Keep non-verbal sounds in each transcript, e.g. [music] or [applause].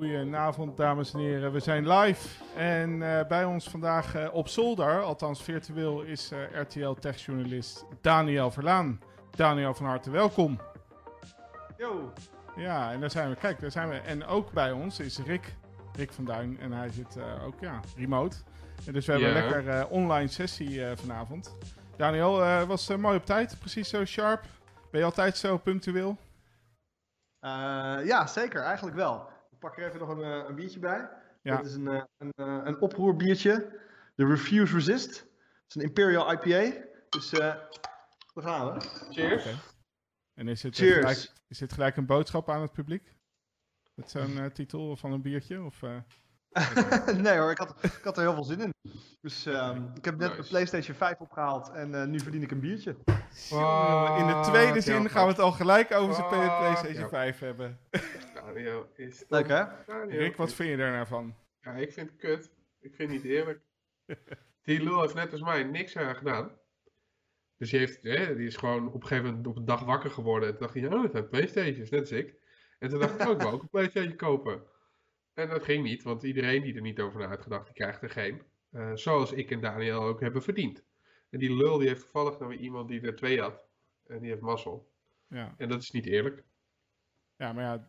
Goedenavond, dames en heren. We zijn live en uh, bij ons vandaag uh, op zolder, althans virtueel, is uh, RTL Tech-journalist Daniel Verlaan. Daniel, van harte welkom. Yo. Ja, en daar zijn we. Kijk, daar zijn we. En ook bij ons is Rick, Rick van Duin. En hij zit ook, ja, remote. En dus we hebben een lekker online sessie vanavond. Daniel, was mooi op tijd, precies zo sharp. Ben je altijd zo punctueel? ja, zeker. Eigenlijk wel pak er even nog een, eh, een biertje bij. Ja. Dit is een, eh, een, een, eh, een oproerbiertje. De Refuse Resist. Het is een Imperial IPA. Dus uh, daar gaan we. Cheers. En is het, Cheers. Gelijk, is dit gelijk een boodschap aan het publiek? Met zo'n uh, titel van een biertje? Of, uh... [laughs] nee hoor, ik had, ik had er heel veel zin in. Dus um, ik heb net nice. de PlayStation 5 opgehaald en uh, nu verdien ik een biertje. Wow. In de tweede zin gaan we het al gelijk over zijn PlayStation 5 hebben. Daniel is... Leuk hè? Rick, wat vind je daar nou van? Ja, ik vind het kut. Ik vind het niet eerlijk. [laughs] Die lul heeft net als mij niks aan gedaan. Dus die, heeft, hè, die is gewoon op een gegeven moment op een dag wakker geworden. En toen dacht hij, oh, het zijn Playstations, net als ik. En toen dacht ik, oh, ik wil ook een Playstation kopen. En dat ging niet, want iedereen die er niet over na had gedacht, die krijgt er geen. Uh, zoals ik en Daniel ook hebben verdiend. En die lul die heeft toevallig naar iemand die er twee had. En die heeft mazzel. Ja. En dat is niet eerlijk. Ja, maar ja,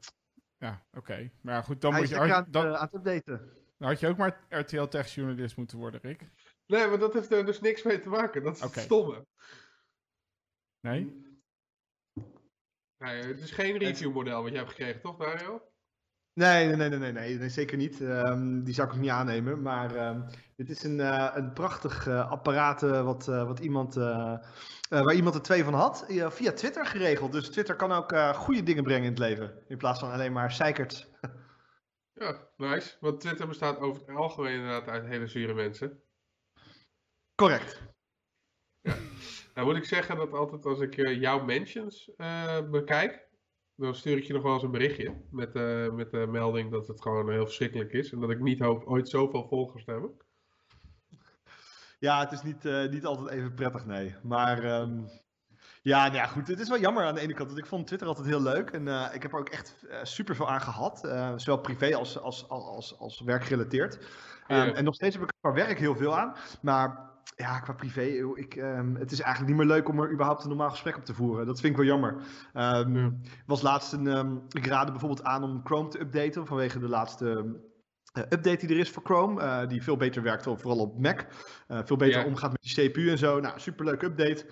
ja, oké. Maar ja, goed, dan Hij moet je... Aan, dan, uh, aan het updaten. Dan had je ook maar RTL Tech-journalist moeten worden, Rick. Nee, maar dat heeft er dus niks mee te maken. Dat is okay. het stomme. Nee? Nee, het is geen review-model wat je hebt gekregen, toch, Dario? Nee, nee, nee, nee, nee, nee, zeker niet. Um, die zou ik ook niet aannemen. Maar um, dit is een, uh, een prachtig uh, apparaat uh, wat, wat iemand, waar iemand er twee van had. via Twitter geregeld. Dus Twitter kan ook goede dingen brengen in het leven. In plaats van alleen maar zeikert. [laughs] ja, nice. Want Twitter bestaat over het algemeen inderdaad uit hele zure mensen. Correct. Ja. Nou moet ik zeggen dat altijd als ik jouw mentions bekijk dan stuur ik je nog wel eens een berichtje met, uh, met de melding dat het gewoon heel verschrikkelijk is. En dat ik niet hoop ooit zoveel volgers te hebben. Ja, het is niet, uh, niet altijd even prettig, nee. Maar um, ja, nou ja, goed. Het is wel jammer aan de ene kant. Want ik vond Twitter altijd heel leuk. En uh, ik heb er ook echt super veel aan gehad. zowel privé als, als, als, als, als werkgerelateerd. Um, En nog steeds heb ik er qua werk heel veel aan. Maar ja, qua privé, ik, um, het is eigenlijk niet meer leuk om er überhaupt een normaal gesprek op te voeren. Dat vind ik wel jammer. Um, was laatst een, um, ik raadde bijvoorbeeld aan om Chrome te updaten vanwege de laatste uh, update die er is voor Chrome. Uh, die veel beter werkt, vooral op Mac. Uh, veel beter omgaat met die CPU en zo. Nou, superleuk update.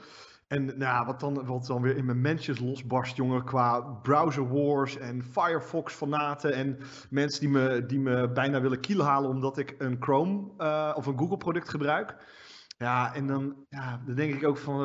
En nou, wat, dan, wat dan weer in mijn mensjes losbarst, jongen, qua browser wars en Firefox fanaten en mensen die me, die me bijna willen kiel halen omdat ik een Chrome of een Google product gebruik. Ja, en dan, ja, dan denk ik ook van,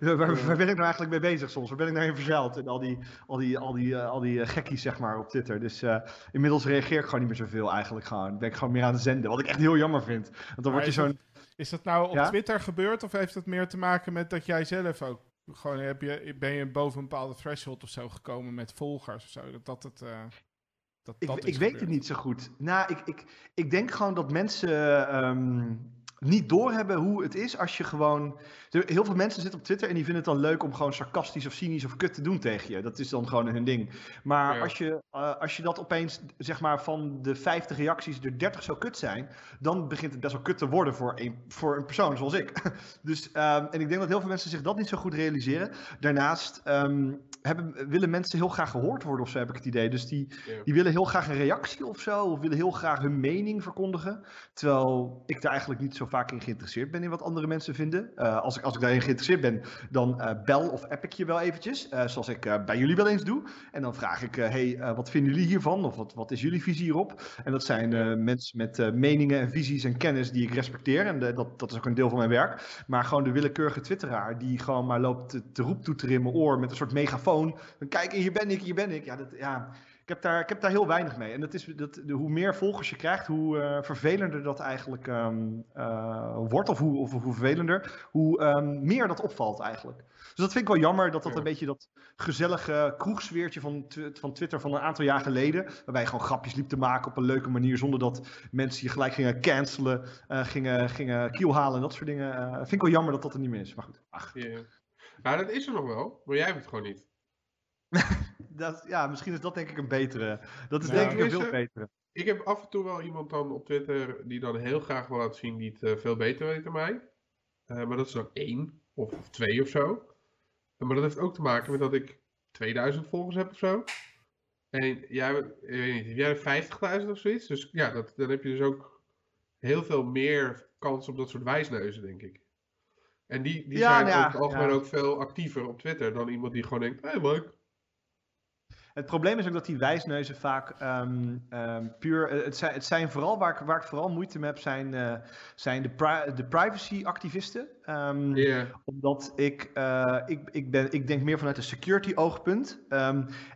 waar, waar, [laughs] ben ik nou eigenlijk mee bezig soms? Waar ben ik nou in verzeild? En al die, al die, al die, uh, al die uh, gekkies, zeg maar, op Twitter. Dus uh, inmiddels reageer ik gewoon niet meer zoveel eigenlijk gewoon. Ben ik gewoon meer aan het zenden, wat ik echt heel jammer vind. Want dan word je zo'n... Is dat nou op ja? Twitter gebeurd of heeft dat meer te maken met dat jij zelf ook gewoon heb je, ben je boven een bepaalde threshold of zo gekomen met volgers of zo? Dat, dat het. Uh, dat, ik dat ik weet het niet zo goed. Nou, ik, ik, ik denk gewoon dat mensen. Um, niet doorhebben hoe het is als je gewoon. Heel veel mensen zitten op Twitter en die vinden het dan leuk om gewoon sarcastisch of cynisch of kut te doen tegen je. Dat is dan gewoon hun ding. Maar ja. als, je, uh, als je dat opeens, zeg maar, van de 50 reacties er 30 zo kut zijn, dan begint het best wel kut te worden voor een, voor een persoon zoals ik. [laughs] dus, um, en ik denk dat heel veel mensen zich dat niet zo goed realiseren. Daarnaast um, hebben, willen mensen heel graag gehoord worden of zo, heb ik het idee. Dus die, ja. die willen heel graag een reactie of zo, of willen heel graag hun mening verkondigen. Terwijl ik daar eigenlijk niet zo vaak in geïnteresseerd ben in wat andere mensen vinden. Uh, als, ik, als ik daarin geïnteresseerd ben, dan uh, bel of app ik je wel eventjes. Uh, zoals ik bij jullie wel eens doe. En dan vraag ik, hey, wat vinden jullie hiervan? Of wat, wat is jullie visie hierop? En dat zijn mensen met meningen en visies en kennis die ik respecteer. En dat, dat is ook een deel van mijn werk. Maar gewoon de willekeurige twitteraar die gewoon maar loopt te, te roep toe te in mijn oor met een soort megafoon. Kijk, hier ben ik, hier ben ik. Ja, dat, ja ik heb, daar, ik heb daar heel weinig mee. En dat is, dat, de, hoe meer volgers je krijgt, hoe uh, vervelender dat eigenlijk um, uh, wordt. Of hoe, of hoe vervelender, hoe um, meer dat opvalt eigenlijk. Dus dat vind ik wel jammer, dat dat een beetje dat gezellige kroegsfeertje van, van Twitter van een aantal jaar geleden. Waarbij je gewoon grapjes liep te maken op een leuke manier. Zonder dat mensen je gelijk gingen cancelen, uh, gingen, gingen kielhalen en dat soort dingen. vind ik wel jammer dat dat er niet meer is. Maar goed. Ach. Ja, dat is er nog wel, maar jij hebt het gewoon niet. [laughs] dat, ja, misschien is dat denk ik een betere. Dat is denk ik een veel betere. Ik heb af en toe wel iemand dan op Twitter die dan heel graag wil laten zien die het veel beter weet dan mij. maar dat is dan één of, of twee of zo. Maar dat heeft ook te maken met dat ik 2000 volgers heb of zo. En jij, ik weet niet, heb jij 50.000 of zoiets? Dus ja, dat, dan heb je dus ook heel veel meer kans op dat soort wijsneuzen, denk ik. En die, die zijn ja, over het algemeen ook veel actiever op Twitter dan iemand die gewoon denkt, hé hey, leuk, het probleem is ook dat die wijsneuzen vaak um, puur. Eh, het zijn, het zijn vooral waar ik, waar ik vooral moeite mee heb, zijn, uh, zijn de, pri de privacy-activisten. Um, Omdat ik, uh, ik, ik, ben, ik denk meer vanuit een security-oogpunt.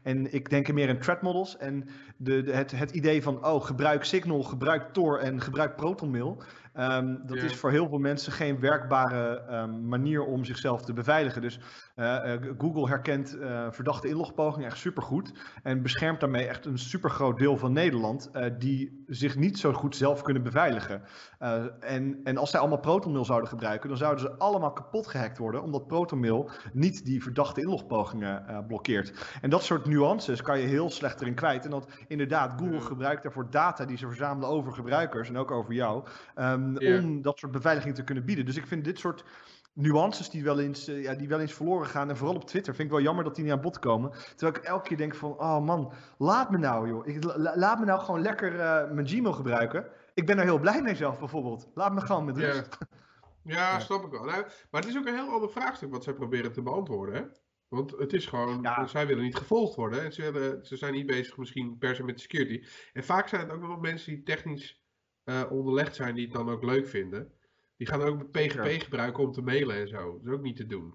En ik denk meer in threat models. En de, de, het, het idee van, oh, gebruik Signal, gebruik Tor en gebruik ProtonMail. Um, dat is voor heel veel mensen geen werkbare um, manier om zichzelf te beveiligen. Dus uh, uh, Google herkent uh, verdachte inlogpogingen echt supergoed. En beschermt daarmee echt een supergroot deel van Nederland. die zich niet zo goed zelf kunnen beveiligen. en, en als zij allemaal ProtonMail zouden gebruiken. dan zouden ze allemaal kapot gehackt worden. Omdat ProtonMail niet die verdachte inlogpogingen blokkeert. En dat soort nuances kan je heel slecht erin kwijt. En dat inderdaad, Google gebruikt daarvoor data die ze verzamelen over gebruikers. En ook over jou. Um, Ehm, om dat soort beveiliging te kunnen bieden. Dus ik vind dit soort nuances die wel, eens, uh, ja, die wel eens verloren gaan. En vooral op Twitter vind ik wel jammer dat die niet aan bod komen. Terwijl ik elke keer denk van, oh man, laat me nou joh. Ik, laat me nou gewoon lekker uh, mijn Gmail gebruiken. Ik ben er heel blij mee zelf bijvoorbeeld. Laat me gewoon met rust. Ja, [laughs] ja snap ik wel. Nou, maar het is ook een heel ander vraagstuk wat zij proberen te beantwoorden. Hè? Want het is gewoon, zij willen niet gevolgd worden. En ze, willen, ze zijn niet bezig misschien per se met security. En vaak zijn het ook wel mensen die technisch uh, onderlegd zijn die het dan ook leuk vinden. Die gaan ook PGP gebruiken om te mailen en zo. Dat is ook niet te doen.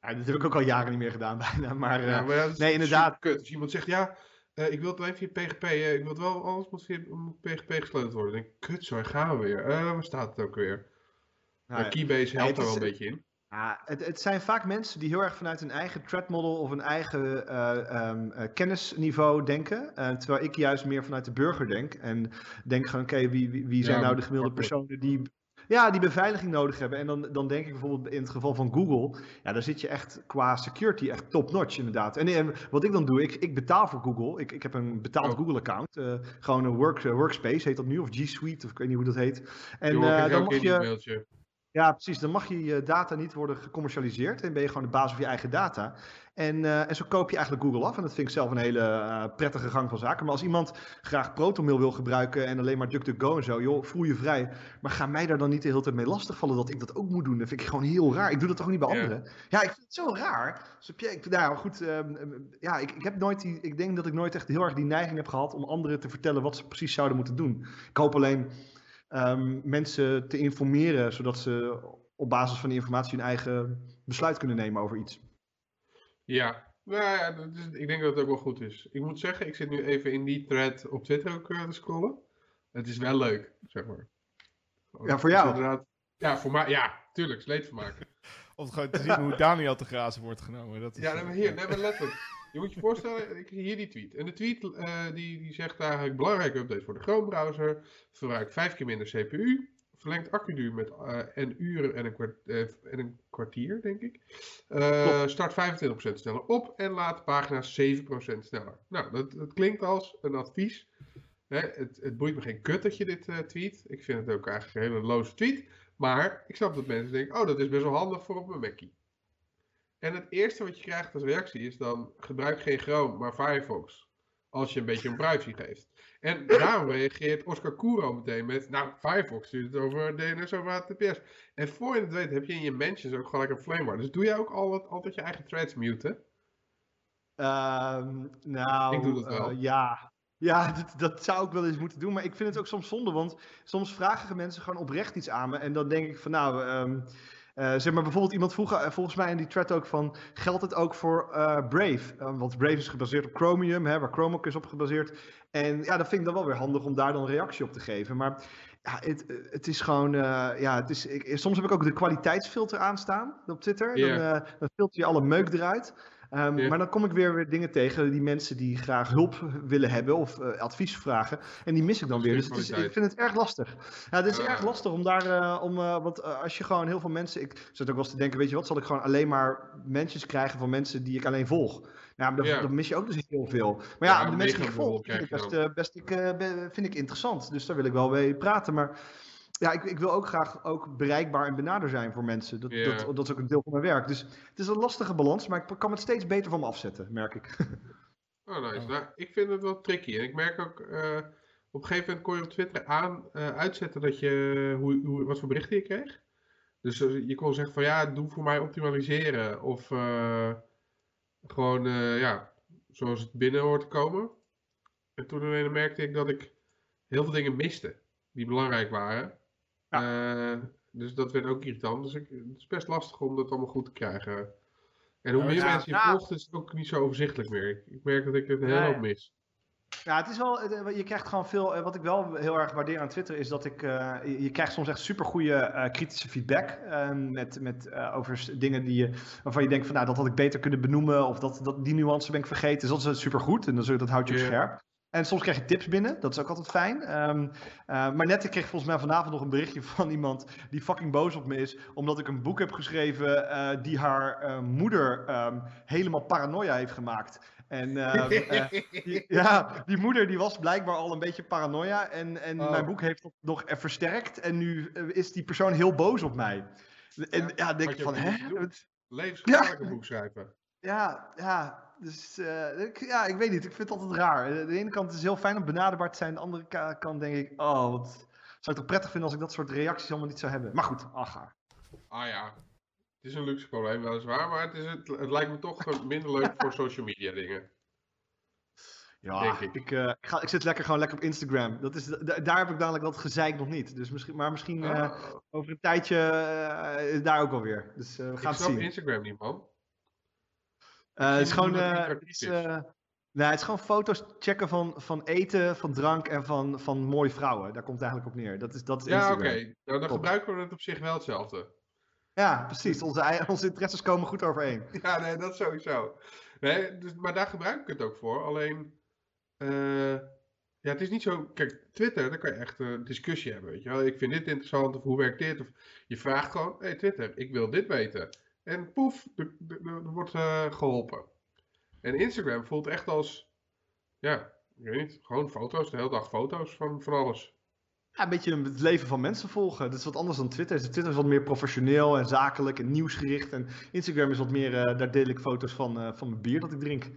Ja, dat heb ik ook al jaren niet meer gedaan [laughs] bijna. Maar, ja, maar uh, nee, inderdaad. Kut. Als iemand zegt, ja, uh, ik wil het wel even via PGP. ik wil het wel, alles moet via PGP gesloten worden. Dan denk ik, kut, zo gaan we weer. waar staat het ook weer? Nou, Keybase helpt er wel een beetje in. Ja, het, het, zijn vaak mensen die heel erg vanuit hun eigen threat model of een eigen uh, um, uh, kennisniveau denken. Uh, terwijl ik juist meer vanuit de burger denk. En denk gewoon, oké, wie, wie, wie, zijn nou de gemiddelde personen die, ja, die beveiliging nodig hebben. En dan, dan denk ik bijvoorbeeld in het geval van Google, ja, daar zit je echt qua security echt top-notch inderdaad. En, en, wat ik dan doe, ik, ik betaal voor Google. Ik, ik heb een betaald oh. Google-account. gewoon een work, workspace heet dat nu, of G Suite, of ik weet niet hoe dat heet. En dan mag je... Ja, precies. Dan mag je je data niet worden gecommercialiseerd. En ben je gewoon de baas van je eigen data. En, uh, en zo koop je eigenlijk Google af. En dat vind ik zelf een hele uh, prettige gang van zaken. Maar als iemand graag ProtonMail wil gebruiken en alleen maar DuckDuckGo en zo, joh, voel je vrij. Maar ga mij daar dan niet de hele tijd mee lastigvallen dat ik dat ook moet doen. Dat vind ik gewoon heel raar. Ik doe dat toch niet bij anderen? Ja, ik vind het zo raar. Dus je, ik, nou goed, uh, ja, ik, ik heb nooit die, ik denk dat ik nooit echt heel erg die neiging heb gehad om anderen te vertellen wat ze precies zouden moeten doen. Ik hoop alleen um, mensen te informeren, zodat ze op basis van die informatie hun eigen besluit kunnen nemen over iets. Ja, nou ja, dat is, ik denk dat het ook wel goed is. Ik moet zeggen, ik zit nu even in die thread op Twitter ook uh, te scrollen. Het is wel leuk, zeg maar. Ja, voor jou? Ja, voor mij, ja, tuurlijk, maken. [laughs] Om gewoon te zien hoe Daniel te grazen wordt genomen. Dat is ja, nee, maar hier, nee, maar letterlijk. Je moet je voorstellen, ik, hier die tweet. En de tweet uh, die, die zegt eigenlijk belangrijke update voor de Chrome browser. Verbruikt vijf keer minder CPU. Verlengt accuduur met uh, een uur en een, kwart, uh, en een kwartier, denk ik. start 25% sneller op en laat pagina's 7% sneller. Nou, dat, dat klinkt als een advies. Hè, het, het boeit me geen kut dat je dit tweet. Ik vind het ook eigenlijk een hele loze tweet. Maar ik snap dat mensen denken, oh, dat is best wel handig voor op mijn Mackie. En het eerste wat je krijgt als reactie is dan gebruik geen Chrome, maar Firefox. Als je een beetje een privacy geeft. En [laughs] daarom reageert Oscar Kuro meteen met, nou, Firefox stuurt het over DNS over HTTPS. En voor je het weet heb je in je mentions ook gelijk een flamebar. Dus doe jij ook altijd, altijd je eigen threads muten? Um, nou, ik doe dat wel. Uh, ja, ja, [laughs] dat, dat, zou ik wel eens moeten doen. Maar ik vind het ook soms zonde, want soms vragen mensen gewoon oprecht iets aan me. En dan denk ik van, nou, um, uh, zeg maar bijvoorbeeld iemand vroeg uh, volgens mij in die thread ook van, geldt het ook voor uh, Brave? want Brave is gebaseerd op Chromium, hè, waar Chrome ook is op gebaseerd. En ja, dat vind ik dan wel weer handig om daar dan reactie op te geven. Maar ja, het, het is gewoon, ja, het is, ik, soms heb ik ook de kwaliteitsfilter aanstaan op Twitter. Dan, dan filter je alle meuk eruit. Ehm, maar dan kom ik weer, weer dingen tegen, die mensen die graag hulp willen hebben of uh, advies vragen. En die mis ik dan weer. Dus is, ik vind het erg lastig. Ja, het is erg lastig om daar, uh, om, uh, want als je gewoon heel veel mensen, ik zit ook wel eens te denken, weet je wat, zal ik gewoon alleen maar mensen krijgen van mensen die ik alleen volg. Ja, maar dan, dan mis je ook dus heel veel. Maar ja, de mensen die ik volg, vind ik best, best ik, vind ik interessant. Dus daar wil ik wel mee praten. Maar ja, ik, ik, wil ook graag ook bereikbaar en benader zijn voor mensen. Dat, dat, dat, is ook een deel van mijn werk. Dus het is een lastige balans, maar ik kan het steeds beter van me afzetten, merk ik. [laughs] Oh, nice. Nou, ik vind het wel tricky. En ik merk ook, uh, op een gegeven moment kon je op Twitter aan, uh, uitzetten dat je, hoe, hoe, wat voor berichten je kreeg. Dus uh, je kon zeggen van ja, doe voor mij optimaliseren. Of gewoon, ja, zoals het binnen hoort te komen. En toen merkte ik dat ik heel veel dingen miste die belangrijk waren. Ja. Uh, dus dat werd ook irritant. Dus ik, het is best lastig om dat allemaal goed te krijgen. En hoe meer mensen je volgt, is het ook niet zo overzichtelijk meer. Ik, ik merk dat ik het heel hoop mis. Ja, het is wel, je krijgt gewoon veel, eh, wat ik wel heel erg waardeer aan Twitter is dat ik, uh, je krijgt soms echt supergoeie uh, kritische feedback uh, met, met, uh, over dingen die je, waarvan je denkt van nou dat had ik beter kunnen benoemen of dat, dat, die nuance ben ik vergeten. Dus dat is supergoed en dat, dat houdt je yeah. scherp. En soms krijg je tips binnen, dat is ook altijd fijn. Um, uh, maar net, ik kreeg volgens mij vanavond nog een berichtje [laughs] van iemand die fucking boos op me is. Omdat ik een boek heb geschreven uh, die haar uh, moeder um, helemaal paranoia heeft gemaakt. En [laughs] die, ja, die moeder die was blijkbaar al een beetje paranoia. En, en oh. mijn boek heeft dat nog versterkt. En nu is die persoon heel boos op mij. En ja, ja denk ik van, hè? Levensgevaarlijk ja. boek schrijven. Ja, ja, dus uh, ik, ja, ik weet niet. Ik vind het altijd raar. Eh, de ene kant is het heel fijn om benaderbaar te zijn. De andere kant denk ik, oh, wat zou ik toch prettig vinden als ik dat soort reacties allemaal niet zou hebben. Maar goed, ach. Ah ja, het is een luxe probleem weliswaar, maar het, is het, het lijkt me toch minder leuk [laughs] voor social media dingen. Ja, ik. Ik, uh, ik, ga, ik, zit lekker gewoon lekker op Instagram. Dat is, daar heb ik dadelijk dat gezeik nog niet. Dus misschien, maar misschien uh, over een tijdje daar ook alweer. Dus we gaan ik het zien. Instagram niet, man. Uh, het is gewoon. Het, is, uh, nee, het is gewoon foto's checken van, van eten, van drank en van, van mooie vrouwen. Daar komt het eigenlijk op neer. Dat is, dat is ja, oké. Okay. Nou, dan gebruiken we het op zich wel hetzelfde. Ja, precies. Onze, [laughs] onze interesses komen goed overeen. [laughs] Ja, nee, dat sowieso. Nee, dus, maar daar gebruik ik het ook voor. Alleen. ja, het is niet zo. Kijk, Twitter, daar kan je echt een discussie hebben. Weet je wel. Ik vind dit interessant of hoe werkt dit? Of je vraagt gewoon: hé hey, Twitter, ik wil dit weten. En poef, er wordt uh, geholpen. En Instagram voelt echt als, ja, ik weet niet, gewoon foto's, de hele dag foto's van, van alles. Ja, een beetje het leven van mensen volgen. Dat is wat anders dan Twitter. Twitter is wat meer professioneel en zakelijk en nieuwsgericht. En Instagram is wat meer, uh, daar deel ik foto's van, uh, van mijn bier dat ik drink.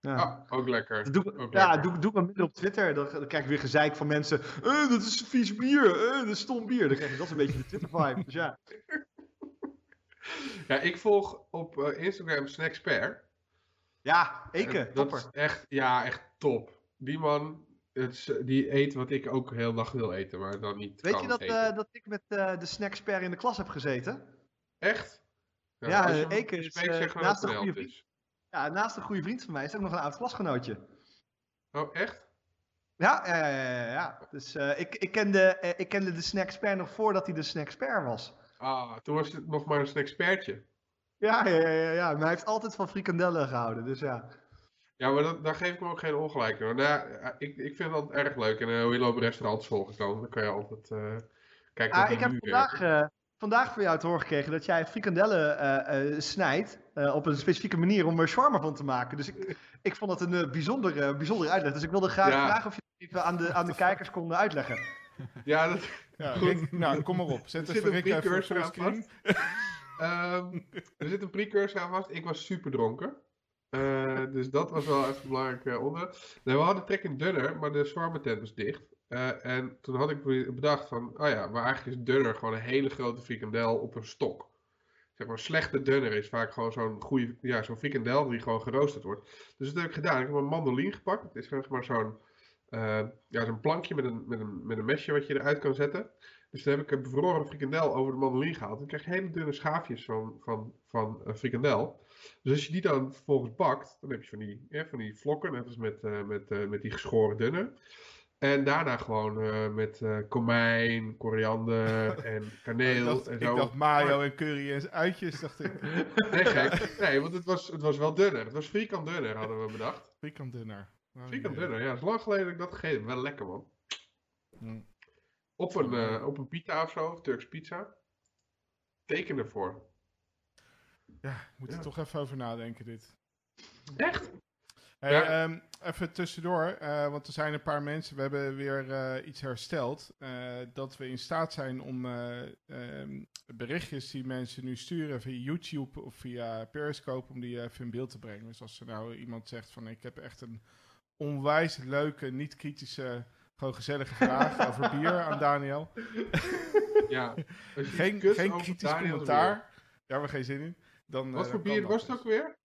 Ja, ah, ook lekker. Dat doe, ook ja, lekker. Doe, doe maar minder op Twitter. Dan, dan, krijg ik weer gezeik van mensen. Uh, dat is vies bier. Uh, dat is stom bier. Dan krijg je dat een beetje de Twitter vibe. Dus ja. [laughs] Ja, ik volg op uh, Instagram Snacksper. Ja, Eke, dat topper. Is echt, ja, echt top. Die man, het die eet wat ik ook heel dag wil eten, maar dan niet Weet je dat, uh, dat ik met uh, de Snacksper in de klas heb gezeten? Echt? Ja, ja Eke is naast, een goede vriend, ja, naast een goede vriend van mij is ook nog een oud klasgenootje. Oh, echt? Ja, ja, ja, ja. Dus ik, ik, kende, ik kende de Snacksper nog voordat hij de Snacksper was. Ah, toen was het nog maar een expertje. Ja, ja, ja, ja, maar hij heeft altijd van frikandellen gehouden, dus ja. Ja, maar dat, daar geef ik me ook geen ongelijk in. Nou, ja, ik, ik vind dat erg leuk. En uh, hoe je loopt restaurants volgekomen, dan kan je altijd uh, kijken ah, Ik heb vandaag, uh, vandaag voor jou te horen gekregen dat jij frikandellen snijdt op een specifieke manier om er shawarma van te maken. Dus ik, ik vond het een bijzonder, bijzonder uitleg. Dus ik wilde graag vragen of je het even aan de, aan de kijkers kon uitleggen. Ja, dat, ja, Rick, nou, kom maar op. Zet er even Rick even screen. um, er zit een precursor aan vast. Ik was super dronken. Uh, dus dat was wel even een belangrijk uh, onderwerp. Nee, we hadden trek in Dunner, maar de zwarme tent was dicht. Uh, en toen had ik bedacht van, oh ja, maar eigenlijk is Dunner gewoon een hele grote frikandel op een stok. Zeg maar, slechte Dunner is vaak gewoon zo'n goede, ja, zo'n frikandel die gewoon geroosterd wordt. Dus dat heb ik gedaan. Ik heb een mandoline gepakt. Het is zeg maar zo'n ja, zo'n plankje met een, met, een, met een mesje wat je eruit kan zetten. Dus dan heb ik een bevroren frikandel over de mandoline gehaald. Dan krijg je hele dunne schaafjes van, van, van frikandel. Dus als je die dan vervolgens bakt, dan heb je van die, ja, van die vlokken, net als met, uh, met, met die geschoren dunne. En daarna gewoon uh, met komijn, koriander [laughs] en kaneel dacht, en zo. Ik dacht mayo en curry en uitjes, dacht ik. nee, gek. Nee, want het was, het was wel dunner. Het was frikant dunner, hadden we bedacht. Frikant dunner. Oh, frikant dunner, ja. Het is lang geleden dat ik dat gegeten Wel lekker, man. Mm. Op, een, uh, op een pita of zo, Turks pizza. Teken ervoor. Ja, ik moet er toch even over nadenken, dit. Echt? Hey, ja. um, even tussendoor, uh, want er zijn een paar mensen, we hebben weer uh, iets hersteld. Uh, dat we in staat zijn om um, berichtjes die mensen nu sturen via YouTube of via Periscope, om die even in beeld te brengen. Dus als er nou iemand zegt van ik heb echt een onwijs leuke, niet kritische, gewoon gezellige vraag [laughs] over bier aan Daniel. Ja, geen, geen kritisch Daniel commentaar. Daar hebben we geen zin in. Dan, Wat voor bier was het ook weer?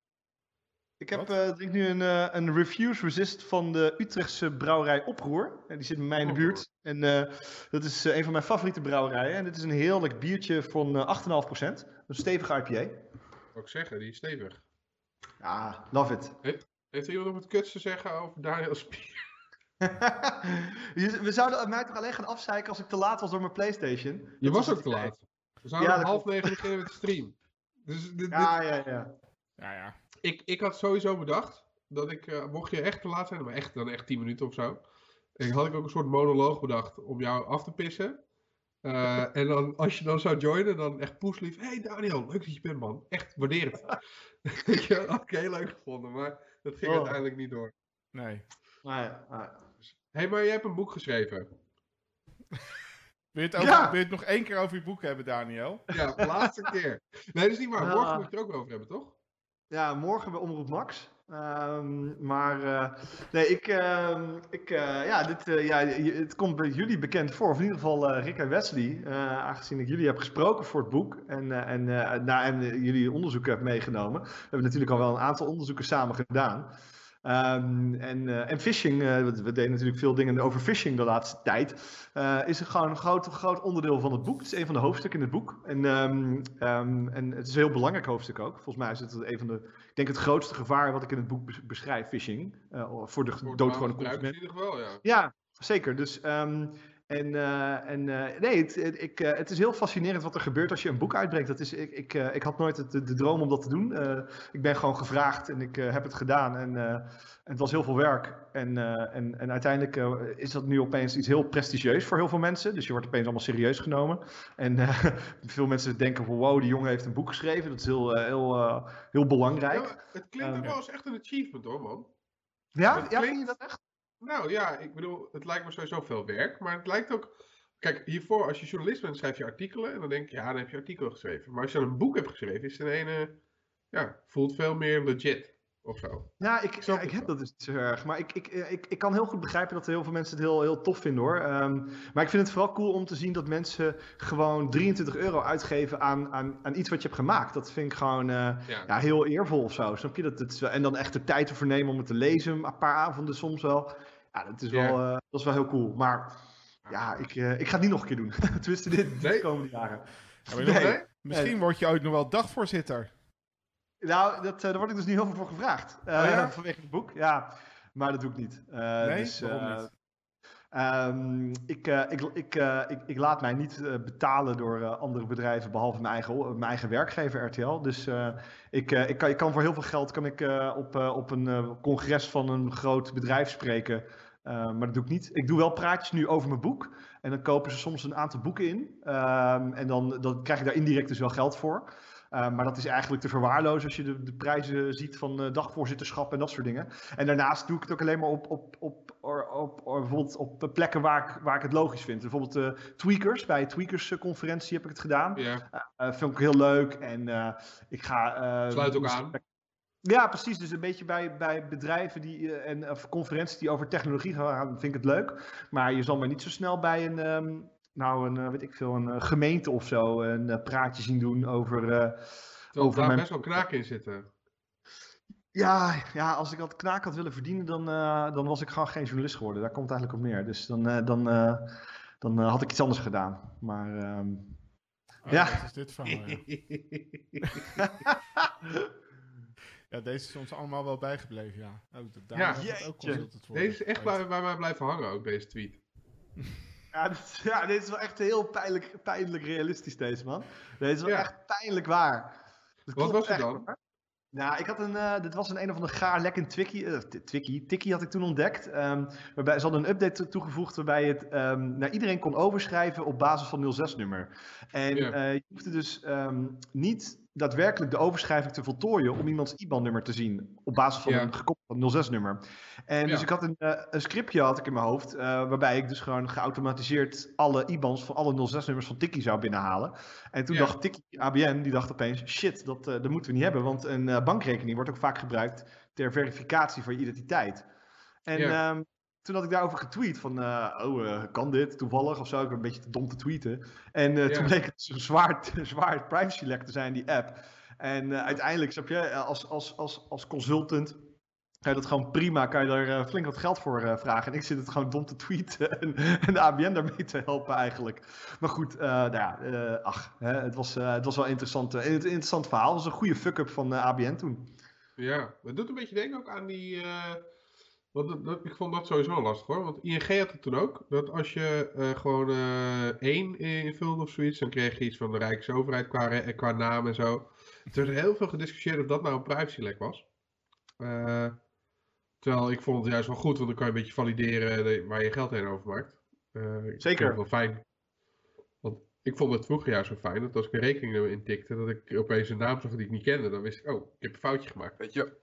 Ik heb uh, drink nu een, uh, een Refuse Resist van de Utrechtse brouwerij Oproer. En die zit bij mij in de buurt. En uh, dat is een van mijn favoriete brouwerijen. En dit is een heerlijk biertje van 8,5%. Een stevige IPA. Wat ik zeggen, die is stevig. Ja, love it. Heeft, heeft iemand nog wat kuts te zeggen over Daniel's bier? [laughs] We zouden mij toch alleen gaan afzeiken als ik te laat was door mijn Playstation. Je was ook te laat. We zouden ja, half negen beginnen met de stream. Dus dit, ja, ja, ja. Ja, ja ik, ik had sowieso bedacht dat ik, uh, mocht je echt te laat zijn, maar echt dan echt 10 minuten of zo. En had ik ook een soort monoloog bedacht om jou af te pissen. Uh, en dan, als je dan zou joinen, dan echt poeslief. hey Daniel, leuk dat je bent man. Echt, waardeer het. dat [laughs] had ik heel leuk gevonden, maar dat ging oh. uiteindelijk niet door. Nee. Nee, nee. hey, maar jij hebt een boek geschreven. [laughs] Wil je, het over, ja. wil je het nog één keer over je boek hebben, Daniel? Ja, de laatste [laughs] keer. Nee, dat is niet waar. Morgen moet je het er ook over hebben, toch? Ja, morgen bij Omroep Max. Um, maar uh, nee, ik, uh, ik uh, ja, dit, uh, ja, het komt bij jullie bekend voor. Of in ieder geval Rick en Wesley. aangezien ik jullie heb gesproken voor het boek. En, en, nou, en jullie onderzoeken heb meegenomen. We hebben natuurlijk al wel een aantal onderzoeken samen gedaan. Um, en, uh, en phishing, uh, we deden natuurlijk veel dingen over phishing de laatste tijd, uh, is gewoon een groot, groot onderdeel van het boek. Het is een van de hoofdstukken in het boek. En, um, um, en het is een heel belangrijk hoofdstuk ook. Volgens mij is het een van de, ik denk het grootste gevaar wat ik in het boek beschrijf, phishing. voor de doodgewone consument. In ieder geval, ja. Ja, zeker. Dus en, uh, en uh, nee, het, het, ik, uh, het is heel fascinerend wat er gebeurt als je een boek uitbrengt. Dat is, ik, ik, ik had nooit het, de, droom om dat te doen. ik ben gewoon gevraagd en ik heb het gedaan. En, het was heel veel werk. En, en, en uiteindelijk is dat nu opeens iets heel prestigieus voor heel veel mensen. Dus je wordt opeens allemaal serieus genomen. En [laughs] veel mensen denken van wow, die jongen heeft een boek geschreven. Dat is heel, heel, heel belangrijk. Ja, het klinkt ook wel eens echt een achievement hoor man. Ja, ja vind je dat echt? Nou ja, ik bedoel, het lijkt me sowieso veel werk, maar het lijkt ook... Kijk, hiervoor, als je journalist bent, schrijf je artikelen en dan denk je, ja, dan heb je artikelen geschreven. Maar als je dan een boek hebt geschreven, is het een ene, ja, voelt veel meer legit of zo. Ja, ik, ja, ik heb dat dus zo erg. Maar ik, ik, ik, ik kan heel goed begrijpen dat heel veel mensen het heel, heel tof vinden hoor. Um, maar ik vind het vooral cool om te zien dat mensen gewoon 23 euro uitgeven aan, aan, aan iets wat je hebt gemaakt. Dat vind ik gewoon uh, ja. ja. heel eervol of zo. Snap je? Dat, dat, en dan echt de tijd te vernemen om het te lezen, een paar avonden soms wel. Ja, dat is wel, uh, dat is wel heel cool. Maar ja, ik, uh, ik ga het niet nog een keer doen. [laughs] Tenminste, dit nee. de komende jaren. Ja, nee. Misschien word je ooit nog wel dagvoorzitter. Nou, dat, uh, daar word ik dus niet heel veel voor gevraagd. Uh, oh, ja? Vanwege het boek. Ja, maar dat doe ik niet. Uh, nee, dus, waarom niet? Um, ik, ik, ik, ik, ik, laat mij niet betalen door andere bedrijven, behalve mijn eigen, mijn eigen werkgever RTL. Dus ik, ik, kan, ik kan voor heel veel geld kan ik, op, op een congres van een groot bedrijf spreken. Maar dat doe ik niet. Ik doe wel praatjes nu over mijn boek. En dan kopen ze soms een aantal boeken in. Um, en dan, dan krijg ik daar indirect dus wel geld voor. Uh, maar dat is eigenlijk te verwaarlozen als je de, de prijzen ziet van uh, dagvoorzitterschap en dat soort dingen. En daarnaast doe ik het ook alleen maar op, op, op, op, bijvoorbeeld op plekken waar ik, waar ik het logisch vind. Bijvoorbeeld uh, Tweakers, bij de Tweakers-conferentie heb ik het gedaan. Ja. vind ik heel leuk. En ik ga. Sluit ook aan. Ja, precies. Dus een beetje bij, bij bedrijven die, en of conferenties die over technologie gaan, vind ik het leuk. Maar je zal maar niet zo snel bij een. Um, nou een, weet ik veel, een gemeente of zo een praatje zien doen over... Uh, over daar mijn... best wel knaak in zitten. Ja, ja, als ik dat knaak had willen verdienen, dan, uh, dan was ik gewoon geen journalist geworden. Daar komt het eigenlijk op neer. Dus dan, uh, dan, dan had ik iets anders gedaan. Maar um, oh, ja. Wat is dit van? [laughs] Ja, deze is ons allemaal wel bijgebleven, ja. Ook, ja, ook Deze is echt bij, bij mij blijven hangen, ook deze tweet. [laughs] Ja dit, ja, dit is wel echt heel pijnlijk, pijnlijk realistisch, deze man. Deze is wel echt pijnlijk waar. Wat was het dan? Nou, ik had een, uh, dit was een een of andere gaar lekker twikkie, uh, twikkie, tikkie had ik toen ontdekt. Um, waarbij ze hadden een update toegevoegd waarbij je het um, naar iedereen kon overschrijven op basis van 06-nummer. En uh, je hoefde dus um, niet daadwerkelijk de overschrijving te voltooien om iemands IBAN-nummer te zien op basis van een gekoppeld 06-nummer. En dus ik had een, uh, een, scriptje had ik in mijn hoofd, uh, waarbij ik dus gewoon geautomatiseerd alle IBANs van alle 06-nummers van Tikkie zou binnenhalen. En toen dacht Tikkie, ABN, die dacht opeens, shit, dat, uh, dat moeten we niet hebben, want een bankrekening wordt ook vaak gebruikt ter verificatie van je identiteit. En um, toen had ik daarover getweet van, uh, oh, uh, kan dit toevallig of zo? Ik ben een beetje te dom te tweeten. En uh, toen bleek het een zwaar, [laughs] zwaar privacy lek te zijn, die app. En uiteindelijk, snap je, als, als, als, als consultant kan je dat gewoon prima, kan je daar flink wat geld voor vragen. En ik zit het gewoon dom te tweeten [laughs] en, en, de ABN daarmee te helpen eigenlijk. Maar goed, nou ja, ach, hè, het, was, het was wel interessant, een interessant verhaal. Het was een goede fuck-up van ABN toen. Ja, het doet een beetje denken ook aan die want dat, ik vond dat sowieso lastig hoor. Want ING had het toen ook. Dat als je uh, gewoon uh, één invulde of zoiets, dan kreeg je iets van de Rijksoverheid qua, qua naam en zo. Er werd heel veel gediscussieerd of dat nou een privacylek was. Uh, terwijl ik vond het juist wel goed, want dan kan je een beetje valideren waar je geld heen overmaakt. Zeker. Ik vond het wel fijn. Want ik vond het vroeger juist zo fijn dat als ik een rekening intikte, dat ik opeens een naam zag die ik niet kende. Dan wist ik, oh, ik heb een foutje gemaakt. Weet je,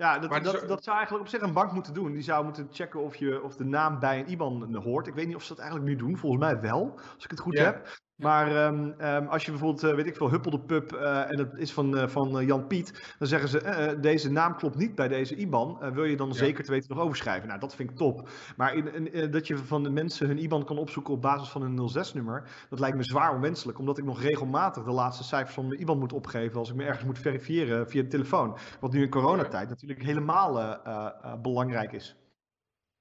ja, dat, dat, dat zou eigenlijk op zich een bank moeten doen. Die zou moeten checken of, je, of de naam bij een IBAN hoort. Ik weet niet of ze dat eigenlijk nu doen. Volgens mij wel, als ik het goed heb. Maar um, um, als je bijvoorbeeld, uh, weet ik veel, Huppel de Pub uh, en het is van, uh, van Jan Piet, dan zeggen ze, deze naam klopt niet bij deze IBAN. wil je dan ja. zeker te weten nog overschrijven? Nou, dat vind ik top. Maar in, in, dat je van de mensen hun IBAN kan opzoeken op basis van een 06-nummer, dat lijkt me zwaar onwenselijk. Omdat ik nog regelmatig de laatste cijfers van mijn IBAN moet opgeven als ik me ergens moet verifiëren via de telefoon. Wat nu in coronatijd natuurlijk helemaal belangrijk is.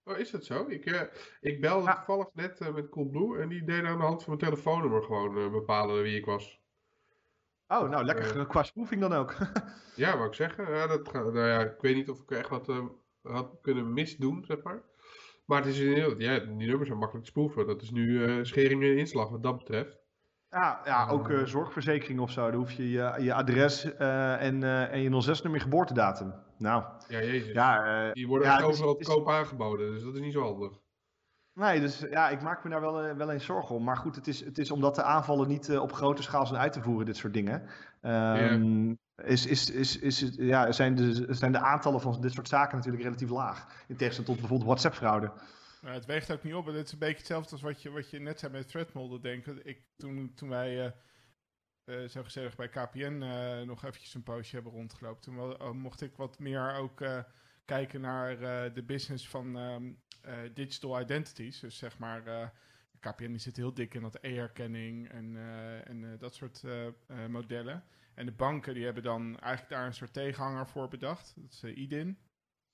Oh, is dat zo? Ik, uh, ik belde ja. toevallig net uh, met Coolblue en die deden aan de hand van mijn telefoonnummer gewoon uh, bepalen wie ik was. Oh, nou lekker qua spoofing dan ook. [laughs] ja, wou ik zeggen. Ja, dat, nou ja, ik weet niet of ik echt wat had kunnen misdoen, zeg maar. Maar het is inderdaad, ja, die nummers zijn makkelijk te spoeven. Dat is nu schering en inslag wat dat betreft. Ja, ja ook zorgverzekering of zo. Dan hoef je je, je adres en, en je 06-nummer geboortedatum. Nou, ja, jezus. Ja, uh, die worden ja, overal te koop aangeboden, dus dat is niet zo handig. Nee, dus ja, ik maak me daar wel, uh, wel eens zorgen om. Maar goed, het is, het is omdat de aanvallen niet uh, op grote schaal zijn uit te voeren, dit soort dingen. Um, is, is, is, is, ja, zijn, de, zijn de aantallen van dit soort zaken natuurlijk relatief laag. In tegenstelling tot bijvoorbeeld WhatsApp-fraude. Nou, het weegt ook niet op. Het is een beetje hetzelfde als wat je, wat je net zei met Threadmolder denken. Ik, toen, toen wij uh, zo gezellig bij KPN uh, nog eventjes een poosje hebben rondgelopen. Toen mocht ik wat meer ook kijken naar de business van um, digital identities. Dus zeg maar, KPN zit heel dik in dat e-herkenning en, en dat soort modellen. En de banken die hebben dan eigenlijk daar een soort tegenhanger voor bedacht. Dat is IDIN.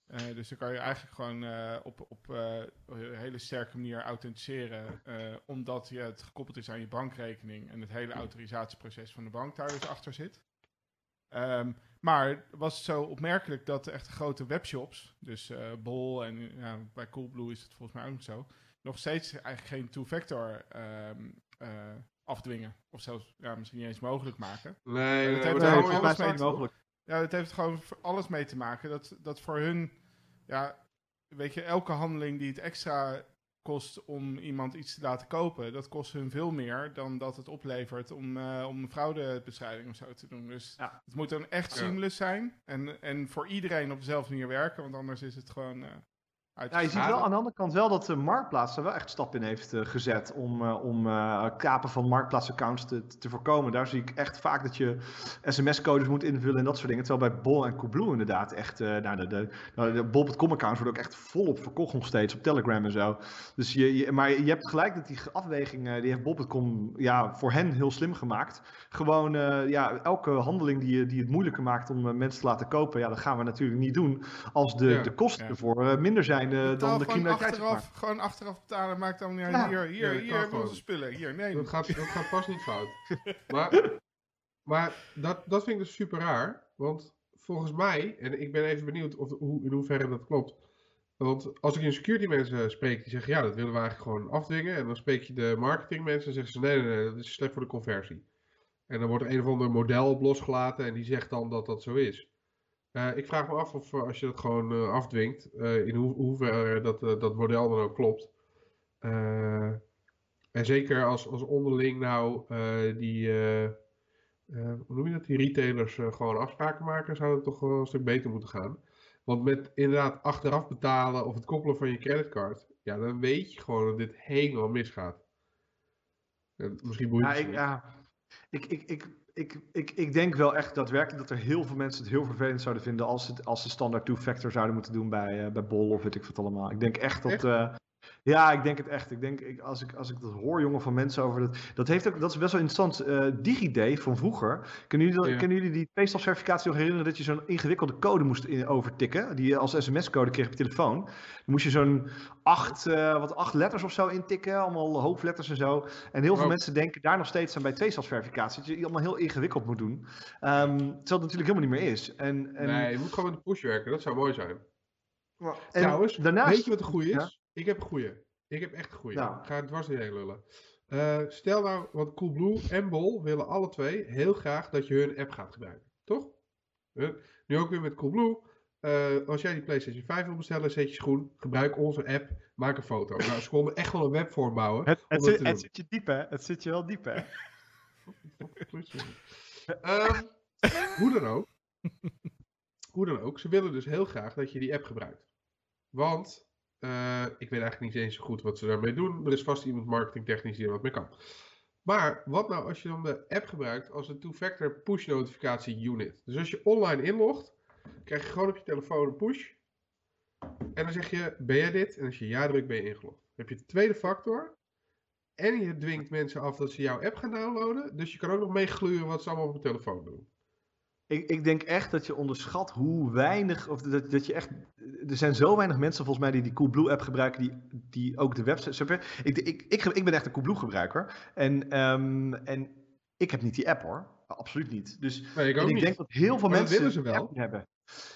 Uh, dus dan kan je eigenlijk gewoon uh, op, op uh, een hele sterke manier authenticeren, omdat je het gekoppeld is aan je bankrekening en het hele autorisatieproces van de bank daar dus achter zit. Um, maar was het zo opmerkelijk dat echt grote webshops, dus Bol en ja, bij Coolblue is het volgens mij ook zo, nog steeds eigenlijk geen two-factor um, afdwingen. Of zelfs ja, misschien niet eens mogelijk maken. Nee, dat heeft nee, alles mee mogelijk. Ja, het heeft gewoon alles mee te maken dat, dat voor hun, ja, weet je, elke handeling die het extra kost om iemand iets te laten kopen, dat kost hun veel meer dan dat het oplevert om, uh, om fraudebestrijding of zo te doen. Dus ja. het moet dan echt seamless zijn en, en voor iedereen op dezelfde manier werken, want anders is het gewoon uh, ja, je ziet wel aan de andere kant wel dat de Marktplaats er wel echt stap in heeft uh, gezet om, uh, om uh, kapen van Marktplaatsaccounts te, te voorkomen. Daar zie ik echt vaak dat je sms-codes moet invullen en dat soort dingen. Terwijl bij Bol en Coolblue inderdaad echt, nou, de, de, nou, de Bol.com-accounts worden ook echt volop verkocht nog steeds op Telegram en zo. Dus je, je maar je hebt gelijk dat die afweging, die heeft Bol.com ja, voor hen heel slim gemaakt. Gewoon ja, elke handeling die, die het moeilijker maakt om mensen te laten kopen, ja, dat gaan we natuurlijk niet doen als de, de kosten ervoor minder zijn zijn dan de criminaliteit. Achteraf, gewoon achteraf betalen maakt dan niet ja. Hier, hier, ja, hier hebben onze spullen. Hier, nee. Dat gaat, dat gaat pas niet fout. [laughs] maar maar dat, dat vind ik dus super raar. Want volgens mij, en ik ben even benieuwd of, hoe, in hoeverre dat klopt. Want als ik in security mensen spreek, die zeggen ja, dat willen we eigenlijk gewoon afdwingen. En dan spreek je de marketing mensen en zeggen ze nee, nee, nee, dat is slecht voor de conversie. En dan wordt er een of ander model op losgelaten en die zegt dan dat dat zo is. Uh, ik vraag me af of als je dat gewoon uh, afdwingt, uh, in ho hoeverre dat, dat model dan ook klopt. en zeker als, als onderling nou die, hoe noem je dat, die retailers gewoon afspraken maken, zou het toch wel een stuk beter moeten gaan. Want met inderdaad achteraf betalen of het koppelen van je creditcard, ja, dan weet je gewoon dat dit helemaal misgaat. En misschien boeit ja, ik, ja, ik, ik, ik, ik, ik, ik denk wel echt daadwerkelijk dat er heel veel mensen het heel vervelend zouden vinden als, het, als ze standaard two-factor zouden moeten doen bij, uh, bij Bol of weet ik wat allemaal. Ik denk echt dat. Uh, ja, ik denk het echt. Ik denk, ik, als, ik, als ik dat hoor, jongen, van mensen over dat. Dat, heeft ook, dat is best wel interessant. Uh, DigiD van vroeger. Kunnen jullie, ja. kennen jullie die tweestapsverificatie nog herinneren dat je zo'n ingewikkelde code moest in, overtikken? Die je als sms-code kreeg op je telefoon. Dan moest je zo'n acht, uh, wat acht letters of zo intikken. Allemaal hoofdletters en zo. En heel veel mensen denken daar nog steeds aan bij tweestapsverificatie. Dat je allemaal heel ingewikkeld moet doen. Um, terwijl het natuurlijk helemaal niet meer is. En, en... Nee, je moet gewoon met de push werken. Dat zou mooi zijn. En Trouwens, daarnaast... weet je wat de goede is? Ik heb een goeie. Ik heb echt een goeie. Nou. Ik ga het dwars heen lullen. Uh, stel nou, want Coolblue en Bol willen alle twee heel graag dat je hun app gaat gebruiken. Toch? Uh, nu ook weer met Coolblue. Uh, als jij die PlayStation 5 wil bestellen, zet je schoen, gebruik onze app, maak een foto. Nou, ze konden echt wel een webvorm bouwen. Het, het, zit, het zit, je diep, hè? Het zit je wel diep, hè? um, [laughs] hoe dan ook. Hoe dan ook, ze willen dus heel graag dat je die app gebruikt. Want uh, ik weet eigenlijk niet eens zo goed wat ze daarmee doen. Er is vast iemand marketingtechnisch die er wat mee kan. Maar wat nou als je dan de app gebruikt als een two-factor push notificatie unit? Dus als je online inlogt, krijg je gewoon op je telefoon een push. En dan zeg je, ben jij dit? En als je ja drukt, ben je ingelogd. Dan heb je de tweede factor. En je dwingt mensen af dat ze jouw app gaan downloaden. Dus je kan ook nog meegluren wat ze allemaal op je telefoon doen. Ik, ik, denk echt dat je onderschat hoe weinig, of dat, dat je echt, er zijn zo weinig mensen volgens mij die die Coolblue app gebruiken, die, die ook de website. Ik, ik, ik, ik ben echt een Coolblue gebruiker en, um, en ik heb niet die app hoor, absoluut niet. Dus nee, ik, ik denk dat heel veel maar mensen ze wel. hebben.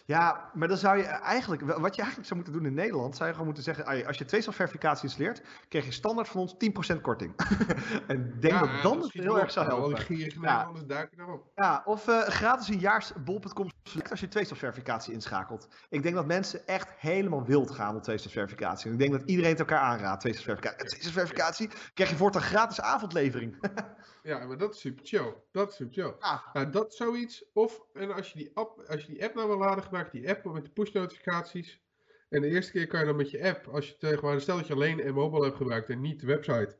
Ja, maar dan zou je eigenlijk, wat je eigenlijk zou moeten doen in Nederland, zou je gewoon moeten zeggen, als je tweestapsverificatie installeert, krijg je standaard van ons 10% korting. [laughs] en denk ja, dat dan het heel erg zou helpen. Ja. duik. Ja, of uh, gratis een jaars bol.com als je tweestapsverificatie inschakelt. Ik denk dat mensen echt helemaal wild gaan op tweestapsverificatie. Ik denk dat iedereen het elkaar aanraadt, tweestapsverificatie. Tweestapsverificatie krijg je voortaan gratis avondlevering. [laughs] Ja, maar dat is super chill. Dat is super chill. Ah. Nou, dat zoiets. Of en als, je die app, als je die app nou wil laden, gebruik die app met de push notificaties. En de eerste keer kan je dan met je app, als je tegen stel dat je alleen een mobile hebt gebruikt en niet de website,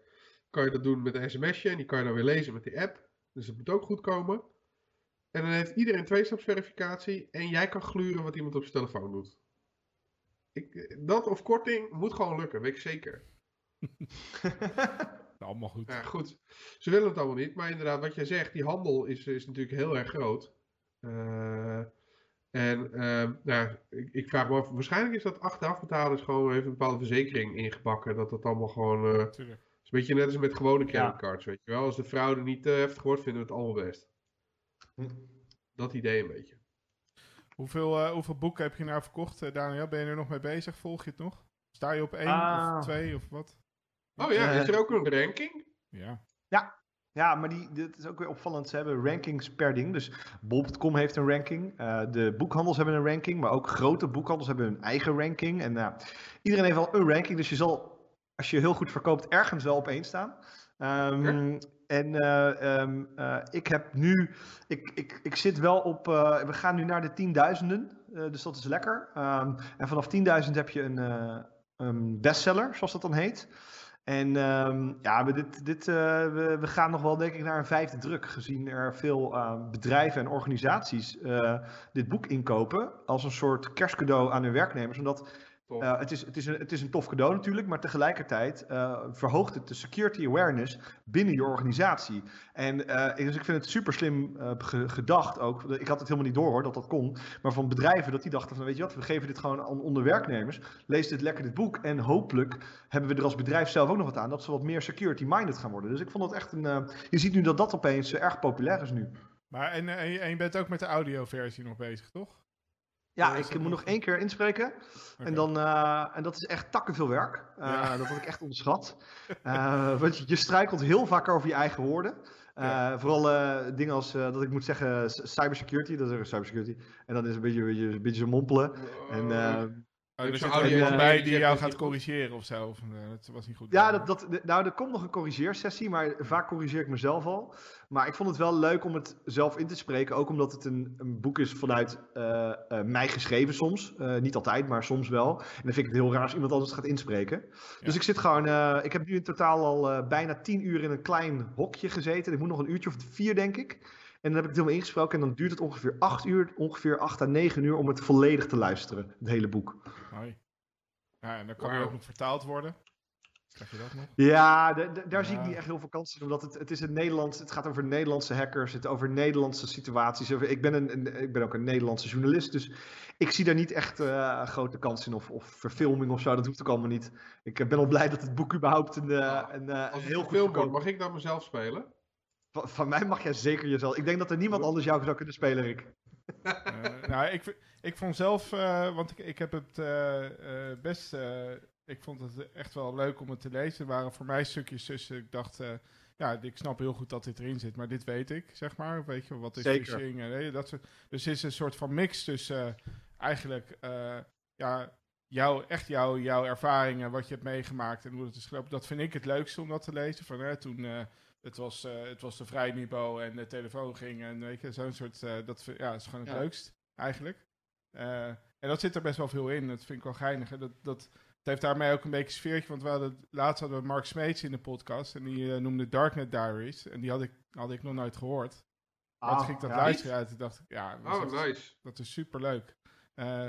kan je dat doen met een sms'je en die kan je dan weer lezen met die app. Dus dat moet ook goed komen. En dan heeft iedereen twee-stapsverificatie en jij kan gluren wat iemand op zijn telefoon doet. Ik, dat of korting moet gewoon lukken, weet ik zeker. [laughs] allemaal goed. Ja, goed. Ze willen het allemaal niet, maar inderdaad, wat jij zegt, die handel is, is natuurlijk heel erg groot. Uh, en uh, nou, ik, ik, vraag me af, waarschijnlijk is dat achteraf betalers gewoon even een bepaalde verzekering ingebakken. Dat dat allemaal gewoon. Uh, is een beetje net als met gewone creditcards, weet je wel. Als de fraude niet uh, heftig wordt, vinden we het allemaal best. Hm. Dat idee een beetje. Hoeveel, hoeveel boeken heb je nou verkocht, Daniel? Ben je er nog mee bezig? Volg je het nog? Sta je op één ah. of twee of wat? Oh ja, is er ook een ranking? Ja. Ja, ja, maar die, dit is ook weer opvallend. Ze hebben rankings per ding. Dus bol.com heeft een ranking. Uh, de boekhandels hebben een ranking. Maar ook grote boekhandels hebben hun eigen ranking. En uh, iedereen heeft wel een ranking. Dus je zal, als je heel goed verkoopt, ergens wel op één staan. Um, En uh, um, ik heb nu, ik, ik, ik zit wel op, we gaan nu naar de tienduizenden. dus dat is lekker. Um, en vanaf 10.000 heb je een, een bestseller, zoals dat dan heet. En um, ja, we, dit, dit, uh, we, we, gaan nog wel denk ik naar een vijfde druk, gezien er veel uh, bedrijven en organisaties uh, dit boek inkopen als een soort kerstcadeau aan hun werknemers. Omdat uh, het, is, het, is een, het is een tof cadeau natuurlijk, maar tegelijkertijd uh, verhoogt het de security awareness binnen je organisatie. En uh, dus ik vind het super slim gedacht ook. Ik had het helemaal niet door hoor, dat dat kon. Maar van bedrijven dat die dachten van weet je wat, we geven dit gewoon aan onder werknemers. Lees dit lekker dit boek en hopelijk hebben we er als bedrijf zelf ook nog wat aan. Dat ze wat meer security minded gaan worden. Dus ik vond dat echt een... je ziet nu dat dat opeens erg populair is nu. Maar en, en, je bent ook met de audioversie nog bezig, toch? Ja, ik moet nog één keer inspreken. En, dan, uh, en dat is echt takkenveel werk. Uh, Dat had ik echt onderschat. Uh, [laughs] want je, je, struikelt heel vaak over je eigen woorden. Ja. Vooral dingen als dat ik moet zeggen cybersecurity. Dat is cybersecurity. En dan is een beetje, een beetje, een beetje mompelen. En Oh, er zit er iemand bij die jou gaat corrigeren of zo. Of, uh, dat was niet goed. Ja, dat, dat, nou, er komt nog een corrigeersessie, maar vaak corrigeer ik mezelf al. Maar ik vond het wel leuk om het zelf in te spreken. Ook omdat het een, een boek is vanuit uh, uh, mij geschreven soms. niet altijd, maar soms wel. En dan vind ik het heel raar als iemand anders gaat inspreken. Dus ik zit gewoon... ik heb nu in totaal al bijna tien uur in een klein hokje gezeten. Ik moet nog een uurtje of vier, denk ik. En dan heb ik het helemaal ingesproken en dan duurt het ongeveer 8 uur, ongeveer 8 à 9 uur om het volledig te luisteren, het hele boek. Mooi. Ja, en dan kan wow. ook nog vertaald worden. Krijg je dat nog? Ja, daar zie ik niet echt heel veel kansen in, omdat het, het is het Nederlands, het gaat over Nederlandse hackers, het over Nederlandse situaties. Ik ben, een, ik ben ook een Nederlandse journalist, dus ik zie daar niet echt uh, grote kansen in of, of verfilming of zo, dat hoeft ook allemaal niet. Ik ben al blij dat het boek überhaupt een, uh, een, uh, Als heel goed wordt, mag ik dan mezelf spelen? Van, mij mag jij zeker jezelf. Ik denk dat er niemand anders jou zou kunnen spelen, Rick. Uh, nou, ik, ik vond zelf, uh, want ik, ik heb het uh, best. ik vond het echt wel leuk om het te lezen. Er waren voor mij stukjes tussen. Ik dacht, ja, ik snap heel goed dat dit erin zit, maar dit weet ik, zeg maar. Weet je, wat is zeker. phishing? En, dat soort, dus het is een soort van mix tussen eigenlijk, ja, jouw, echt jouw, jouw ervaringen, wat je hebt meegemaakt en hoe het is gelopen. Dat vind ik het leukste om dat te lezen. Van, toen het was, uh, het was de vrijniveau en de telefoon ging en weet je, zo'n soort, uh, dat ja, is gewoon het leukst eigenlijk. Uh, en dat zit er best wel veel in, dat vind ik wel geinig. Dat, dat, het heeft daarmee ook een beetje sfeertje, want we hadden, laatst hadden we Mark Smeets in de podcast en die noemde Darknet Diaries en die had ik, had ik nog nooit gehoord. Ah, toen ging ik dat ja, luisteren uit en dacht ik, ja, oh, dat, nice. dat is super leuk.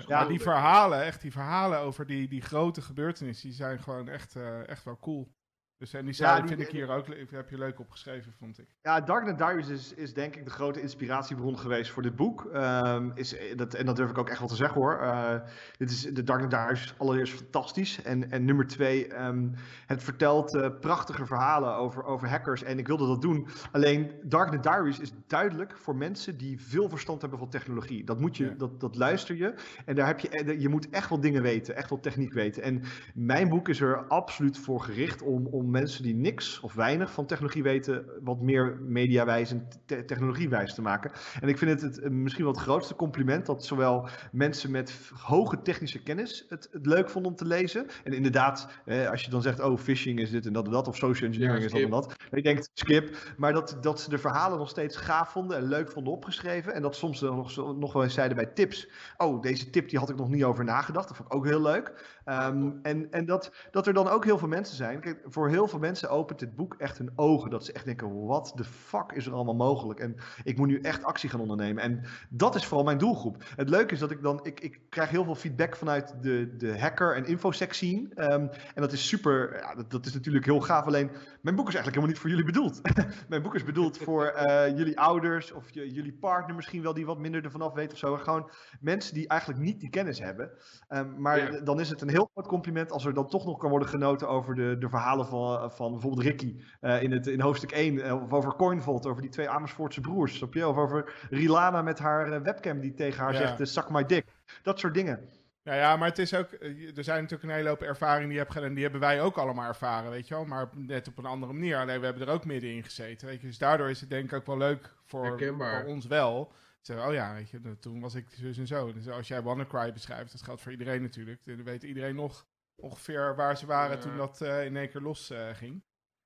ja, die verhalen, echt die verhalen over die, die grote gebeurtenissen, die zijn gewoon echt, echt wel cool. Dus en die ja, vind ik hier ook, heb je leuk opgeschreven, vond ik. Ja, Darknet Diaries is, is denk ik de grote inspiratiebron geweest voor dit boek. Um, is, dat, en dat durf ik ook echt wel te zeggen hoor. Uh, dit is, de Darknet Diaries allereerst fantastisch. En, en nummer twee, um, het vertelt uh, prachtige verhalen over, over hackers. En ik wilde dat doen. Alleen Darknet Diaries is duidelijk voor mensen die veel verstand hebben van technologie. Dat, moet je, ja. dat, dat luister je. En daar heb je, je moet echt wel dingen weten, echt wel techniek weten. En mijn boek is er absoluut voor gericht om, om mensen die niks of weinig van technologie weten, wat meer mediawijs en te technologiewijs te maken. En ik vind het, het, misschien wel het grootste compliment dat zowel mensen met hoge technische kennis het, het leuk vonden om te lezen. En inderdaad, eh, als je dan zegt, oh, phishing is dit en dat en dat, of social engineering ja, is dat en dat. En je denkt, skip. Maar dat, dat ze de verhalen nog steeds gaaf vonden en leuk vonden opgeschreven. En dat soms nog, nog wel eens zeiden bij tips, oh, deze tip die had ik nog niet over nagedacht. Dat vond ik ook heel leuk. Um, en en dat, dat er dan ook heel veel mensen zijn. Kijk, voor heel veel mensen opent dit boek echt hun ogen. Dat ze echt denken: wat de fuck is er allemaal mogelijk? En ik moet nu echt actie gaan ondernemen. En dat is vooral mijn doelgroep. Het leuke is dat ik dan. Ik, ik krijg heel veel feedback vanuit de, de hacker- en infosec scene. Um, en dat is super. Ja, dat, dat, is natuurlijk heel gaaf. Alleen, mijn boek is eigenlijk helemaal niet voor jullie bedoeld. [laughs] mijn boek is bedoeld voor uh, jullie ouders of je, jullie partner misschien wel, die wat minder ervan af weet of zo. Gewoon mensen die eigenlijk niet die kennis hebben. Um, maar ja. dan is het een heel groot compliment als er dan toch nog kan worden genoten over de, de verhalen van, van bijvoorbeeld Ricky uh, in, het, in hoofdstuk 1. Uh, of over Coinvolt, over die twee Amersfoortse broers. Snap je? Of over Rilana met haar uh, webcam die tegen haar ja. zegt: Suck my dick. Dat soort dingen. Ja, ja, maar het is ook. Er zijn natuurlijk een hele hoop ervaringen die je hebt gedaan. En die hebben wij ook allemaal ervaren, weet je wel. Maar net op een andere manier. Alleen we hebben er ook middenin gezeten. Weet je. Dus daardoor is het denk ik ook wel leuk voor, voor ons wel. Zeggen, oh ja, weet je, toen was ik zus en zo. Dus als jij WannaCry beschrijft, dat geldt voor iedereen natuurlijk. Dan weet iedereen nog ongeveer waar ze waren ja. toen dat uh, in één keer los uh, ging.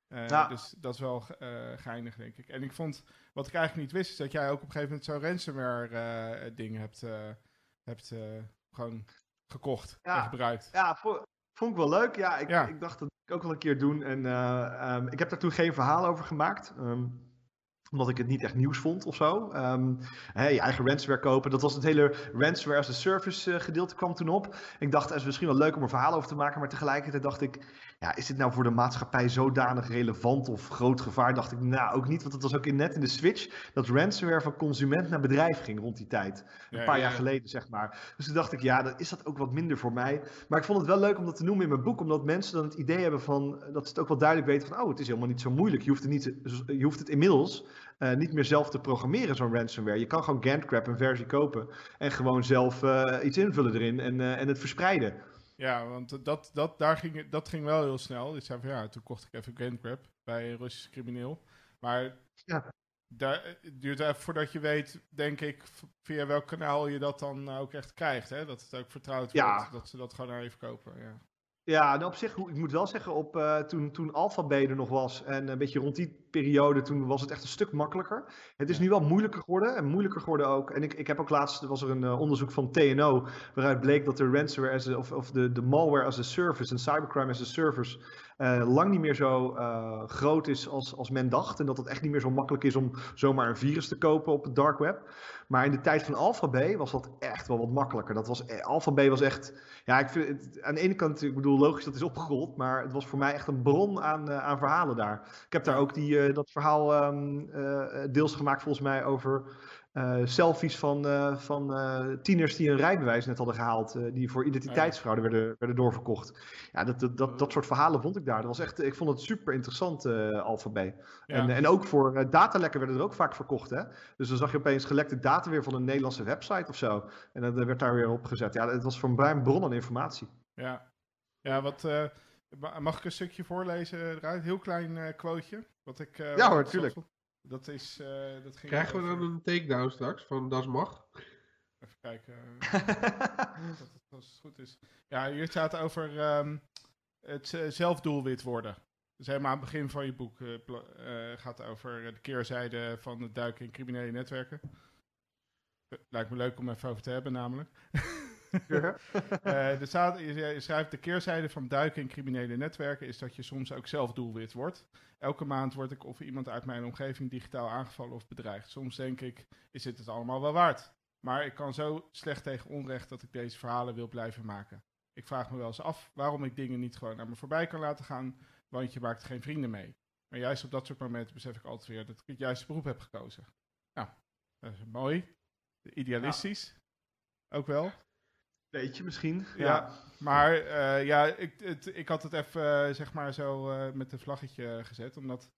Uh, ja. Dus dat is wel geinig, denk ik. En ik vond, wat ik eigenlijk niet wist, is dat jij ook op een gegeven moment zo'n ransomware ding hebt, hebt gewoon gekocht ja. en gebruikt. Ja, vond ik wel leuk. Ja, ik, ja. ik dacht dat ik ook wel een keer doen. En um, ik heb daar toen geen verhaal over gemaakt. Um, omdat ik het niet echt nieuws vond of zo. Um, hè, je eigen ransomware kopen. Dat was het hele ransomware as a service uh, gedeelte kwam toen op. Ik dacht, het is misschien wel leuk om een verhaal over te maken. Maar tegelijkertijd dacht ik, ja, is dit nou voor de maatschappij zodanig relevant of groot gevaar? Dacht ik, nou ook niet, want het was ook in, net in de switch dat ransomware van consument naar bedrijf ging rond die tijd. Een paar jaar geleden, zeg maar. Dus toen dacht ik, ja, dan is dat ook wat minder voor mij. Maar ik vond het wel leuk om dat te noemen in mijn boek, omdat mensen dan het idee hebben van, dat ze het ook wel duidelijk weten van, oh, het is helemaal niet zo moeilijk. Je hoeft het, niet, je hoeft het inmiddels uh, niet meer zelf te programmeren, zo'n ransomware. Je kan gewoon Gantgrab een versie kopen en gewoon zelf uh, iets invullen erin en, uh, en het verspreiden. Ja, want dat, dat, daar ging, dat ging wel heel snel. Dus zei van, ja, toen kocht ik even Gantgrab bij een Russisch crimineel. Maar ja. daar, het duurt even voordat je weet, denk ik, via welk kanaal je dat dan ook echt krijgt. Hè? Dat het ook vertrouwd wordt, dat ze dat gewoon even kopen. Ja. Ja, nou op zich, ik moet wel zeggen, op, uh, toen, toen Alphabet er nog was en een beetje rond die periode, toen was het echt een stuk makkelijker. Het is nu wel moeilijker geworden en moeilijker geworden ook. En ik, ik heb ook laatst, er was er een uh, onderzoek van TNO, waaruit bleek dat de ransomware as a, of, of de, de malware as a service en cybercrime as a service uh, lang niet meer zo groot is als, als men dacht. En dat het echt niet meer zo makkelijk is om zomaar een virus te kopen op het dark web. Maar in de tijd van Alphabet was dat echt wel wat makkelijker. Dat was, Alphabet was echt ja, ik vind het, aan de ene kant, ik bedoel, logisch dat is opgerold, maar het was voor mij echt een bron aan, aan verhalen daar. Ik heb daar ook die, uh, dat verhaal um, uh, deels gemaakt volgens mij over uh, selfies van, uh, van uh, tieners die een rijbewijs net hadden gehaald, die voor identiteitsfraude werden, werden doorverkocht. Ja, dat, dat, dat, dat soort verhalen vond ik daar. Dat was echt, ik vond het super interessant, Alphabet. Ja. En, en ook voor datalekken werden er ook vaak verkocht. Hè? Dus dan zag je opeens gelekte data weer van een Nederlandse website of zo. En dat werd daar weer op gezet. Ja, het was voor een bron aan informatie. Ja, ja wat, mag ik een stukje voorlezen eruit? Heel klein quoteje. Wat ik, ja hoor, tuurlijk. Dat is, uh, dat ging Krijgen we dan een takedown straks van Das Mag? Even kijken. dat het als het goed is. Ja, hier staat over um, het zelfdoelwit worden. Dus helemaal aan het begin van je boek uh, gaat over de keerzijde van het duiken in criminele netwerken. Lijkt me leuk om even over te hebben, namelijk. [laughs] uh, [laughs] er staat, je, schrijft de keerzijde van duiken in criminele netwerken is dat je soms ook zelf doelwit wordt. Elke maand word ik of iemand uit mijn omgeving digitaal aangevallen of bedreigd. Soms denk ik, is dit het allemaal wel waard? Maar ik kan zo slecht tegen onrecht dat ik deze verhalen wil blijven maken. Ik vraag me wel eens af waarom ik dingen niet gewoon naar me voorbij kan laten gaan, want je maakt geen vrienden mee. Maar juist op dat soort momenten besef ik altijd weer dat ik het juiste beroep heb gekozen. Nou, dat is mooi. Idealistisch. Ook wel. Beetje misschien. Ja, maar uh, ja, ik, het, ik had het even uh, zeg maar zo uh, met een vlaggetje gezet, omdat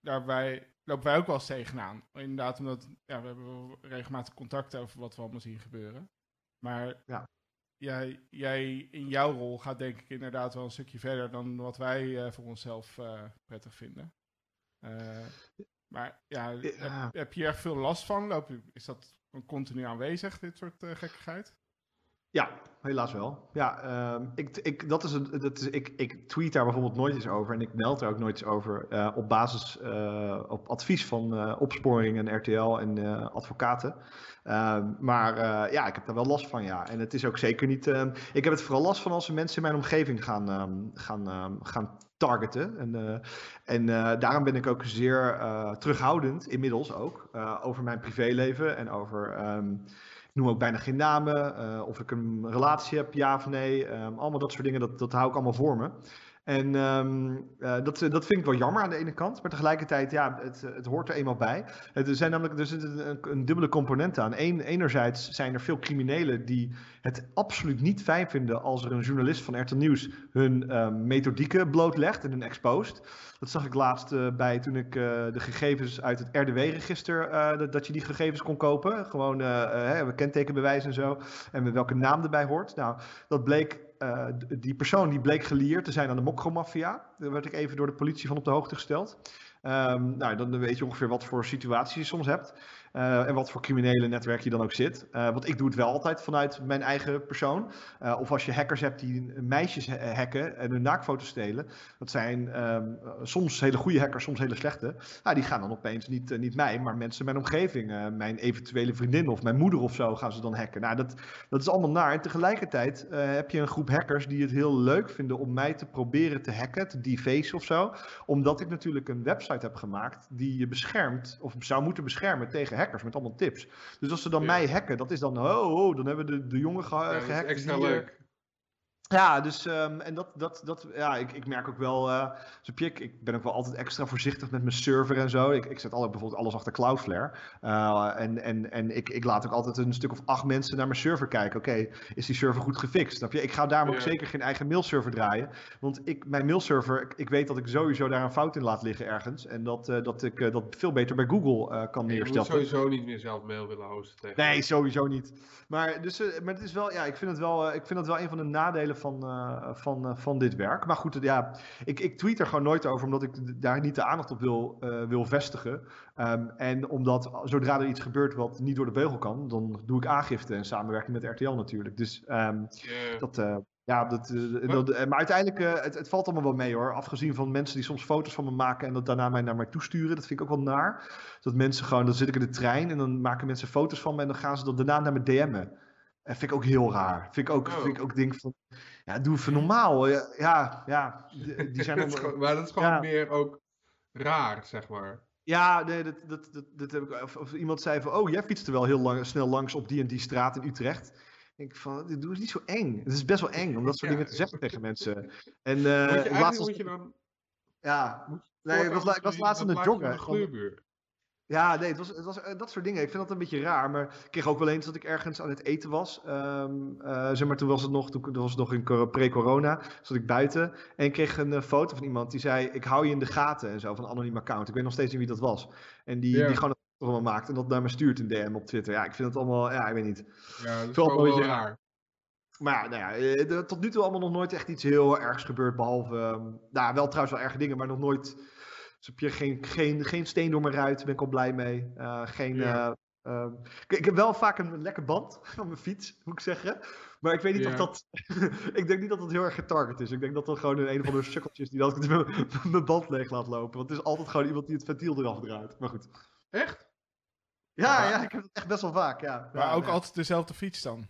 daarbij lopen wij ook wel eens tegenaan. Inderdaad, omdat ja, we hebben regelmatig contact over wat we allemaal zien gebeuren. Maar ja. jij, jij in jouw rol gaat denk ik inderdaad wel een stukje verder dan wat wij voor onszelf prettig vinden. maar ja. Heb, heb, je er veel last van? Loop, is dat continu aanwezig, dit soort gekkigheid? Ja, helaas wel. Ja, uh, ik, ik, dat is dat is, ik, ik tweet daar bijvoorbeeld nooit eens over en ik meld er ook nooit eens over uh, op basis, uh, op advies van uh, opsporing en RTL en advocaten. Ehm, maar ja, ik heb daar wel last van, ja. En het is ook zeker niet. Ehm, ik heb het vooral last van als mensen in mijn omgeving gaan, gaan, gaan targeten. En, en daarom ben ik ook zeer terughoudend, inmiddels ook, over mijn privéleven en over noem ook bijna geen namen. Uh, of ik een relatie heb, ja of nee. Um, allemaal dat soort dingen, dat, dat hou ik allemaal voor me. En um, uh, dat, dat vind ik wel jammer aan de ene kant. Maar tegelijkertijd, ja, het, het hoort er eenmaal bij. Het, er zijn namelijk er zit een, een, dubbele component aan. Eén, enerzijds zijn er veel criminelen die het absoluut niet fijn vinden als er een journalist van RTL Nieuws hun uh, methodieken blootlegt en hun exposed. Dat zag ik laatst bij toen ik de gegevens uit het RDW-register, dat, dat, je die gegevens kon kopen. Gewoon uh, kentekenbewijs en zo. En welke naam erbij hoort. Nou, dat bleek die persoon die bleek gelieerd te zijn aan de Mokro-maffia. Daar werd ik even door de politie van op de hoogte gesteld. Um, nou, dan weet je ongeveer wat voor situatie je soms hebt. Uh, en wat voor criminele netwerk je dan ook zit. Uh, want ik doe het wel altijd vanuit mijn eigen persoon. Uh, of als je hackers hebt die meisjes hacken en hun naakfoto's stelen. Dat zijn um, soms hele goede hackers, soms hele slechte. Nou, die gaan dan opeens niet, niet mij, maar mensen in mijn omgeving. mijn eventuele vriendin of mijn moeder of zo gaan ze dan hacken. Nou, dat, dat is allemaal naar. En tegelijkertijd heb je een groep hackers die het heel leuk vinden om mij te proberen te hacken, te deface of zo. Omdat ik natuurlijk een website heb gemaakt die je beschermt, of zou moeten beschermen tegen hackers met allemaal tips. Dus als ze dan mij hacken, dat is dan, oh, oh dan hebben we de, de jongen ge ja, gehackt. extra die, leuk. Ja, dus um, en dat, dat, dat, ja, ik, ik merk ook wel, uh, ik, ik ben ook wel altijd extra voorzichtig met mijn server en zo. Ik, ik zet altijd bijvoorbeeld alles achter Cloudflare. Uh, en en, en ik, ik laat ook altijd een stuk of acht mensen naar mijn server kijken. Oké, is die server goed gefixt? Snap je? Ik ga daarom ook zeker geen eigen mailserver draaien. Want ik, mijn mailserver, ik, ik, weet dat ik sowieso daar een fout in laat liggen ergens. En dat, uh, dat ik dat veel beter bij Google kan neerstellen. Je moet sowieso niet meer zelf mail willen hosten. Tegen nee, sowieso niet. Maar, dus, maar het is wel, ja, ik vind het wel, ik vind het wel een van de nadelen van, uh, van, uh, van dit werk. Maar goed, ja, ik, ik tweet er gewoon nooit over, omdat ik daar niet de aandacht op wil, uh, wil vestigen. Um, en omdat zodra er iets gebeurt wat niet door de beugel kan, dan doe ik aangifte en samenwerking met RTL natuurlijk. Dus um, yeah. dat. Ja, dat, dat, maar uiteindelijk, het, het, valt allemaal wel mee hoor. Afgezien van mensen die soms foto's van me maken en dat daarna mij naar mij toesturen. Dat vind ik ook wel naar. Dat mensen gewoon, dan zit ik in de trein en dan maken mensen foto's van me en dan gaan ze dat daarna naar me DM'en. Dat vind ik ook heel raar. Vind ik ook, oh. vind ik ook denk van, ja, doe even normaal. Ja, ja, die [laughs] zijn dat gewoon, maar dat is gewoon meer ook raar, zeg maar. Ja, nee, dat, dat, dat, dat heb ik. Of, of, iemand zei van, oh, jij fietste wel heel lang, snel langs op die en die straat in Utrecht. Ik van, dit doe is niet zo eng. Het is best wel eng om dat soort dingen te zeggen tegen mensen. [laughs] En uh, moet je, laatst moet je dan... Ja, nee, ik was, ik was laatst aan het joggen. Ja, nee, het was, het was uh, dat soort dingen. Ik vind dat een beetje raar. Maar ik kreeg ook wel eens dat ik ergens aan het eten was. Um, uh, zeg maar, toen was het nog, toen, was het nog in pre-corona. Zat ik buiten. En ik kreeg een uh, foto van iemand die zei: Ik hou je in de gaten en zo. Van een anoniem account. Ik weet nog steeds niet wie dat was. En die, die gewoon het allemaal maakt. En dat naar me stuurt in DM op Twitter. Ja, ik vind het allemaal. Ja, ik weet niet. Ja, dat is wel, wel raar. Maar nou ja, tot nu toe allemaal nog nooit echt iets heel ergs gebeurd. Behalve. Um, nou, wel trouwens wel erge dingen, maar nog nooit dus heb je geen, geen, geen steen door mijn ruit, daar ben ik al blij mee. Uh, geen, uh, uh, ik, ik, heb wel vaak een lekker band [laughs] van mijn fiets, moet ik zeggen. Maar ik weet niet of dat. [laughs] ik denk niet dat het heel erg getarget is. Ik denk dat dat gewoon een, een of andere sukkeltje is die dat mijn band leeg laat lopen. Want het is altijd gewoon iemand die het ventiel eraf draait. Maar goed. Echt? Ja, ja, ja ik heb het echt best wel vaak. Ja. Maar ook altijd dezelfde fiets dan?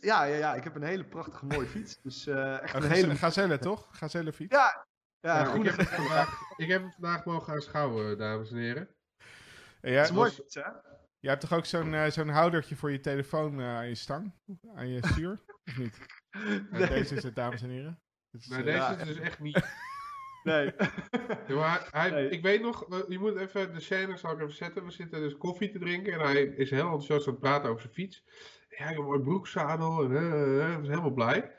Ja, ja, ja, ik heb een hele prachtige mooie fiets. Dus, uh, echt een hele... Gazelle, toch? Gazelle fiets? Ja, ja, ja ik, heb het vandaag, ik heb het vandaag mogen aanschouwen, dames en heren. Ja, dat is mooi, was, hè? Je hebt toch ook zo'n uh, zo'n houdertje voor je telefoon uh, aan je stang? Aan je stuur? of niet? [laughs] Nee. Deze is het, dames en heren. Is, nee, deze ja, is dus echt niet. [laughs] Nee. [laughs] ja, maar hij, nee. Ik weet nog, je moet even de scène zal ik even zetten. We zitten dus koffie te drinken en hij is heel enthousiast aan het praten over zijn fiets. Ja, ik heb een mooi broekzadel en uh, is helemaal blij.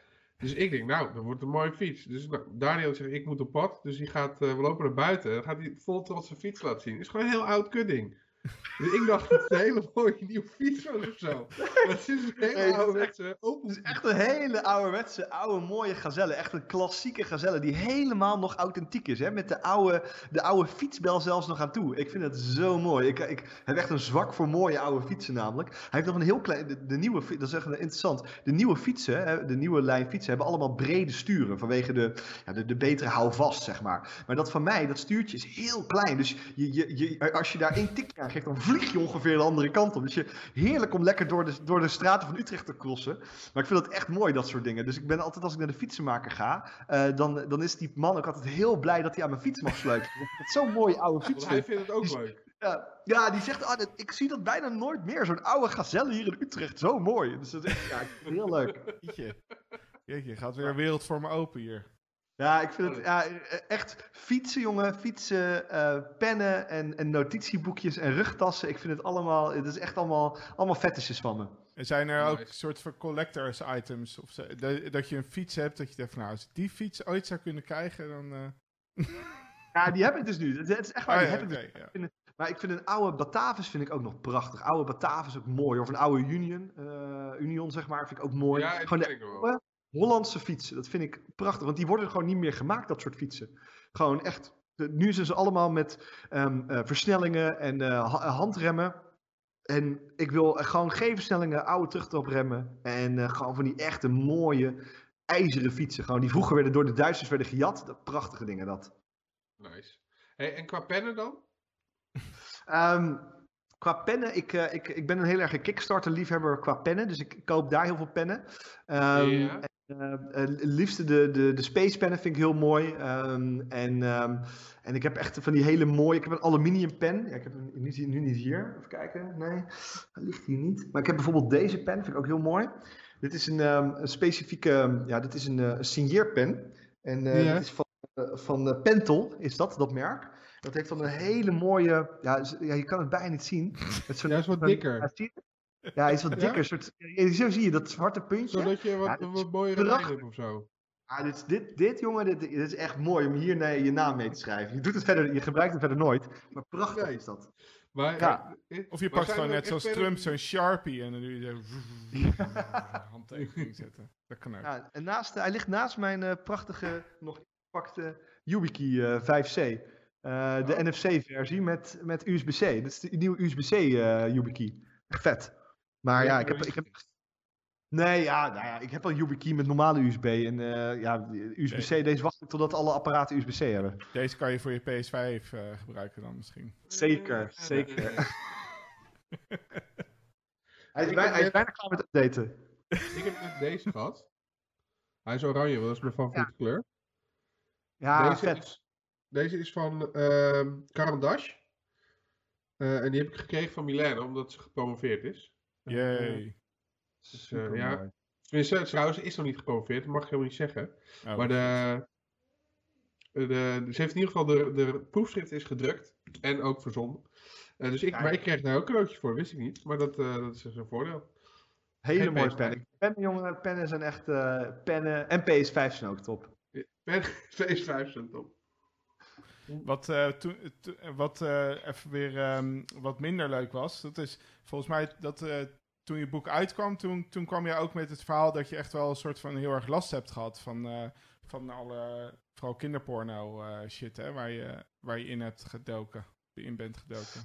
Dus ik denk, nou, dat wordt een mooie fiets. Dus nou, Daniel zegt, ik moet op pad. Dus hij gaat, uh, we lopen naar buiten. Dan gaat hij vol trots zijn fiets laten zien. Het is gewoon een heel oud kudding. Dus ik dacht dat het een hele mooie nieuwe fiets was of zo. Maar het is een hele hey, ouderwetse open. Het is echt een hele ouderwetse, oude, mooie gazelle. Echt een klassieke gazelle die helemaal nog authentiek is. Hè? Met de oude, de oude fietsbel zelfs nog aan toe. Ik vind het zo mooi. Ik, ik heb echt een zwak voor mooie oude fietsen namelijk. Hij heeft nog een heel klein... De, de nieuwe, dat is echt interessant. De nieuwe fietsen, de nieuwe lijn fietsen, hebben allemaal brede sturen. Vanwege de, ja, de, de betere houvast, zeg maar. Maar dat van mij, dat stuurtje is heel klein. Dus je, je, je, als je daar één tik aan geeft, dan vlieg je ongeveer de andere kant op. Dus je, heerlijk om lekker door de, door de straten van Utrecht te crossen. Maar ik vind het echt mooi, dat soort dingen. Dus ik ben altijd, als ik naar de fietsenmaker ga, uh, dan, dan is die man ook altijd heel blij dat hij aan mijn fiets mag sleutelen. Want het zo'n mooie oude fiets. hij vindt het ook leuk. Ja, ja, die zegt, ah, ik zie dat bijna nooit meer. Zo'n oude gazelle hier in Utrecht, zo mooi. Dus dat is echt, ja, heel leuk. Jeetje, Jeetje gaat weer een wereld voor me open hier. Ja, ik vind het ja, echt fietsen, jongen. Fietsen, uh, pennen en, en notitieboekjes en rugtassen. Ik vind het allemaal, het is echt allemaal, allemaal fetishes van me. En zijn er ook nice. soort van collectors items? Of zo, dat je een fiets hebt, dat je denkt van nou, als ik die fiets ooit zou kunnen krijgen, dan... Uh... [laughs] ja, die heb ik dus nu. Het is echt waar, oh, die ja, heb okay, ik dus. ja. Maar ik vind een oude Batavus vind ik ook nog prachtig. Oude Batavus ook mooi. Of een oude Union, uh, Union zeg maar, vind ik ook mooi. Ja, Gewoon de oude, Hollandse fietsen. Dat vind ik prachtig, want die worden gewoon niet meer gemaakt, dat soort fietsen. Gewoon echt. Nu zijn ze allemaal met um, uh, versnellingen en uh, handremmen. En ik wil gewoon geen versnellingen, oude terugtrapremmen. En uh, gewoon van die echte mooie ijzeren fietsen. Gewoon die vroeger werden door de Duitsers werden gejat. Dat prachtige dingen dat. Nice. Hey, en qua pennen dan? um, qua pennen, ik, uh, ik, ik ben een heel erg Kickstarter-liefhebber qua pennen. Dus ik koop daar heel veel pennen. Um. Uh, liefste de, de, de Space pennen vind ik heel mooi. Um, en, um, en ik heb echt van die hele mooie. Ik heb een aluminium pen. Ja, ik heb hem nu, nu niet hier. Even kijken. Nee, hij ligt hier niet. Maar ik heb bijvoorbeeld deze pen. Vind ik ook heel mooi. Dit is een, um, specifieke, ja, dit is een, een signeerpen. En uh, dit is van, van Pentel, is dat, dat merk. Dat heeft dan een hele mooie, ja, ja je kan het bijna niet zien. [laughs] Het ja, is wat dikker. Ja, hij is wat dikker. Soort, zo zie je dat zwarte puntje. Zodat je wat, ja, wat mooiere lijn hebt of zo. Ja, dit, dit, dit jongen, dit, dit, is echt mooi om hier nee, je naam mee te schrijven. Je, doet het verder, je gebruikt het verder nooit, maar prachtig is dat. Maar, ja. Of je pakt gewoon net zoals Trump zo'n Sharpie en dan doe je zo [laughs] handtekening zetten. Dat kan ook. Ja, en naast, hij ligt naast mijn uh, prachtige, nog gepakte YubiKey uh, 5C. Uh, de oh. NFC-versie met, met USB-C. Dat is de nieuwe USB-C uh, YubiKey. Vet. Maar ja, ik heb, ik heb Nee, ja, nou ja, ik heb al YubiKey met normale USB. En uh, ja, USB-C, deze wacht ik totdat alle apparaten USB-C hebben. Deze kan je voor je PS5 uh, eh, gebruiken dan misschien. Zeker, zeker. [laughs] hij, is hij is bijna klaar met updaten. Ik heb net deze gehad. Hij is oranje, want dat is mijn favoriete ja. kleur. Ja, deze vet. Is, deze is van uh, ehm, Carandash. Uh, en die heb ik gekregen van Milena, omdat ze gepromoveerd is. Yay. Dus, uh, ja. Tenminste, trouwens is nog niet gepromoveerd, dat mag ik helemaal niet zeggen. Oh, maar de, de, de, ze heeft in ieder geval de, de proefschrift is gedrukt en ook verzonden. Uh, dus ik, maar ik kreeg daar ook een cadeautje voor, wist ik niet. Maar dat, uh, dat is dus een voordeel. Hele mooie pennen. Pennen, jongen, pennen zijn echt uh, pennen. En PS5 zijn ook top. Ja, pen, PS5 zijn top. Wat, uh, wat even weer um, wat minder leuk was, dat is volgens mij dat toen je boek uitkwam, toen, toen kwam je ook met het verhaal dat je echt wel een soort van heel erg last hebt gehad van, van alle, vooral kinderporno shit, hè, waar je, waar je in hebt gedoken, in bent gedoken.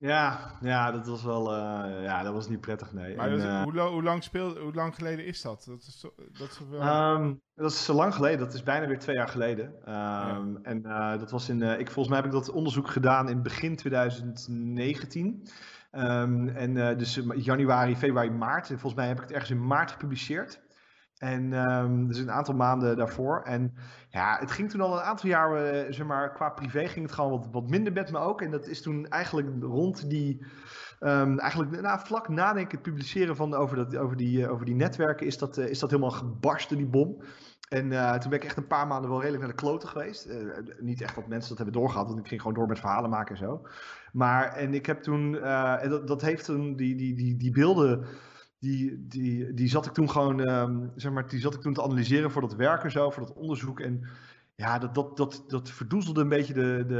Ja, ja, dat was wel, uh, ja, dat was niet prettig, nee. Maar en, dat, hoe, hoe, lang speel, hoe lang geleden is dat? Dat is, dat is, wel... um, dat is zo lang geleden, dat is bijna weer twee jaar geleden. Um, ja. En dat was in, ik, volgens mij heb ik dat onderzoek gedaan in begin 2019. Um, en dus januari, februari, maart. En volgens mij heb ik het ergens in maart gepubliceerd. En um, dus een aantal maanden daarvoor. En ja, het ging toen al een aantal jaar, uh, zeg maar, qua privé ging het gewoon wat, wat minder met me ook. En dat is toen eigenlijk rond die, um, eigenlijk nou, vlak nadenken het publiceren van over, dat, over, die, uh, over die netwerken is dat, uh, is dat helemaal gebarsten, die bom. En toen ben ik echt een paar maanden wel redelijk naar de kloten geweest. Niet echt dat mensen dat hebben doorgehad, want ik ging gewoon door met verhalen maken en zo. Maar, en ik heb toen, en dat, dat heeft toen, die, die, die, die beelden, die, die, die zat ik toen gewoon, um, zeg maar, die zat ik toen te analyseren voor dat werk en zo, voor dat onderzoek. En ja, dat, dat, dat, dat verdoezelde een beetje, de, de,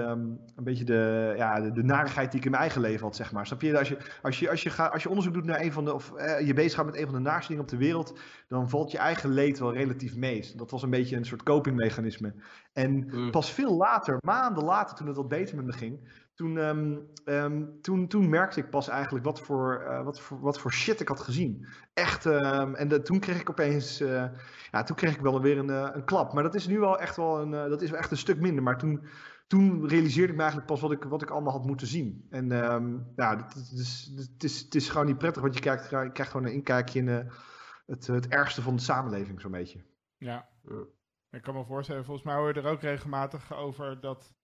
een beetje de, ja, de, de narigheid die ik in mijn eigen leven had, zeg maar. Snap je? Als je, als je, als je, gaat, als je onderzoek doet naar een van de, of eh, je bezig gaat met een van de naaste dingen op de wereld, dan valt je eigen leed wel relatief mee. Dat was een beetje een soort copingmechanisme. En mm. pas veel later, maanden later, toen het wat beter met me ging, toen, um, um, toen, toen merkte ik pas eigenlijk wat voor, uh, wat, voor, wat voor shit ik had gezien. Echt, um, en de, toen kreeg ik opeens, uh, ja, toen kreeg ik wel weer een, uh, een klap. Maar dat is nu wel echt wel een, dat is wel echt een stuk minder. Maar toen, toen realiseerde ik me eigenlijk pas wat ik, wat ik allemaal had moeten zien. En ja, het, is, het, is, het is gewoon niet prettig, want je krijgt, je krijgt gewoon een inkijkje in het, het ergste van de samenleving, zo'n beetje. Ja. Ik kan me voorstellen, volgens mij hoor je er ook regelmatig over dat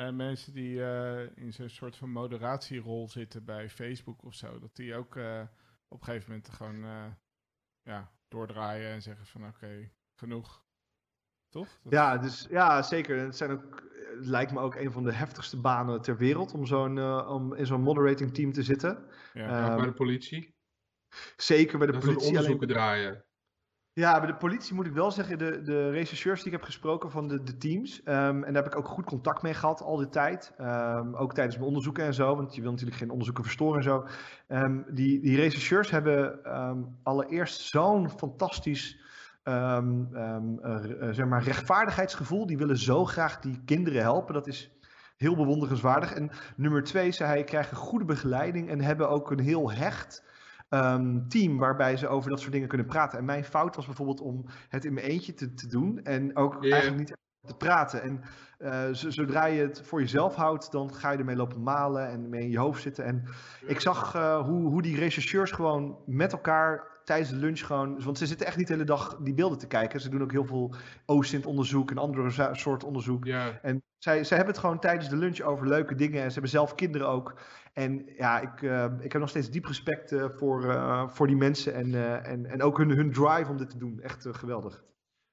uh, mensen die uh, in zo'n soort van moderatierol zitten bij Facebook of zo, dat die ook uh, op een gegeven moment gewoon ja, doordraaien en zeggen van oké, genoeg. Toch? Dat ja, dus, ja, zeker. Het, zijn ook, het lijkt me ook een van de heftigste banen ter wereld om, zo'n, om in zo'n moderating team te zitten. Ja, um, bij de politie. Zeker bij de dat politie. onderzoeken alleen... draaien. Ja, bij de politie moet ik wel zeggen, de, de rechercheurs die ik heb gesproken van de, de teams, um, en daar heb ik ook goed contact mee gehad al die tijd, um, ook tijdens mijn onderzoeken en zo, want je wil natuurlijk geen onderzoeken verstoren en zo. Um, die, die rechercheurs hebben allereerst zo'n fantastisch uh, zeg maar rechtvaardigheidsgevoel, die willen zo graag die kinderen helpen, dat is heel bewonderenswaardig. En nummer twee, zei hij, krijgen goede begeleiding en hebben ook een heel hecht um, team waarbij ze over dat soort dingen kunnen praten. En mijn fout was bijvoorbeeld om het in mijn eentje te, te doen en ook yeah. eigenlijk niet te praten. En uh, zodra je het voor jezelf houdt, dan ga je ermee lopen malen en mee in je hoofd zitten. En ik zag uh, hoe, hoe die rechercheurs gewoon met elkaar tijdens de lunch gewoon. Want ze zitten echt niet de hele dag die beelden te kijken. Ze doen ook heel veel OSINT-onderzoek en andere soort onderzoek. Ja. En zij, zij hebben het gewoon tijdens de lunch over leuke dingen. En ze hebben zelf kinderen ook. En ja, ik, uh, ik heb nog steeds diep respect uh, voor, uh, voor die mensen. En, en, en ook hun, hun drive om dit te doen. Echt geweldig.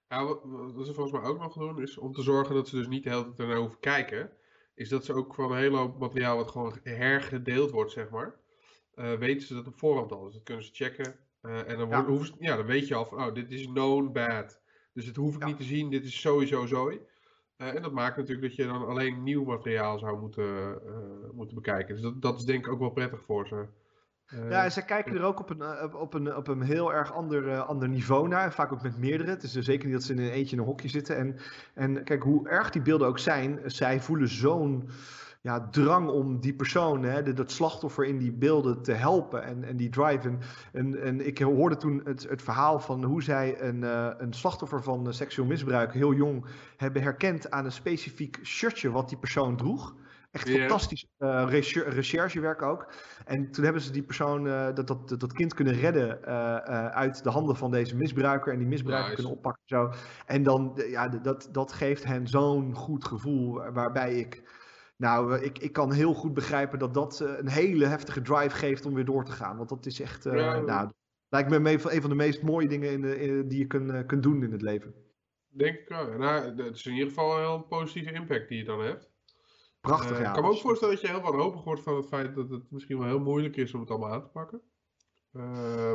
Ja, wat, wat ze volgens mij ook nog doen, is om te zorgen dat ze dus niet de hele tijd ernaar hoeven kijken. Is dat ze ook van een hele hoop materiaal wat gewoon hergedeeld wordt, zeg maar. weten ze dat op voorhand al. Dus dat kunnen ze checken. En dan, ja. Ze, ja, dan weet je al van, oh, dit is known bad. Dus dat hoef ik ja. niet te zien, dit is sowieso zooi. Uh, en dat maakt natuurlijk dat je dan alleen nieuw materiaal zou moeten, uh, moeten bekijken. Dus dat, dat is denk ik ook wel prettig voor ze. Uh, ja, en zij kijken er ook op een, op een, op een heel erg ander, ander niveau naar. Vaak ook met meerdere. Het is dus zeker niet dat ze in een eentje in een hokje zitten. En, en kijk, hoe erg die beelden ook zijn, zij voelen zo'n ja, drang om die persoon, hè, dat slachtoffer in die beelden te helpen en, en die drive. En, en, en ik hoorde toen het, het verhaal van hoe zij een, uh, een slachtoffer van seksueel misbruik heel jong hebben herkend aan een specifiek shirtje wat die persoon droeg. Echt yeah. fantastisch uh, recherchewerk ook. En toen hebben ze die persoon, uh, dat, dat, dat kind kunnen redden uit de handen van deze misbruiker. En die misbruiker nice. kunnen oppakken. Zo. En dan, ja, dat, dat geeft hen zo'n goed gevoel. Waarbij ik nou, eh, ik, ik kan heel goed begrijpen dat dat uh, een hele heftige drive geeft om weer door te gaan. Want dat is echt, uh, ja, nou, lijkt me een van de meest mooie dingen in de, in, die je kun, kunt doen in het leven. Denk ik wel. Nou, het is in ieder geval een heel positieve impact die je dan hebt. Prachtig, ja. Ik kan me ook voorstellen dat je heel wanhopig wordt van het feit dat het misschien wel heel moeilijk is om het allemaal aan te pakken.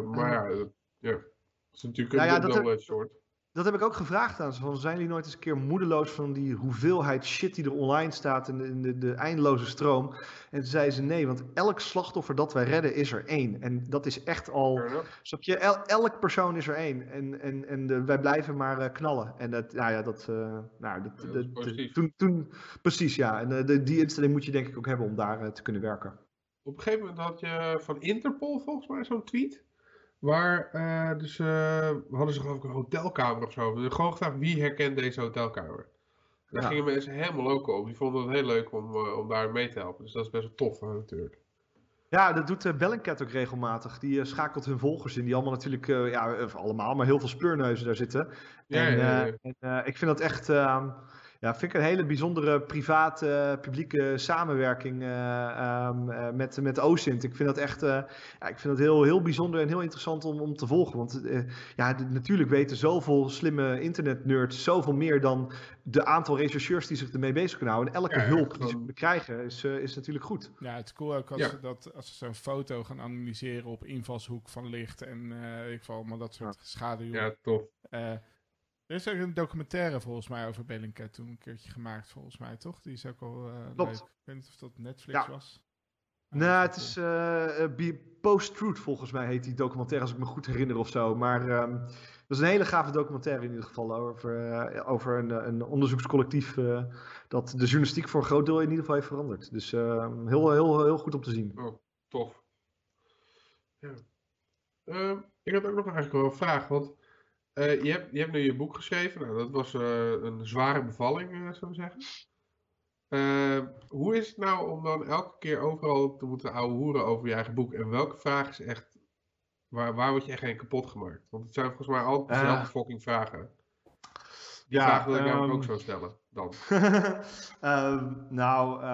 maar ja, ja, het is natuurlijk een nou ja, double soort dat heb ik ook gevraagd aan ze. Van, zijn jullie nooit eens een keer moedeloos van die hoeveelheid shit die er online staat en de, de, de eindeloze stroom? En toen zei ze nee, want elk slachtoffer dat wij redden is er één. En dat is echt al. Snap je? El, elk persoon is er één. En, en, en de, wij blijven maar uh, knallen. En dat, nou ja, dat. Uh, nou, dat, ja, dat de, toen, toen, precies ja. En uh, de, die instelling moet je denk ik ook hebben om daar te kunnen werken. Op een gegeven moment had je van Interpol volgens mij zo'n tweet. Waar uh, dus, uh, hadden ze geloof ik een hotelkamer of zo. Dus gewoon gevraagd wie herkent deze hotelkamer. Daar gingen mensen helemaal loco op. Die vonden het heel leuk om, uh, om daar mee te helpen. Dus dat is best wel tof natuurlijk. Ja, dat doet Bellingcat ook regelmatig. Die schakelt hun volgers in. Die allemaal natuurlijk, ja, allemaal, maar heel veel speurneuzen daar zitten. Ja, en, ja, ja. en ik vind dat echt ehm, ja, vind ik een hele bijzondere private publieke samenwerking uh, um, uh, met, met OSINT. Ik vind dat echt ja, ik vind dat heel, heel bijzonder en heel interessant om, om te volgen. Want ja, natuurlijk weten zoveel slimme internetnerds zoveel meer dan de aantal rechercheurs die zich ermee bezig kunnen houden. En elke ja, hulp die ze krijgen is, is natuurlijk goed. Ja, het is cool ook als, ja. ze, dat, als ze zo'n foto gaan analyseren op invalshoek van licht en uh, ik val maar dat soort schaduwen. Ja, tof. Er is ook een documentaire volgens mij over Bellingcat toen een keertje gemaakt, volgens mij, toch? Die is ook al uh, leuk. Ik weet niet of dat Netflix ja. was. Nou, het is uh, Post-Truth volgens mij heet die documentaire, als ik me goed herinner of zo. Maar um, dat is een hele gave documentaire in ieder geval over, uh, over een, een onderzoekscollectief uh, dat de journalistiek voor een groot deel in ieder geval heeft veranderd. Dus heel, heel, heel goed om te zien. Oh, tof. Ja. Ehm, ik had ook nog eigenlijk wel een vraag, want uh, je, hebt, je hebt nu je boek geschreven. Nou, dat was uh, een zware bevalling, uh, zou ik zeggen. hoe is het nou om dan elke keer overal te moeten hoeren over je eigen boek? En welke vraag is echt... Waar, waar word je echt geen kapot gemaakt? Want het zijn volgens mij altijd dezelfde fucking vragen. Die ja, vraag wil ik um, namelijk ook zo stellen dan. [laughs] Ehm, nou,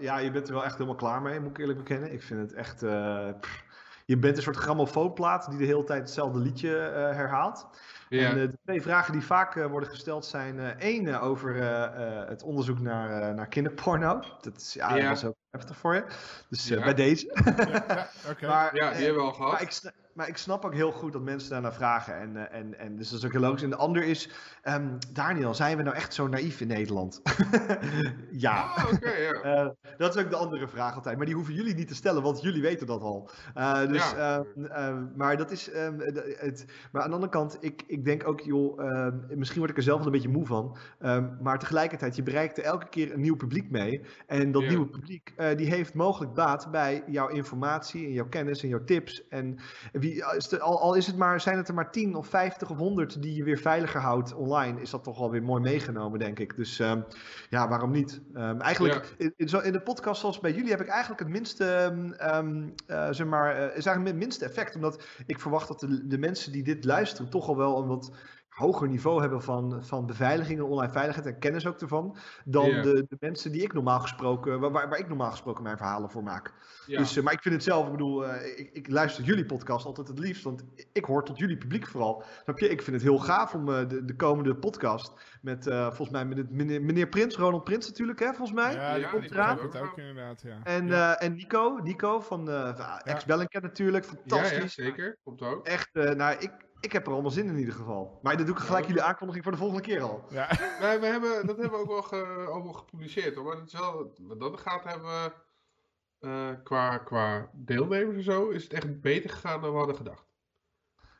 ja, je bent er wel echt helemaal klaar mee, moet ik eerlijk bekennen. Ik vind het echt... Je bent een soort grammofoonplaat die de hele tijd hetzelfde liedje herhaalt. Ja. En de twee vragen die vaak uh, worden gesteld zijn: uh, één uh, over het onderzoek naar, naar kinderporno. Dat is, ja, ja. Dat is ook heftig voor je. Dus ja. bij deze. ja, okay. [laughs] maar, ja, die hebben we al gehad. Maar ik, snap ook heel goed dat mensen daarnaar vragen. En, uh, en, en dus dat is ook heel logisch. En de ander is, um, Daniel, zijn we nou echt zo naïef in Nederland? [laughs] ja. Oh, okay, uh, [laughs] dat is ook de andere vraag altijd. Maar die hoeven jullie niet te stellen, want jullie weten dat al. Uh, dus, ja. Ehm, maar dat is, um, het, maar aan de andere kant, ik, ik denk ook, joh, misschien word ik er zelf wel een beetje moe van. maar tegelijkertijd, je bereikt er elke keer een nieuw publiek mee. En dat nieuwe publiek die heeft mogelijk baat bij jouw informatie en jouw kennis en jouw tips. En wie, al, al is het maar, zijn het er maar 10 of 50 of 100 die je weer veiliger houdt online, is dat toch wel weer mooi meegenomen, denk ik. Dus um, ja, waarom niet? Um, eigenlijk in, in, zo, in de podcast zoals bij jullie heb ik eigenlijk het minste, um, uh, zeg maar, uh, is eigenlijk het minste effect. Omdat ik verwacht dat de, de mensen die dit luisteren toch al wel een wat hoger niveau hebben van, van beveiliging en online veiligheid en kennis ook ervan, dan de, de, mensen die ik normaal gesproken, waar, waar ik normaal gesproken mijn verhalen voor maak. Dus, uh, maar ik vind het zelf, ik bedoel, uh, ik, ik, luister jullie podcast altijd het liefst, want ik hoor tot jullie publiek vooral. Snap je? Ik vind het heel gaaf om uh, de, de, komende podcast met, volgens mij, met meneer, meneer, Prins, Ronald Prins natuurlijk, hè, volgens mij. Ja, die komt eraan. Het ook inderdaad, ja. En, ja. en Nico, Nico van ex-Bellingcat natuurlijk, fantastisch. Ja, zeker, komt ook. Echt, nou, ik, ik heb er allemaal zin in ieder geval. Maar dan doe ik gelijk jullie aankondiging voor de volgende keer al. Ja. [laughs] Nee, we hebben, dat hebben we ook wel, ge, ook wel gepubliceerd hoor. Maar het is wel, wat dat gaat hebben we, uh, qua, qua deelnemers en zo, is het echt beter gegaan dan we hadden gedacht.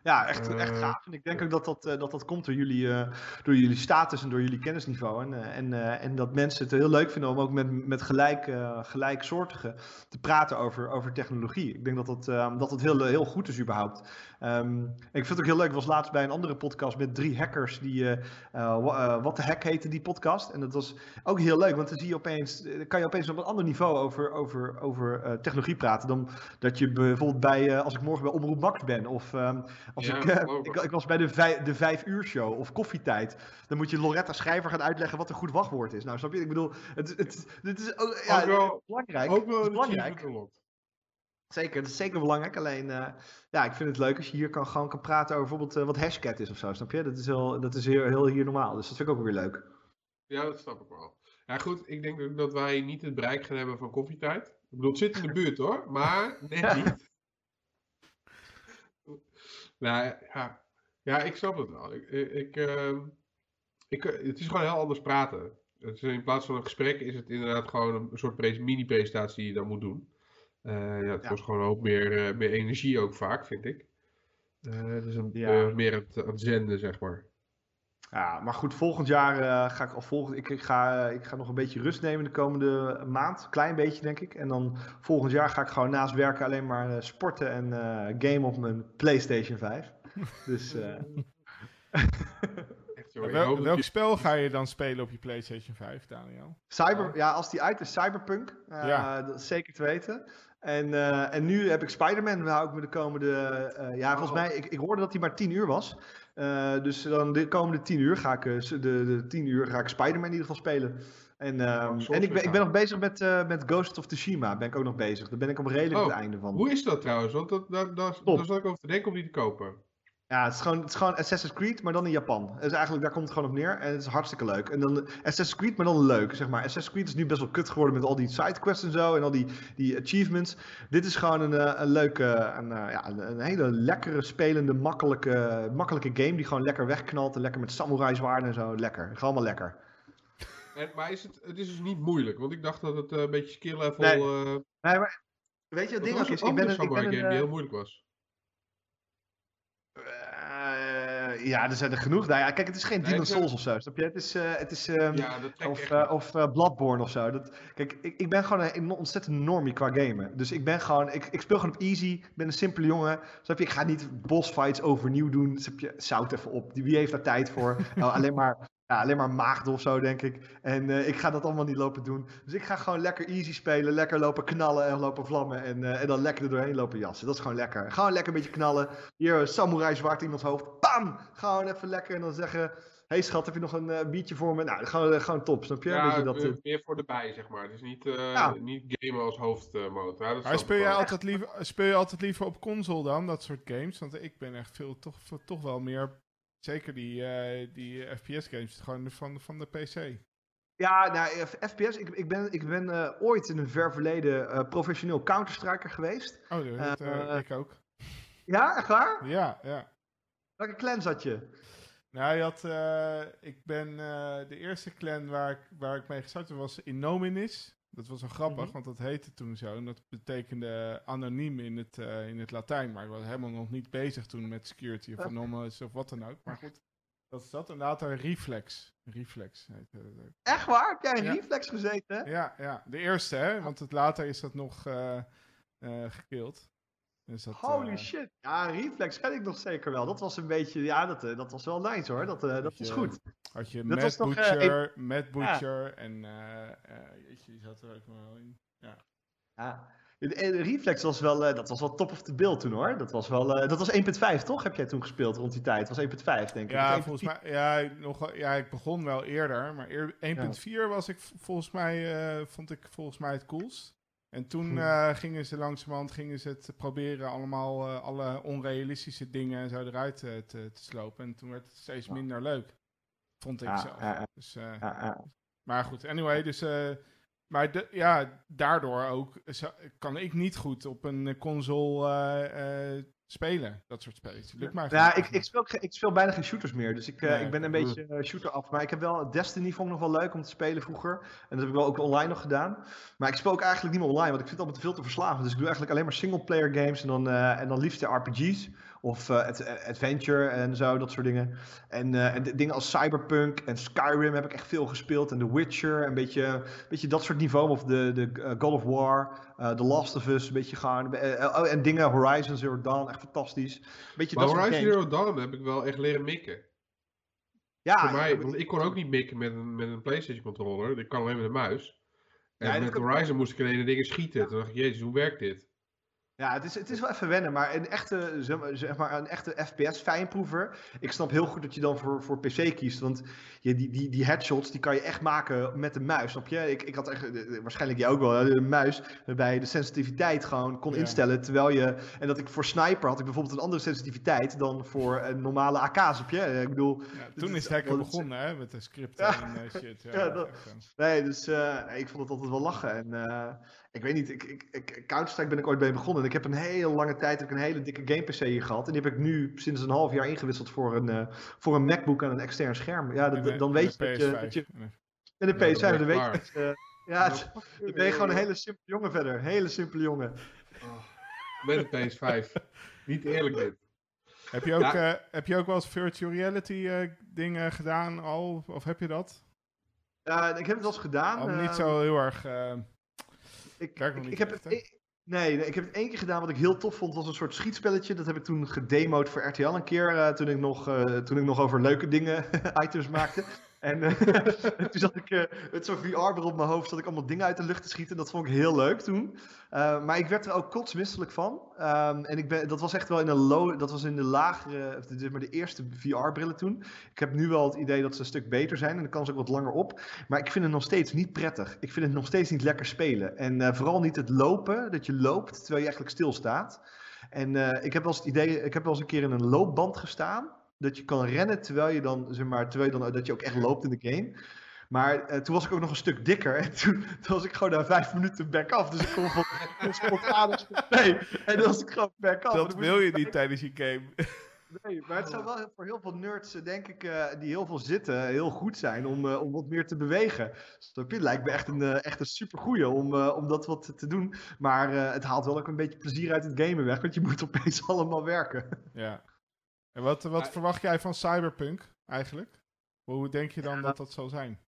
Ja, echt, echt eh, gaaf. En ik denk ook dat dat, eh, dat, dat komt door jullie, uh, door jullie status en door jullie kennisniveau. En, en, en dat mensen het heel leuk vinden om ook met, met gelijk, gelijksoortigen te praten over, over technologie. Ik denk dat dat, dat het heel, heel goed is überhaupt. Um, ik vind het ook heel leuk. Ik was laatst bij een andere podcast met drie hackers. Die, uh, uh, Wat de Hack heette die podcast. En dat was ook heel leuk. Want dan zie je opeens, kan je opeens op een ander niveau over, over, over uh, technologie praten. Dan dat je bijvoorbeeld bij, als ik morgen bij Omroep Max ben. Of um, als ja, ik, ik, ik, was bij de, vijf, de vijf uur show of koffietijd. Dan moet je Loretta Schrijver gaan uitleggen wat een goed wachtwoord is. Nou, snap je? Ik bedoel, het, het, het is ook, ja, ook wel, belangrijk. Ook wel het is belangrijk. Zeker, dat is zeker belangrijk. Alleen, uh, ja, ik vind het leuk als je hier kan, gewoon kan praten over bijvoorbeeld uh, wat hashcat is of zo, snap je? Dat is, heel, dat is heel, heel hier normaal, dus dat vind ik ook weer leuk. Ja, dat snap ik wel. Ja, goed, ik denk ook dat wij niet het bereik gaan hebben van koffietijd. Ik bedoel, het zit in de buurt hoor, maar net niet. nou ja, ja, ik snap het wel. Ik, ik, uh, ik, het is gewoon heel anders praten. Is, in plaats van een gesprek is het inderdaad gewoon een, soort mini-presentatie die je dan moet doen. Uh, ja, het ja. kost gewoon ook meer, uh, meer energie ook vaak, vind ik. Uh, dus een, ja. meer het, het zenden, zeg maar. Ja, maar goed, volgend jaar ga ik al volgend. Ik, ik, ga, ik ga nog een beetje rust nemen de komende maand. Klein beetje, denk ik. En dan volgend jaar ga ik gewoon naast werken alleen maar sporten en game op mijn PlayStation 5. [laughs] dus. [laughs] Wel, welk spel ga je dan spelen op je PlayStation 5, Daniel? Cyber, ja, als die uit is, Cyberpunk. Uh, ja. Dat is zeker te weten. En, uh, en nu heb ik Spider-Man, hou ik me de komende. Uh, ja, volgens mij, ik, ik hoorde dat hij maar 10 uur was. Uh, dus dan de komende 10 uur ga ik, de, de 10 uur ga ik Spider-Man in ieder geval spelen. En, um, oh, en ik, ben, ik ben nog bezig met, met Ghost of Tsushima. Ben ik ook nog bezig. Daar ben ik op redelijk oh, het einde van. Hoe is dat trouwens? Want dat, dat, dat, daar zat ik over te denken om die te kopen. Ja, het is, gewoon, het is gewoon Assassin's Creed, maar dan in Japan. Is eigenlijk, daar komt het gewoon op neer en het is hartstikke leuk. En dan Assassin's Creed, maar dan leuk, zeg maar. Assassin's Creed is nu best wel kut geworden met al die sidequests en zo en al die, die achievements. Dit is gewoon een, eh, een leuke, een, eh, ja, een, hele lekkere, spelende, makkelijke, makkelijke game die gewoon lekker wegknalt en lekker met samurai zwaarden en zo. Lekker, gewoon allemaal lekker. En, maar is het, het is dus niet moeilijk, want ik dacht dat het uh, een beetje skill level... Nee, nee maar weet je, het ding is, ik ben, een, ik ben een, game die heel moeilijk was. Ja, er zijn er genoeg. Nou ja, kijk, het is geen Demon Souls of zo, snap je? Het is, uh, het is um, ja, of, uh, of uh, Bloodborne of zo. Dat, kijk, ik, ik ben gewoon een ontzettend normie qua gamen. Dus ik ben gewoon, ik, ik speel gewoon op easy. Ik ben een simpele jongen. Snap je? Ik ga niet boss fights overnieuw doen. Snap je? Zout even op. Wie heeft daar tijd voor? nou, alleen maar ja, alleen maar maagd of zo, denk ik. En uh, ik ga dat allemaal niet lopen doen. Dus ik ga gewoon lekker easy spelen. Lekker lopen knallen en lopen vlammen. En, uh, en dan lekker er doorheen lopen jassen. Dat is gewoon lekker. Gewoon lekker een beetje knallen. Hier, samurai zwart iemands hoofd. Bam! Gewoon even lekker. En dan zeggen... hey schat, heb je nog een uh, biertje voor me? Nou, gewoon, gewoon top, snap je? Ja, dat, meer voor de bij, zeg maar. Dus niet, ja. niet gamen als hoofdmotor. Ja, maar speel je, altijd liever, speel je altijd liever op console dan, dat soort games? Want ik ben echt veel, toch, toch wel meer Zeker die, uh, die FPS-games, gewoon van, van de PC. Ja, nou, FPS, ik, ik ben, ik ben uh, ooit in een ver verleden uh, professioneel Counter-Striker geweest. Oh, dat, ik ook. Ja, echt waar? Ja, ja. Welke clan zat je? Nou, je had, ik ben de eerste clan waar ik, waar ik mee gestart was Innominis. Dat was wel grappig, mhm. want dat heette toen zo. En dat betekende anoniem in het, uh, in het Latijn. Maar ik was helemaal nog niet bezig toen met security of anonymous of wat dan ook. Maar goed. Dat is dat. En later Reflex. Reflex heet het. Echt waar? Heb jij een Reflex gezeten? Ja, ja, de eerste, hè? Want het, later is dat nog uh, gekild. Dus dat, Holy shit. Ja, Reflex ken ik nog zeker wel. Dat was een beetje, ja, dat, dat was wel nice hoor. Dat, dat was goed. Had je Matt Butcher, Matt Butcher en jeetje, die zat er ook wel in. Ja. ja. De, Reflex was wel, uh, dat was wel top of the bill toen hoor. Dat was wel, uh, dat was 1.5 toch? Heb jij toen gespeeld rond die tijd? Dat was 1.5 denk ik. Ja, volgens mij, ja, nog, ja, ik begon wel eerder, maar 1.4 was ik volgens mij, uh, vond ik volgens mij het coolst. En toen hm. gingen ze langzamerhand gingen ze het proberen allemaal alle onrealistische dingen en zo eruit te, te, slopen. En toen werd het steeds minder leuk. Vond ik zo. Dus, maar goed, anyway, dus maar de, ja, daardoor ook kan ik niet goed op een console spelen. Dat soort spelen. Lukt mij ja, ik, ik, speel, ik speel bijna geen shooters meer. Dus ik, uh, ik ben een beetje shooter af. Maar ik heb wel Destiny vond ik nog wel leuk om te spelen vroeger. En dat heb ik wel ook online nog gedaan. Maar ik speel ook eigenlijk niet meer online. Want ik vind het altijd veel te verslagen. Dus ik doe eigenlijk alleen maar single player games. En dan, en dan liefst de RPG's. Of uh, Adventure en zo, dat soort dingen. En, uh, en dingen als Cyberpunk en Skyrim heb ik echt veel gespeeld. En The Witcher, een beetje, een beetje dat soort niveau. Of de, de God of War, The Last of Us, een beetje gaan. Oh, en dingen, Horizon Zero Dawn, echt fantastisch. Beetje maar dat Horizon Zero Dawn heb ik wel echt leren mikken. Ja, Voor mij, want ik kon ook niet mikken met een, met een PlayStation controller. Ik kan alleen met een muis. En ja, met Horizon moest ik in dingen schieten. Toen dacht ik, jezus, hoe werkt dit? Ja, het is, het is wel even wennen, maar een echte, zeg maar, een echte FPS-fijnproever. Ik snap heel goed dat je dan voor, voor PC kiest. Want je, die, die, die headshots die kan je echt maken met de muis. Snap je? Ik, ik had echt, eh, eh, waarschijnlijk jij ook wel, een muis waarbij je de sensitiviteit gewoon kon instellen. Terwijl je, en dat ik voor sniper had ik bijvoorbeeld een andere sensitiviteit dan voor een normale AK. Snap je? Ik bedoel. Ja, toen is het hacken begonnen, hè, met de script en shit. Ja, [laughs] dat, nee, dus uh, nee, ik vond het altijd wel lachen. En ik weet niet, ik, ik, ik, Counter-Strike ben ik ooit mee begonnen. Ik heb een hele lange tijd heb ik een hele dikke game-PC hier gehad. En die heb ik nu sinds een half jaar ingewisseld voor een, uh, voor een MacBook en een extern scherm. Ja, dat, dan weet je dat je, dat je... En de PS5, dan weet je dat, uh, Ja, dan ben je gewoon een hele simpele jongen verder. Hele simpele jongen. Oh, met een PS5. niet eerlijk dit. Heb je, ook, ja. uh, heb je ook wel eens virtual reality uh, dingen gedaan al? Of heb je dat? Uh, ik heb het wel eens gedaan. Al niet zo heel erg ik, ik, ik heb het, nee, nee, ik heb het één keer gedaan wat ik heel tof vond. was een soort schietspelletje. Dat heb ik toen gedemoed voor RTL een keer. Uh, toen, ik nog, uh, toen ik nog over leuke dingen [laughs] items maakte. En [laughs] uh, toen zat ik uh, met zo'n VR-bril op mijn hoofd, zat ik allemaal dingen uit de lucht te schieten. Dat vond ik heel leuk toen. Uh, maar ik werd er ook kotsmisselijk van. Um, en ik ben, dat was echt wel in low, dat was in de lagere, zeg maar de eerste VR-brillen toen. Ik heb nu wel het idee dat ze een stuk beter zijn en dan kan ze ook wat langer op. Maar ik vind het nog steeds niet prettig. Ik vind het nog steeds niet lekker spelen. En vooral niet het lopen, dat je loopt terwijl je eigenlijk stilstaat. En ik heb wel eens het idee, ik heb wel eens een keer in een loopband gestaan dat je kan rennen terwijl je dan, zeg maar, terwijl je dan, dat je ook echt loopt in de game. Maar uh, toen was ik ook nog een stuk dikker. En toen, [laughs] toen was ik gewoon na vijf minuten back af. Dus ik kon van [laughs] spontaan [laughs] nee. En dan was ik gewoon back af. Dat wil je niet tijdens je game. Nee, maar het zou wel voor heel veel nerds, eh, denk ik, uh, die heel veel zitten, heel goed zijn om, uh, om wat meer te bewegen. Snap je? Lijkt me echt een, echt een supergoeie om, om dat wat te doen. Maar het haalt wel ook een beetje plezier uit het gamen weg, want je moet opeens allemaal werken. Ja. En wat, wat verwacht jij van Cyberpunk eigenlijk? Hoe denk je dan dat dat zal zijn?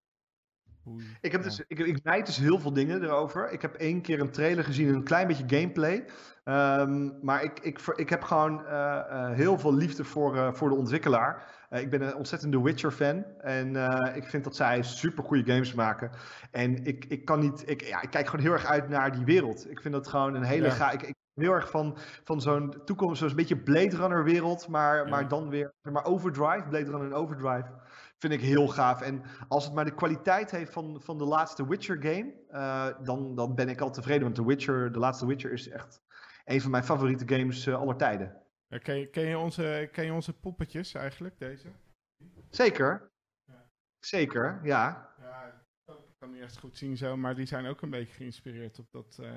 Hoe, ik, heb dus, ik, ik weet dus heel veel dingen erover. Ik heb één keer een trailer gezien, een klein beetje gameplay. Um, maar ik, ik, ik heb gewoon uh, uh, heel veel liefde voor, uh, voor de ontwikkelaar. ik ben een ontzettende Witcher-fan. En ik vind dat zij super goede games maken. En ik, ik kan niet. Ik, ja, ik kijk gewoon heel erg uit naar die wereld. Ik vind dat gewoon een hele. Ja. Ga, ik, ik heel erg van, van zo'n toekomst, zo'n beetje Blade Runner wereld, maar, maar dan weer, maar Overdrive, Blade Runner en Overdrive, vind ik heel gaaf. En als het maar de kwaliteit heeft van, van de laatste Witcher game, uh, dan, dan ben ik al tevreden, want de Witcher, de laatste Witcher is echt een van mijn favoriete games uh, aller tijden. Ja, ken, je, ken, je onze, ken je onze poppetjes eigenlijk, deze? Zeker. Ja. Zeker, ja. Ja, ik kan niet echt goed zien zo, maar die zijn ook een beetje geïnspireerd op dat, uh,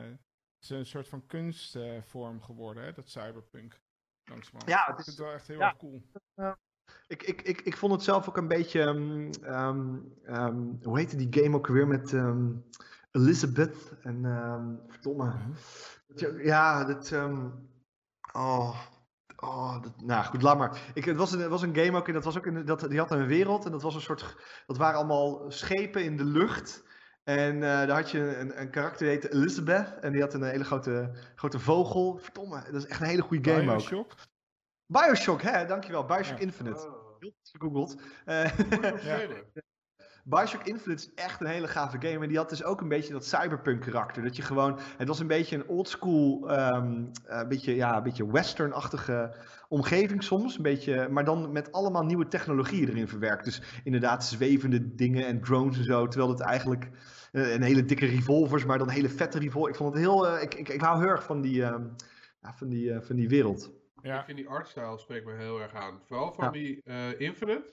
is een soort van kunstvorm geworden, hè, dat cyberpunk. Langzamerhand. Ja, het is het wel echt heel erg cool. ik, ik, ik, ik vond het zelf ook een beetje. Um, um, hoe heette die game ook weer met um, Elizabeth en. verdomme. Uh-huh. Ja, dat. oh. Oh, dat, nou goed, laat maar. Ik, het, was een, het was een game ook, en dat was ook een, dat, die had een wereld. En dat was een soort. Dat waren allemaal schepen in de lucht. En uh, daar had je een, een karakter die heette Elizabeth. En die had een hele grote, grote vogel. Verdomme, dat is echt een hele goede game Bioshock. ook. Bioshock, hè, dankjewel. Bioshock Infinite. Oh. Heel gegoogeld. Uh, ja. [laughs] Bioshock Infinite is echt een hele gave game. En die had dus ook een beetje dat cyberpunk karakter. Dat je gewoon. Het was een beetje een oldschool. Um, een beetje, ja, een beetje western-achtige omgeving soms. Een beetje, maar dan met allemaal nieuwe technologieën erin verwerkt. Dus inderdaad zwevende dingen en drones en zo. Terwijl het eigenlijk. Uh, een hele dikke revolvers, maar dan hele vette revolvers. Ik vond het heel. Uh, ik, ik, ik hou heel erg van die, uh, ja, van die, van die wereld. Ja. Ik vind die artstyle spreekt me heel erg aan. Vooral van die Infinite.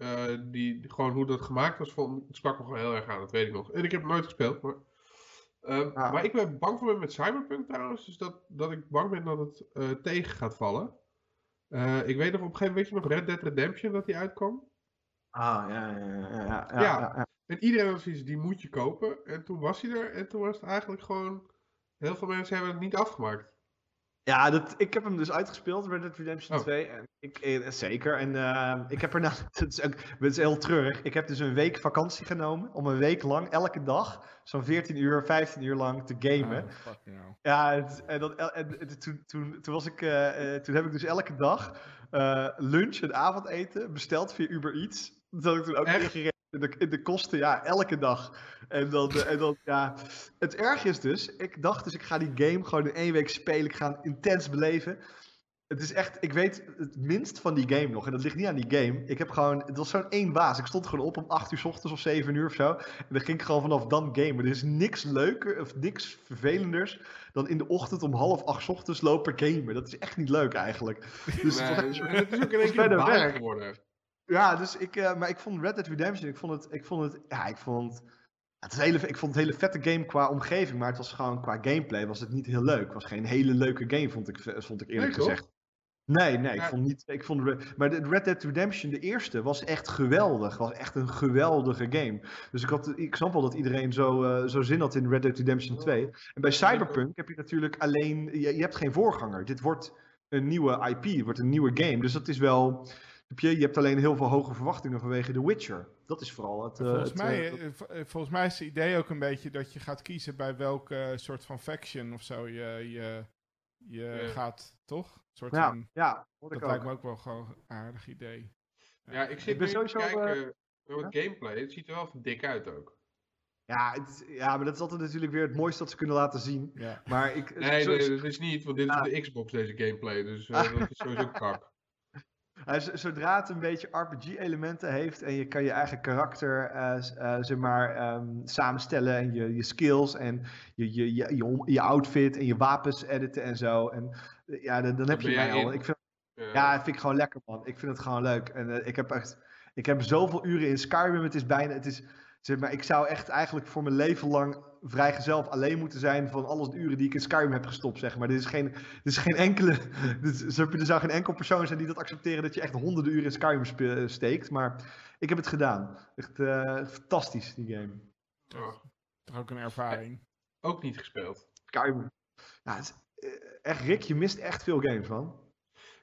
Uh, die, gewoon hoe dat gemaakt was, vond, het sprak me gewoon heel erg aan, dat weet ik nog. En ik heb het nooit gespeeld, maar... Uh, Maar ik ben bang voor met Cyberpunk trouwens, dus dat, dat ik bang ben dat het uh, tegen gaat vallen. ik weet nog op een gegeven moment, weet je nog, Red Dead Redemption dat die uitkwam? Ah, ja, ja, ja. Ja, ja, ja. en iedereen was iets, die moet je kopen. En toen was hij er en toen was het eigenlijk gewoon... Heel veel mensen hebben het niet afgemaakt. Ja, dat, ik heb hem dus uitgespeeld, Red Dead Redemption 2. En ik, eh, zeker. En uh, ik heb er nou, [laughs] het is, ook, het is heel treurig. Ik heb dus een week vakantie genomen om een week lang, elke dag, zo'n 14 uur, 15 uur lang te gamen. Oh, ja, het, en, dat, en, toen, toen, toen, was ik, uh, toen heb ik dus elke dag lunch en avondeten besteld via Uber Eats. Dat had ik toen ook ingereden in de, in de kosten, ja, elke dag. En dan, en dan, ja. Het erg is dus, ik dacht dus, ik ga die game gewoon in één week spelen. Ik ga het intens beleven. Het is echt, ik weet het minst van die game nog. En dat ligt niet aan die game. Ik heb gewoon, het was zo'n één baas. Ik stond gewoon op om 8 uur s ochtends of 7 uur of zo. En dan ging ik gewoon vanaf dan gamen. Er is niks leuker of niks vervelenders dan in de ochtend om half acht ochtends lopen gamen. Dat is echt niet leuk eigenlijk. [laughs] Dus nee, het, is, het is ook een beetje geworden. Ja, dus ik, uh, maar ik vond Red Dead Redemption, ik vond het, ik vond het, ja, ik vond het, hele, ik vond het hele vette game qua omgeving, maar het was gewoon qua gameplay was het niet heel leuk. Het was geen hele leuke game, vond ik, vond ik eerlijk gezegd. Nee, nee, ik vond niet. Ik vond, maar de Red Dead Redemption, de eerste, was echt geweldig. Was echt een geweldige game. Dus ik, had, ik snap wel dat iedereen zo, uh, zo zin had in Red Dead Redemption 2. En bij Cyberpunk heb je natuurlijk alleen. Je, je hebt geen voorganger. Dit wordt een nieuwe IP, het wordt een nieuwe game. Dus dat is wel. Je, je hebt alleen heel veel hoge verwachtingen vanwege The Witcher. Dat is vooral het. volgens, het, mij, uh, volgens mij is het idee ook een beetje dat je gaat kiezen bij welke soort van faction of zo je, je, je gaat, toch? Soort ja, van, ja dat lijkt me ook wel gewoon een aardig idee. Ja, ik zit ik sowieso kijken uh, wat gameplay. Het ziet er wel dik uit ook. Ja, het, ja, maar dat is altijd natuurlijk weer het mooiste dat ze kunnen laten zien. Ja. Maar ik, nee, nee, dat is niet, want dit is de Xbox, deze gameplay. Dus uh, [laughs] dat is sowieso kak. Zodra het een beetje RPG-elementen heeft en je kan je eigen karakter uh, uh, zeg maar, um, samenstellen en je, je skills en je, je, je, je, je outfit en je wapens editen en zo. En ja, dan, dan heb je mij al. Ik vind, ja, dat vind ik gewoon lekker, man. Ik vind het gewoon leuk. En uh, ik heb echt, ik heb zoveel uren in Skyrim. Het is bijna, het is, zeg maar, ik zou echt eigenlijk voor mijn leven lang vrijgezel alleen moeten zijn van alles de uren die ik in Skyrim heb gestopt, zeg maar. Dit is geen, dit is geen enkele, [laughs] dit er zou geen enkel persoon zijn die dat accepteren dat je echt honderden uren in Skyrim steekt, maar ik heb het gedaan. Echt uh, fantastisch, die game. Toch, toch ook een ervaring. Ook niet gespeeld. Skyrim. Ja, het is, uh, echt, Rick, je mist echt veel games, man.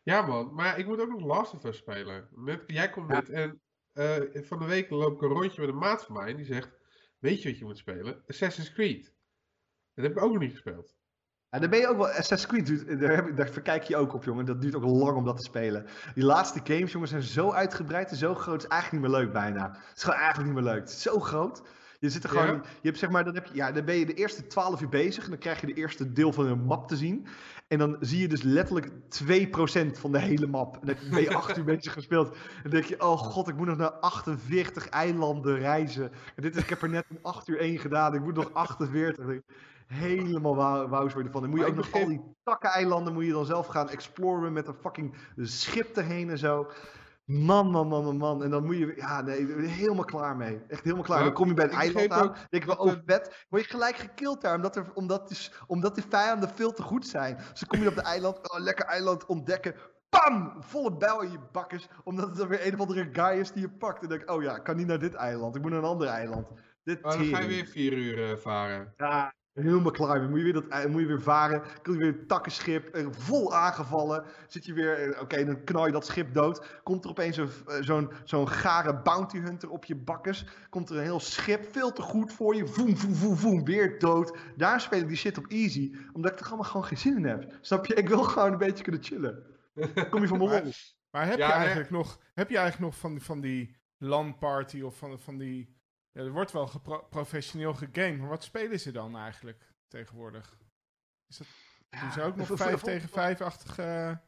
Ja, man. Maar ik moet ook nog Last of Us spelen. Met, jij komt net en uh, van de week loop ik een rondje met een maat van mij en die zegt Weet je wat je moet spelen? Assassin's Creed. Dat heb ik ook nog niet gespeeld. Ja, daar ben je ook wel. Assassin's Creed, daar, heb, daar verkijk je ook op, jongen. Dat duurt ook lang om dat te spelen. Die laatste games, jongens, zijn zo uitgebreid en zo groot. Het is eigenlijk niet meer leuk bijna. Het is gewoon eigenlijk niet meer leuk. Het is zo groot. Je zit er gewoon. Je hebt zeg maar, dan, heb je, ja, dan ben je de eerste 12 uur bezig. En dan krijg je de eerste deel van een map te zien. En dan zie je dus letterlijk 2% van de hele map. En dan ben je 8 uur bezig gespeeld. En dan denk je, oh god, ik moet nog naar 48 eilanden reizen. En dit is, ik heb er net een 8 uur 1 gedaan. Ik moet nog 48. Helemaal wauws worden van. Dan moet je ook nog al die takkeneilanden moet je dan zelf gaan exploren met een fucking schip erheen en zo. Man, man, man, man, man. En dan moet je, ja, nee, helemaal klaar mee. Echt helemaal klaar. dan kom je bij een eiland aan. denk je wel, oh, bed. Word je gelijk gekild daar, omdat, er, omdat, die, omdat die vijanden veel te goed zijn. Dus dan kom je op de eiland, oh, lekker eiland ontdekken. Pam! Volle bijl in je bakkers. Omdat het dan weer een of andere guy is die je pakt. En denk ik, oh ja, ik kan niet naar dit eiland. Ik moet naar een ander eiland. Dit oh, dan ga je weer vier uur uh, varen. Ja, Helemaal klaar. Dan moet je weer, dat, moet je weer varen. Kun je weer een takkenschip. Vol aangevallen. Zit je weer. Oké, dan knal je dat schip dood. Komt er opeens zo'n zo'n gare bounty hunter op je bakkers. Komt er een heel schip. Veel te goed voor je. Voem, voem, voem, voem. Weer dood. Daar speel ik die shit op easy. Omdat ik er allemaal gewoon geen zin in heb. Snap je? Ik wil gewoon een beetje kunnen chillen. [laughs] Kom je van mijn lol. Maar heb, je eigenlijk nog, heb je eigenlijk nog van, van die LAN-party of van, van die... Ja, er wordt wel professioneel gegamed, maar wat spelen ze dan eigenlijk tegenwoordig? Is dat, doen ze ook nog 5 tegen 5-achtige...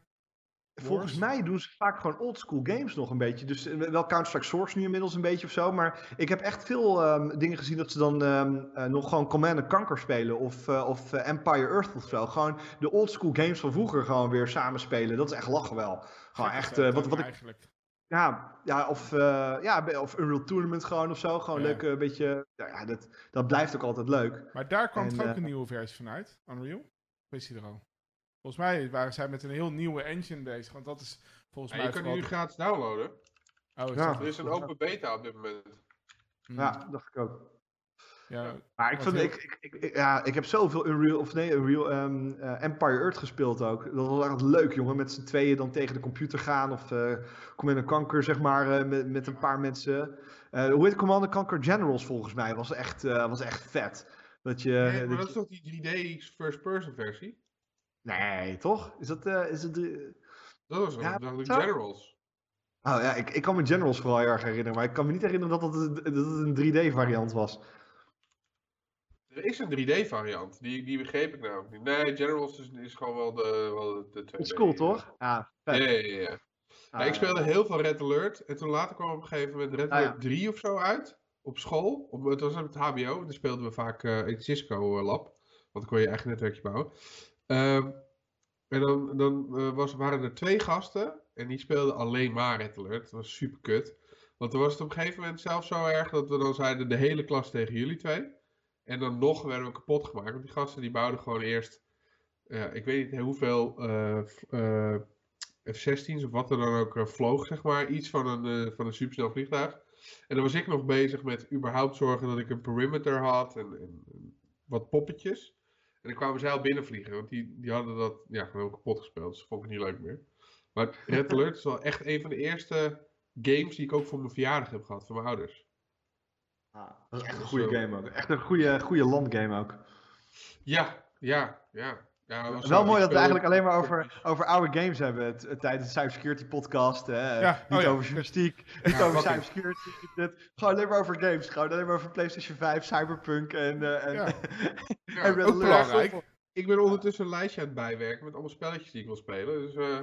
Volgens mij doen ze vaak gewoon oldschool games nog een beetje. Dus eh, wel Counter-Strike Source nu inmiddels een beetje of zo. Maar ik heb echt veel um, dingen gezien dat ze dan um, uh, nog gewoon Command Conquer spelen. Of, uh, of Empire Earth of zo. Gewoon de oldschool games van vroeger gewoon weer samen spelen. Dat is echt lachen wel. Gewoon echt. wat, wat ik, ja, ja, of, ja, of Unreal Tournament gewoon of zo. Gewoon ja. leuk een beetje. Ja, dat, dat blijft ook altijd leuk. Maar daar kwam toch ook een nieuwe versie van uit, Unreal? Wees je er al? Volgens mij waren zij met een heel nieuwe engine bezig. Want dat is volgens mij. Je kan die nu gratis downloaden. Oh, is ja. Er is een open beta op dit moment. Hmm. Ja, dacht ik ook. Ja, maar ik, vind, ik, ik, ik, ja, ik heb zoveel Unreal, of nee, Unreal um, uh, Empire Earth gespeeld ook. Dat was echt leuk, jongen. Met z'n tweeën dan tegen de computer gaan. Of uh, Commander Conquer, zeg maar, uh, met, met een paar mensen. hoe heet Commander Conquer Generals volgens mij? Was echt, was echt vet. Dat je, nee, maar dat, is toch die 3D first-person versie? Nee, toch? Is dat... Uh, is het, uh... Dat was ja, de Generals. Oh ja, ik, ik kan me Generals vooral heel erg herinneren. Maar ik kan me niet herinneren dat het, dat het een 3D-variant was. Er is een 3D-variant. Die, die begreep ik nou niet. Nee, Generals is, is gewoon wel de, wel de 2D. Dat is cool, toch? Ja, vet. Ja, ja, ja. Ah, ik speelde heel veel Red Alert. En toen later kwam op een gegeven moment Red ah, Alert 3 of zo uit. Op school. Op, het was op het HBO. Daar speelden we vaak uh, in het Cisco Lab. Want dan kon je eigen netwerkje bouwen. Um, en dan, dan uh, was, waren er twee gasten en die speelden alleen maar Red Alert. Dat was super kut. Want dan was het op een gegeven moment zelfs zo erg dat we dan zeiden de hele klas tegen jullie twee. En dan nog werden we kapot gemaakt. Want die gasten die bouwden gewoon eerst, uh, ik weet niet hoeveel uh, F-16's of wat er dan ook vloog, zeg maar. Iets van een, van een supersnel vliegtuig. En dan was ik nog bezig met überhaupt zorgen dat ik een perimeter had en, en wat poppetjes. En dan kwamen zij al binnenvliegen, want die, die hadden dat ja, gewoon kapot gespeeld. Dus dat vond ik niet leuk meer. Maar Red Alert is wel echt een van de eerste games die ik ook voor mijn verjaardag heb gehad, van mijn ouders. Ah, dat is echt een goede game ook. Echt een goede, goede landgame ook. Ja, ja, ja. Ja, wel mooi dat we eigenlijk alleen maar over, over oude games hebben het, tijdens de Cybersecurity podcast. Hè? Ja. Niet oh over journalistiek, niet over cybersecurity. Dit. Gewoon alleen maar over games. Gewoon alleen maar over PlayStation 5, Cyberpunk en, uh, en, [laughs] en ook belangrijk. Ik ben ondertussen een lijstje aan het bijwerken met allemaal spelletjes die ik wil spelen. Dus, uh,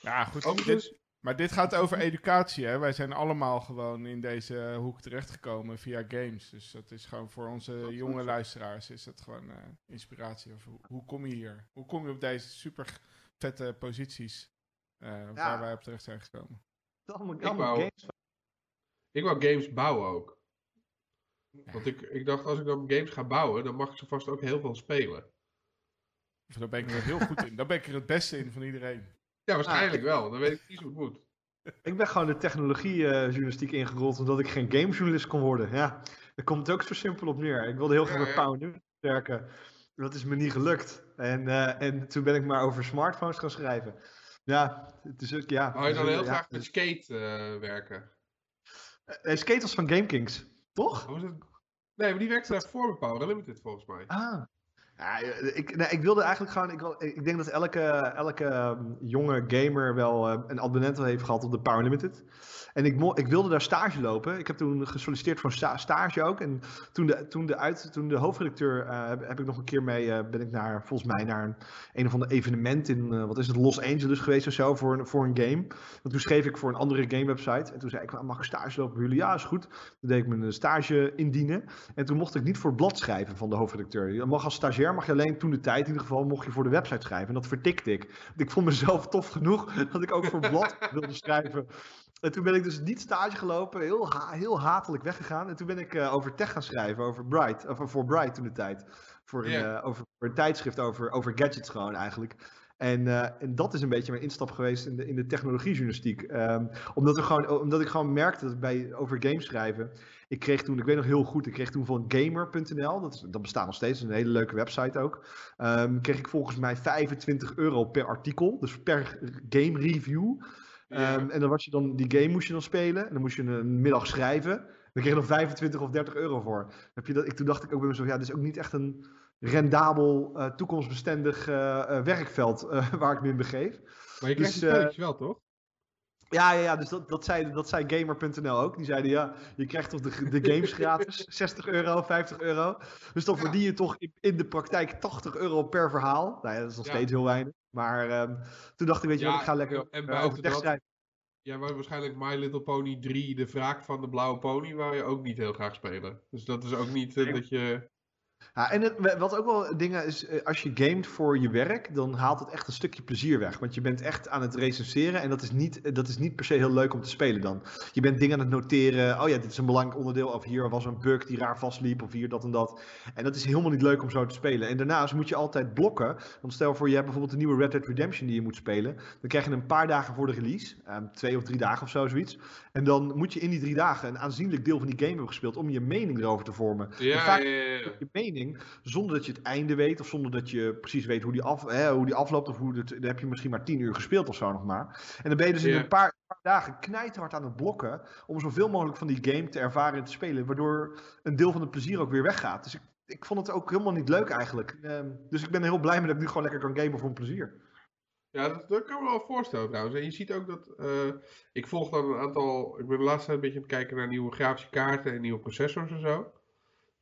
ja, goed. Dit, maar dit gaat over educatie, hè? Wij zijn allemaal gewoon in deze hoek terechtgekomen via games. Dus dat is gewoon voor onze jonge luisteraars is dat gewoon uh, inspiratie. Of hoe, hoe, kom je hier? Hoe kom je op deze super vette posities uh, waar wij op terecht zijn gekomen? ik, wou, games. ik wou games bouwen ook. Want ik, ik dacht, als ik dan games ga bouwen, dan mag ik ze vast ook heel veel spelen. Daar ben ik er heel goed in. Daar ben ik er het beste in van iedereen. Ja, waarschijnlijk wel. Dan weet ik niet hoe het moet. Ik ben gewoon de technologiejournalistiek ingerold omdat ik geen gamejournalist kon worden. Ja, daar komt het ook zo simpel op neer. Ik wilde heel graag met Power werken. Dat is me niet gelukt. En, uh, en toen ben ik maar over smartphones gaan schrijven. Ja, het is ook, ja. Wou je dan heel graag met Skate uh, werken? Uh, skate was van GameKings, toch? Oh, nee, maar die werkte daar voor Power Limited volgens mij. Ah, ja, ik, nee, ik wilde eigenlijk gewoon. Ik, ik denk dat elke, elke ehm, jonge gamer wel uh, een abonnement heeft gehad op de Power Limited. En ik, ik wilde daar stage lopen. Ik heb toen gesolliciteerd voor stage ook. En toen de, toen de, uit, toen de hoofdredacteur, uh, heb, ik nog een keer mee, uh, ben ik naar, volgens mij naar een, een of ander evenement in, uh, wat is het, Los Angeles geweest of zo, voor een, voor een game. Want toen schreef ik voor een andere game website. En toen zei ik, mag ik stage lopen bij jullie? Ja, is goed. Toen deed ik mijn stage indienen. En toen mocht ik niet voor blad schrijven van de hoofdredacteur. Je mag als stagiair, mag je alleen toen de tijd in ieder geval, mocht je voor de website schrijven. En dat vertikte ik. Ik vond mezelf tof genoeg [laughs] dat ik ook voor blad wilde schrijven. En toen ben ik dus niet stage gelopen, heel, heel hatelijk weggegaan. En toen ben ik uh, over tech gaan schrijven, over Bright, of voor Bright toen de tijd. Voor een, uh, over, voor een tijdschrift over, over gadgets gewoon eigenlijk. En, uh, en dat is een beetje mijn instap geweest in de, in de technologiejournalistiek. Um, omdat, er gewoon, omdat ik gewoon merkte dat bij, over games schrijven Ik kreeg toen, ik weet nog heel goed, ik kreeg toen van gamer.nl, dat, dat bestaat nog steeds, een hele leuke website ook. Um, kreeg ik volgens mij 25 euro per artikel, dus per game review. Ehm, en dan was je dan, die game moest je dan spelen. En dan moest je een middag schrijven. Dan kreeg je nog 25 of 30 euro voor. Heb je dat, ik, toen dacht ik ook bij mezelf, ja, dit is ook niet echt een rendabel, uh, toekomstbestendig uh, werkveld [laughs] waar ik me in begeef. Maar je krijgt dus, spelletjes wel, toch? Ja, ja, ja, dus dat, dat, zei, dat zei Gamer.nl ook. Die zeiden, ja, je krijgt toch de, de games gratis, [laughs] 60 euro, 50 euro. Dus dan verdien je toch in, in, de praktijk 80 euro per verhaal. Nou ja, dat is nog steeds heel weinig. Maar um, toen dacht ik, weet je wat, ik ga lekker en uh, over schrijven. Ja, maar waarschijnlijk My Little Pony 3, de wraak van de blauwe pony, waar je ook niet heel graag spelen. Dus dat is ook niet uh, dat je... Ja, en het, wat ook wel dingen is, eh, als je gamet voor je werk, dan haalt het echt een stukje plezier weg. Want je bent echt aan het recenseren en dat is niet, dat is niet per se heel leuk om te spelen dan. Je bent dingen aan het noteren, oh ja, dit is een belangrijk onderdeel, of hier was een bug die raar vastliep, of hier dat en dat. En dat is helemaal niet leuk om zo te spelen. En daarnaast moet je altijd blokken, want stel voor je hebt bijvoorbeeld een nieuwe Red Dead Redemption die je moet spelen, dan krijg je een paar dagen voor de release, um, twee of drie dagen of zo, zoiets. En dan moet je in die drie dagen een aanzienlijk deel van die game hebben gespeeld om je mening erover te vormen. Ja, vaak ja, ja, ja. je mening zonder dat je het einde weet of zonder dat je precies weet hoe die, af, hè, hoe die afloopt of hoe het, dan heb je misschien maar tien uur gespeeld of zo nog maar. En dan ben je dus in een paar, paar dagen knijterhard aan het blokken om zoveel mogelijk van die game te ervaren en te spelen, waardoor een deel van het plezier ook weer weggaat. Dus ik, ik vond het ook helemaal niet leuk eigenlijk. Um, dus ik ben heel blij met dat ik nu gewoon lekker kan gamen voor een plezier. Ja, dat, dat, kan me wel voorstellen trouwens. En je ziet ook dat. Uh, ik volg dan een aantal. Ik ben de laatste tijd een beetje aan het kijken naar nieuwe grafische kaarten en nieuwe processors en zo.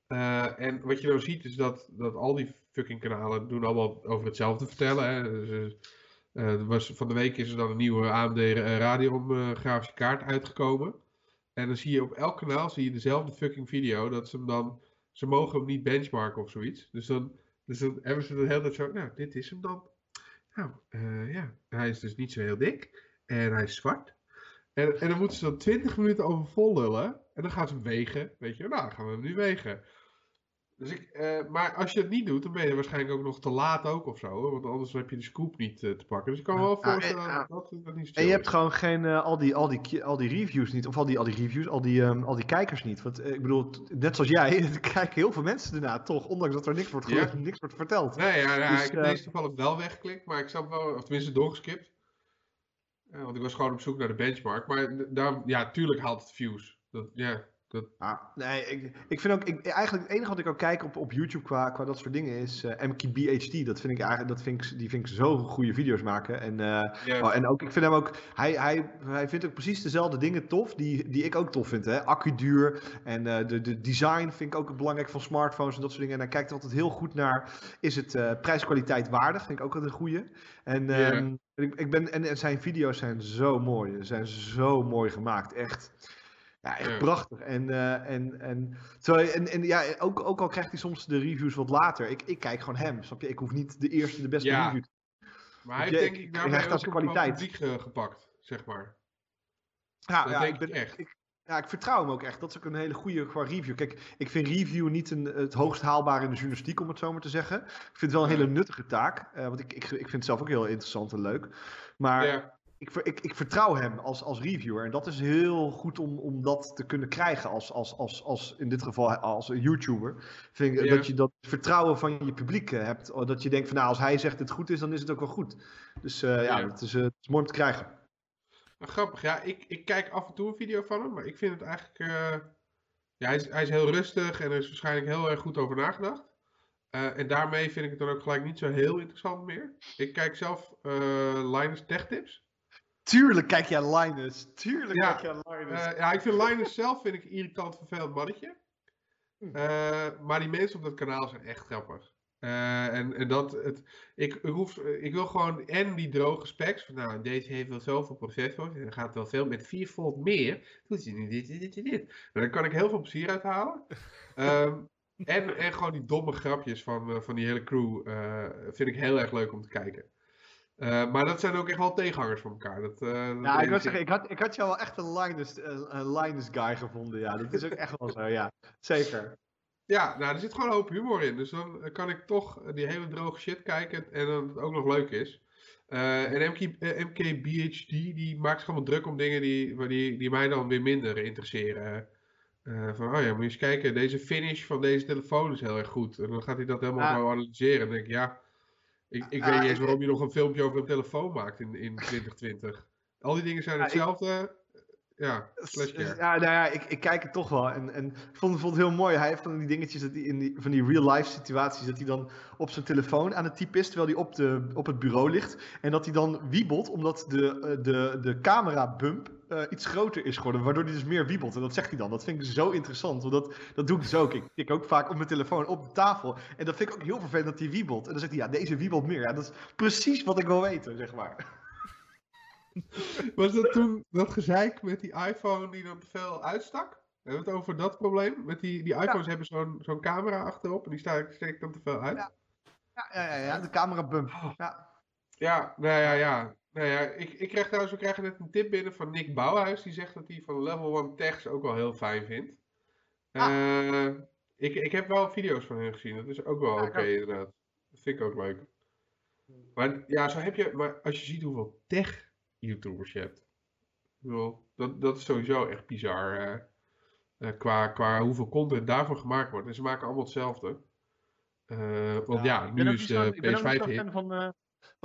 Uh, en wat je nou ziet is dat, dat al die fucking kanalen doen allemaal over hetzelfde vertellen. Hè. Dus, uh, was, van de week is er dan een nieuwe AMD Radeon grafische kaart uitgekomen. En dan zie je op elk kanaal zie je dezelfde fucking video. Dat ze hem dan. Ze mogen hem niet benchmarken of zoiets. Dus dan, dus dan hebben ze de hele tijd zo. Nou, dit is hem dan. Nou, ja, hij is dus niet zo heel dik. En hij is zwart. En, en dan moeten ze dan 20 minuten over vol lullen. En dan gaan ze hem wegen. Weet je, nou, dan gaan we hem nu wegen. Dus ik, uh, maar als je het niet doet, dan ben je waarschijnlijk ook nog te laat ook of zo. Want anders heb je de scoop niet uh, te pakken. Dus ik kan me wel voorstellen ja, dat, dat, niet zo En je hebt gewoon geen, uh, al, die, al, die, al die reviews niet. Of al die, al die reviews, al die, um, al die kijkers niet. Want ik bedoel, net zoals jij, [laughs] kijken heel veel mensen ernaar toch. Ondanks dat er niks wordt, ja. niks wordt verteld. Nee, ja, ja dus, ik heb deze toevallig wel weggeklikt. Maar ik zat wel, of tenminste doorgeskipt. want ik was gewoon op zoek naar de benchmark. Maar daar, ja, tuurlijk haalt het views. Dat, ja, dat... Ah, nee, ik, ik vind ook, ik, eigenlijk het enige wat ik ook kijk op, op YouTube qua, qua dat soort dingen is uh, eh, MKBHD. Dat vind ik eigenlijk, dat vind ik, die vind ik zo goede video's maken. En, uh, oh, en ook, ik vind hem ook, hij, hij, hij vindt ook precies dezelfde dingen tof die, die ik ook tof vind. Hè? Accuduur en uh, de, de design vind ik ook belangrijk van smartphones en dat soort dingen. En hij kijkt altijd heel goed naar, is het prijskwaliteit waardig? Vind ik ook altijd een goede. En, um, ik, ik ben, en, en zijn video's zijn zo mooi, ze zijn zo mooi gemaakt, echt. Ja, echt prachtig. En, uh, en, en, zo, en, en ja, ook, ook al krijgt hij soms de reviews wat later. Ik, ik kijk gewoon hem, snap je? Ik hoef niet de eerste, de beste ja. review te Maar hij heeft denk ik daarmee ook kwaliteit. publiek uh, gepakt, zeg maar. Ja, dat ja ik ben echt. Ik, ja, ik vertrouw hem ook echt. Dat is ook een hele goede qua review. Kijk, ik vind review niet een, het hoogst haalbare in de journalistiek, om het zo maar te zeggen. Ik vind het wel een hele nuttige taak. Uh, want ik, ik, ik vind het zelf ook heel interessant en leuk. Maar ja ik, ik, ik, vertrouw hem als, als reviewer. En dat is heel goed om, om dat te kunnen krijgen als, als, als, als in dit geval als een YouTuber. Vind ik, Dat je dat vertrouwen van je publiek eh, hebt. Dat je denkt van nou, als hij zegt het goed is, dan is het ook wel goed. Dus uh, ja, Het, is, uh, het is mooi om te krijgen. Nou, grappig, ja. Ik, ik kijk af en toe een video van hem, maar ik vind het eigenlijk... ja, hij is, hij is heel rustig en er is waarschijnlijk heel erg goed over nagedacht. en daarmee vind ik het dan ook gelijk niet zo heel interessant meer. Ik kijk zelf Linus Tech Tips. Tuurlijk kijk jij Linus. Tuurlijk kijk jij Linus. Uh, ja, ik vind Linus zelf vind ik een irritant vervelend mannetje. Uh, maar die mensen op dat kanaal zijn echt grappig. Uh, en, en dat, het, ik, ik, hoef, ik wil gewoon en die droge specs. Van, nou, deze heeft wel zoveel processors. En dan gaat wel veel met 4 volt meer. Doet hij nu dit, dit, dit, dit. Nou, daar kan ik heel veel plezier uit halen. um, [laughs] en, en gewoon die domme grapjes van, van die hele crew. vind ik heel erg leuk om te kijken. Uh, maar dat zijn ook echt wel tegenhangers van elkaar. Dat, uh, ja, ik wil zeggen, ik had, ik had jou wel echt een Linus, een Linus guy gevonden. Ja, dat is ook echt wel zo, ja. Zeker. Ja, nou, er zit gewoon hoop humor in. Dus dan kan ik toch die hele droge shit kijken en dan het ook nog leuk is. Uh, en MK, MKBHD, die maakt zich allemaal druk om dingen die, die, die mij dan weer minder interesseren. Uh, van, oh ja, moet je eens kijken, deze finish van deze telefoon is heel erg goed. En dan gaat hij dat helemaal analyseren. En dan denk ik, ja, ik, ik weet niet eens waarom je nog een filmpje over een telefoon maakt in, in 2020. Al die dingen zijn hetzelfde. Ja, ja, nou ja, ik, ik kijk het toch wel. En, en ik vond, vond het heel mooi. Hij heeft van die dingetjes dat hij in die, van die real-life situaties. dat hij dan op zijn telefoon aan het typen is. terwijl hij op, de, op het bureau ligt. En dat hij dan wiebelt omdat de, eh, de, de camera-bump uh, iets groter is geworden. Waardoor hij dus meer wiebelt. En dat zegt hij dan. Dat vind ik zo interessant. Want dat, dat doe ik dus ook. Ik tik ook vaak op mijn telefoon op de tafel. En dat vind ik ook heel vervelend dat hij wiebelt. En dan zegt hij, ja, deze wiebelt meer. Ja, dat is precies wat ik wil weten, zeg maar. [laughs] Was dat toen dat gezeik met die iPhone die dan te veel uitstak? We hebben het over dat probleem. Met die, die iPhones hebben zo'n zo'n camera achterop en die steekt dan te veel uit. Ja, ja, ja, ja, de camera bump. Oh. Ja, ja nou ja, ja. Nou ja, ik, ik kreeg trouwens, we krijgen net een tip binnen van Nick Bouwhuis. Die zegt dat hij van Level 1 Techs ook wel heel fijn vindt. Ah. Uh, ik, ik heb wel video's van hem gezien. Dat is ook wel oké inderdaad. Dat vind ik ook leuk. Maar ja, zo heb je, maar als je ziet hoeveel tech YouTubers je hebt. dat, dat is sowieso echt bizar. Uh, uh, qua, qua hoeveel content daarvoor gemaakt wordt. En ze maken allemaal hetzelfde. Uh, want ja, ja nu is de PS5 hit. Van,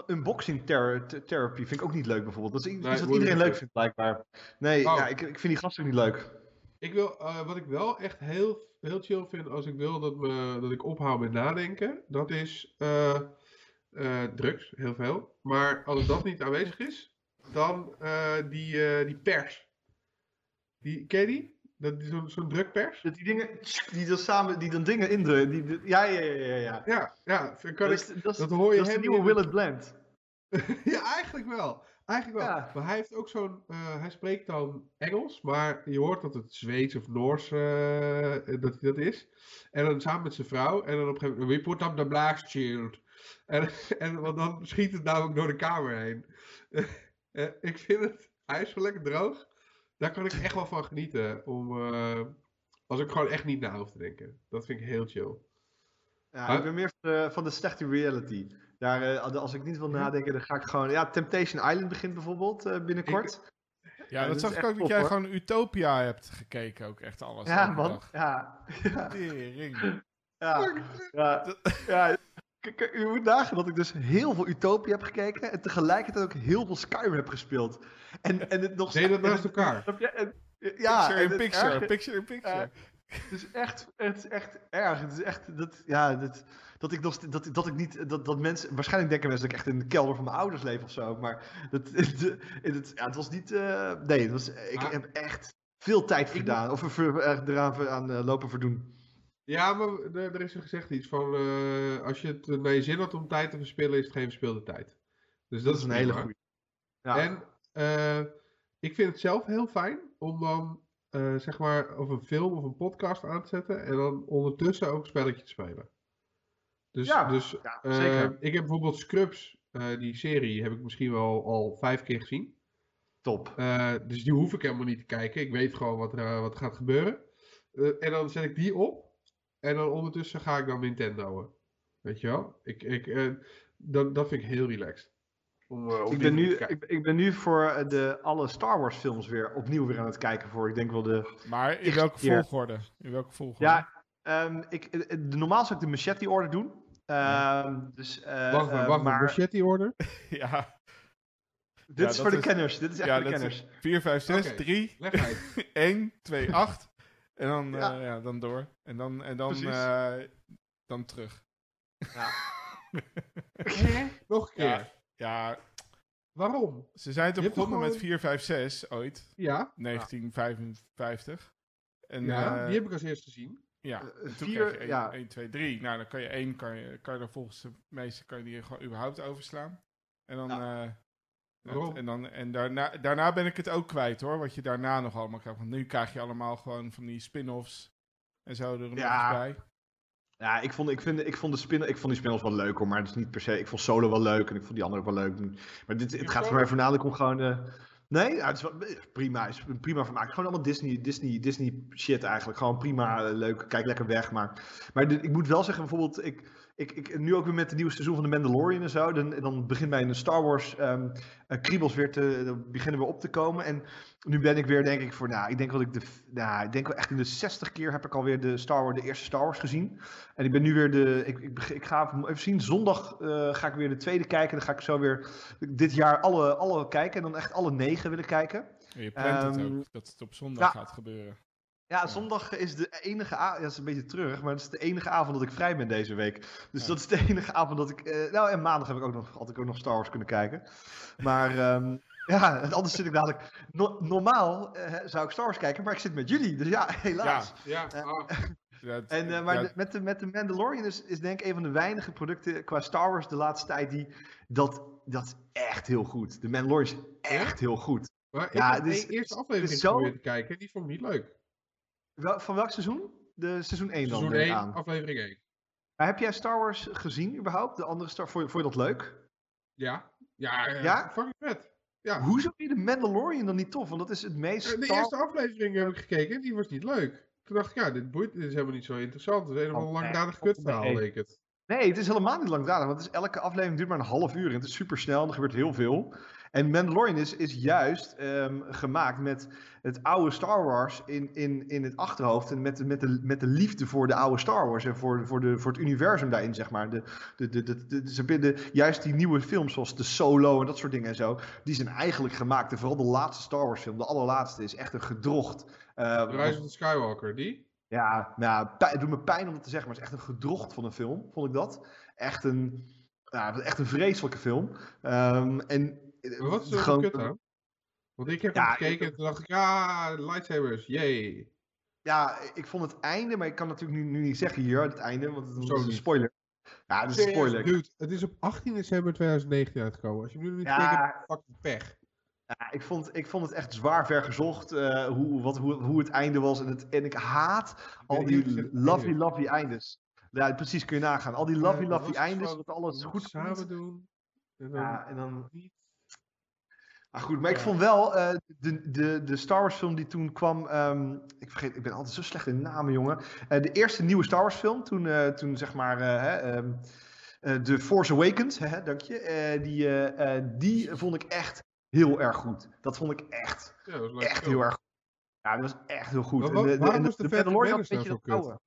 unboxing therapy vind ik ook niet leuk bijvoorbeeld. Dat is iets wat iedereen leuk vindt blijkbaar. Nee, oh. ja, ik, ik vind die gasten niet leuk. Ik wil, wat ik wel echt heel, heel chill vind als ik wil dat, me, dat ik ophoud met nadenken, dat is drugs, heel veel. Maar als dat niet aanwezig is, dan uh, die, uh, die pers. Die, ken je die? Dat, zo'n, zo'n drukpers? Dat die dingen, die dan samen, die dan dingen indrukken. Die, die, ja, ja, ja, ja, ja. Ja, ja kan dat, ik, dat, dat hoor je Dat is de nieuwe Will It Blend. [laughs] ja, eigenlijk wel. Eigenlijk wel. Ja. Maar hij heeft ook zo'n, uh, hij spreekt dan Engels, maar je hoort dat het Zweeds of Noors uh, dat dat is. En dan samen met zijn vrouw, en dan op een gegeven moment, we put up the blast shield. En, [laughs] en want dan schiet het namelijk door de kamer heen. [laughs] Uh, ik vind het, hij is zo lekker droog. Daar kan ik echt wel van genieten. Om, uh, als ik gewoon echt niet na hoef te denken. Dat vind ik heel chill. Ja, ik ben meer van de, van de slechte reality. Daar, uh, als ik niet wil nadenken, dan ga ik gewoon... Ja, Temptation Island begint bijvoorbeeld binnenkort. Ik, ja, dat zag ik ook dat jij gewoon Utopia hebt gekeken, ook echt alles. Ja, man. Ja. Ja. ja. ja. Kijk, u moet nagaan dat ik dus heel veel Utopia heb gekeken en tegelijkertijd ook heel veel Skyrim heb gespeeld. En, en het nog Nee, dat naast elkaar. ja, picture in picture, picture in picture. het is echt, het is echt erg. Het is echt, dat, ja, dat, dat ik nog, dat, dat ik niet, dat, dat mensen, waarschijnlijk denken mensen dat ik echt in de kelder van mijn ouders leef of zo, maar dat, [laughs] het, het, ja, het was niet, uh, nee, het was, ik heb echt veel tijd gedaan, of er, eraan aan uh, lopen verdoen. Ja, maar er, is er gezegd iets van, uh, als je het naar je zin had om tijd te verspillen, is het geen verspeelde tijd. Dus dat, is een hele goede. Ja. En uh, ik vind het zelf heel fijn om dan, uh, zeg maar, of een film of een podcast aan te zetten en dan ondertussen ook een spelletje te spelen. Dus, ja, dus ja, zeker. ik heb bijvoorbeeld Scrubs, die serie, heb ik misschien wel al vijf keer gezien. Top. dus die hoef ik helemaal niet te kijken. Ik weet gewoon wat er wat gaat gebeuren. en dan zet ik die op. En dan ondertussen ga ik dan Nintendo. Weet je wel? Ik, ik, uh, dat, dat vind ik heel relaxed. Om, uh, ik, ben nu, ik, ik, ben nu voor eh, de, alle Star Wars films weer opnieuw weer aan het kijken voor. Ik denk wel de. Maar in welke volgorde? In welke volgorde? Ja, um, ik, de, normaal zou ik de machete order doen. Um, dus, uh, wacht, wacht, wacht maar... machete order? [laughs] ja. Dit is voor de kenners. Dit is echt ja, voor de kenners. 4, 5, 6, okay. 3, 1, 2, 8. En dan, ja. Uh, ja. dan door. En dan, en dan, uh, dan terug. Ja. [laughs] Nog een keer. Ja, ja, Waarom? Ze zijn toch begonnen gewoon... met 4, 5, 6 ooit. Ja. 1955. En, ja, uh, die heb ik als eerste gezien. Ja, en toen vier, 1, ja. 1, 2, 3. Nou, dan kan je 1, kan je, kan je volgens de meeste, kan je die gewoon überhaupt overslaan. En dan, ja. En, dan, en daarna, daarna ben ik het ook kwijt hoor, wat je daarna nog allemaal krijgt. Want nu krijg je allemaal gewoon van die spin-offs en zo er nog ja. bij. Ja, ik vond, ik, vind, ik, vond de spin, ik vond die spin-offs wel leuk hoor, maar het is niet per se... Ik vond Solo wel leuk en ik vond die andere ook wel leuk. Maar dit, het gaat voor mij voornamelijk om gewoon... Uh, nee, ja, het is wel, prima, is prima vermaak. Gewoon allemaal Disney, Disney, Disney shit eigenlijk. Gewoon prima, uh, leuk, kijk lekker weg. Maar, maar ik moet wel zeggen, bijvoorbeeld... Ik, ik, ik, nu ook weer met het nieuwe seizoen van de Mandalorian en zo. Dan, dan begint een Star Wars um, kriebels weer te beginnen we op te komen. En nu ben ik weer, denk ik, voor, nou, ik denk dat ik de, nou, ik denk wel echt in de 60 keer heb ik alweer de Star Wars, de eerste Star Wars gezien. En ik ben nu weer de, ik, ik, ik ga even zien, zondag uh, ga ik weer de tweede kijken. Dan ga ik zo weer dit jaar alle, alle kijken en dan echt alle negen willen kijken. je plant um, het ehm, ook, dat het op zondag gaat gebeuren. Ja, zondag is de enige avond. Ja, dat is een beetje terug, maar het is de enige avond dat ik vrij ben deze week. Dus dat is de [laughs] enige avond dat ik. Uh, nou, en maandag heb ik ook nog, had ik ook nog Star Wars kunnen kijken. Maar um, [laughs] ja, anders zit ik dadelijk. normaal uh, zou ik Star Wars kijken, maar ik zit met jullie. Dus ja, [laughs] helaas. Ja, ja. Oh. en, uh, maar met, de, met de Mandalorian is, is denk ik een van de weinige producten qua Star Wars de laatste tijd die. Dat, dat is echt heel goed. De Mandalorian is echt heel goed. Maar ja, ik dus, de eerste aflevering zo... te kijken, die vond ik niet leuk. Wel, van welk seizoen? De seizoen 1 dan? Seizoen 1, aan. aflevering 1. Maar heb jij Star Wars gezien überhaupt? De andere Star Vond je, vond je dat leuk? Ja. Ja, uh, ja? fucking vet. Ja. Hoezo vind je de Mandalorian dan niet tof? Want dat is het meest... De eerste aflevering heb ik gekeken die was niet leuk. Toen dacht ik, ja, dit, boeit, dit is helemaal niet zo interessant. Het is een oh, langdradig kutverhaal, leek het. Nee, het is helemaal niet langdradig. Want het is, elke aflevering duurt maar een half uur. En het is super snel en er gebeurt heel veel. En Mandalorian is, is juist um, gemaakt met het oude Star Wars in, in, in het achterhoofd. En met, met, de, met de liefde voor de oude Star Wars. En voor, voor, de, voor het universum daarin, zeg maar. De, de, de, de, de, de, juist die nieuwe films, zoals de Solo en dat soort dingen en zo. Die zijn eigenlijk gemaakt. En vooral de laatste Star Wars film, de allerlaatste, is echt een gedrocht. Uh, Rise of Skywalker, die? Ja, nou, het doet me pijn om het te zeggen, maar het is echt een gedrocht van een film, vond ik dat. Echt een, ja, echt een vreselijke film. Um, en wat is er gewoon... kut aan? Want ik heb ja, hem gekeken en toen dacht ik, ah, lightsabers, yay. Ja, ik vond het einde, maar ik kan natuurlijk nu, nu niet zeggen hier, het einde, want het is een spoiler. Ja, dat is een spoiler. Dude, het is op 18 december 2019 uitgekomen. Als je nu niet ja, gekeken fucking pech. Ja, ik vond, ik vond het echt zwaar vergezocht uh, hoe, wat, hoe, hoe het einde was. En, het, en ik haat al die lovely, lovely eindes. Ja, precies, kun je nagaan. Al die lovely, lovely eindes, dat alles goed samen doen. En dan ja, en dan niet Ah, goed, maar ik vond wel uh, de, de, de Star Wars film die toen kwam. Um, ik vergeet, ik ben altijd zo slecht in namen, jongen. Uh, de eerste nieuwe Star Wars film, toen, uh, toen zeg maar. Um, The Force Awakens, hè, dank je. die, die vond ik echt heel erg goed. Dat vond ik echt. Ja, dat echt heel erg goed. Ja, dat was echt heel goed. Maar, en de, waarom de, de, de Mandalorian een beetje dat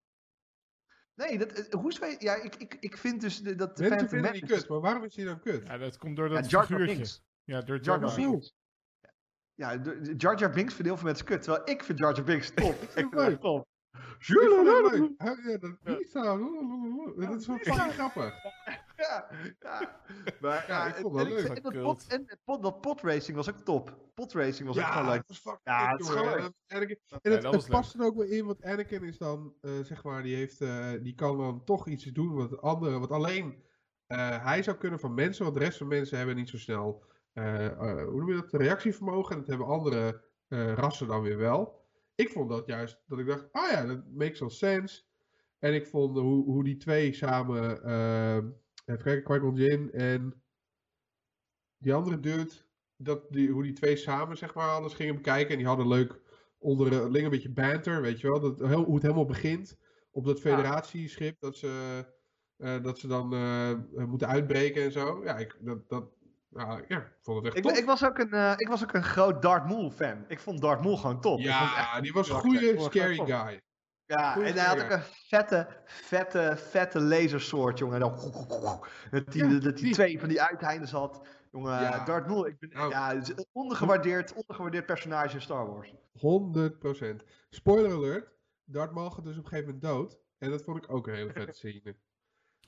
Nee, dat, hoe is ja, ik, ik, ik vind dus dat de Mensen Phantom vinden die kut, maar waarom is hij dan kut? Ja, dat komt door dat ja, figuurtje. Ja, door Jar Jar Binks. Ja, Jar Jar Binks vinden heel veel mensen kut. Terwijl ik vind Jar Jar Binks [laughs] top. ik vind het top. Ja, dat is. Dat wel grappig. Ja, ja. Maar ja, ik vond het leuk. En, dat, pot, en pot, dat potracing was ook top. Potracing was ook gewoon leuk. Ja, het is gewoon leuk. En het, past er ook wel in, want Anakin is dan, uh, zeg maar, die, heeft, uh, die kan dan toch iets doen wat anderen, wat alleen hij zou kunnen van mensen, want de rest van mensen hebben niet zo snel hoe noem je dat, reactievermogen. En dat hebben andere uh, rassen dan weer wel. Ik vond dat juist, dat ik dacht, ah ja, dat makes some sense. En ik vond hoe, hoe die twee samen, uh, even kijken, Qui-Gon Jinn en die andere dude, dat die, hoe die twee samen, zeg maar, alles gingen bekijken. En die hadden leuk onderling een beetje banter, weet je wel. Dat, hoe het helemaal begint op dat federatieschip, dat ze... Uh, dat ze dan uh, moeten uitbreken en zo. Ja, ik, dat, dat, nou, ja, ik vond het echt ik, ik, was ook een, uh, ik was ook een groot Darth Maul fan. Ik vond Darth Maul gewoon top. Ja, die was een goede scary guy. Ja, en hij had ook een vette, vette, vette lasersoort, jongen. Dat die, ja, die, twee van die uiteindes had. Jongen, ja. Darth Maul, ik ben, nou, ja, een ondergewaardeerd, ondergewaardeerd personage in Star Wars. 100%. Spoiler alert, Darth Maul gaat dus op een gegeven moment dood. En dat vond ik ook een hele vette scene.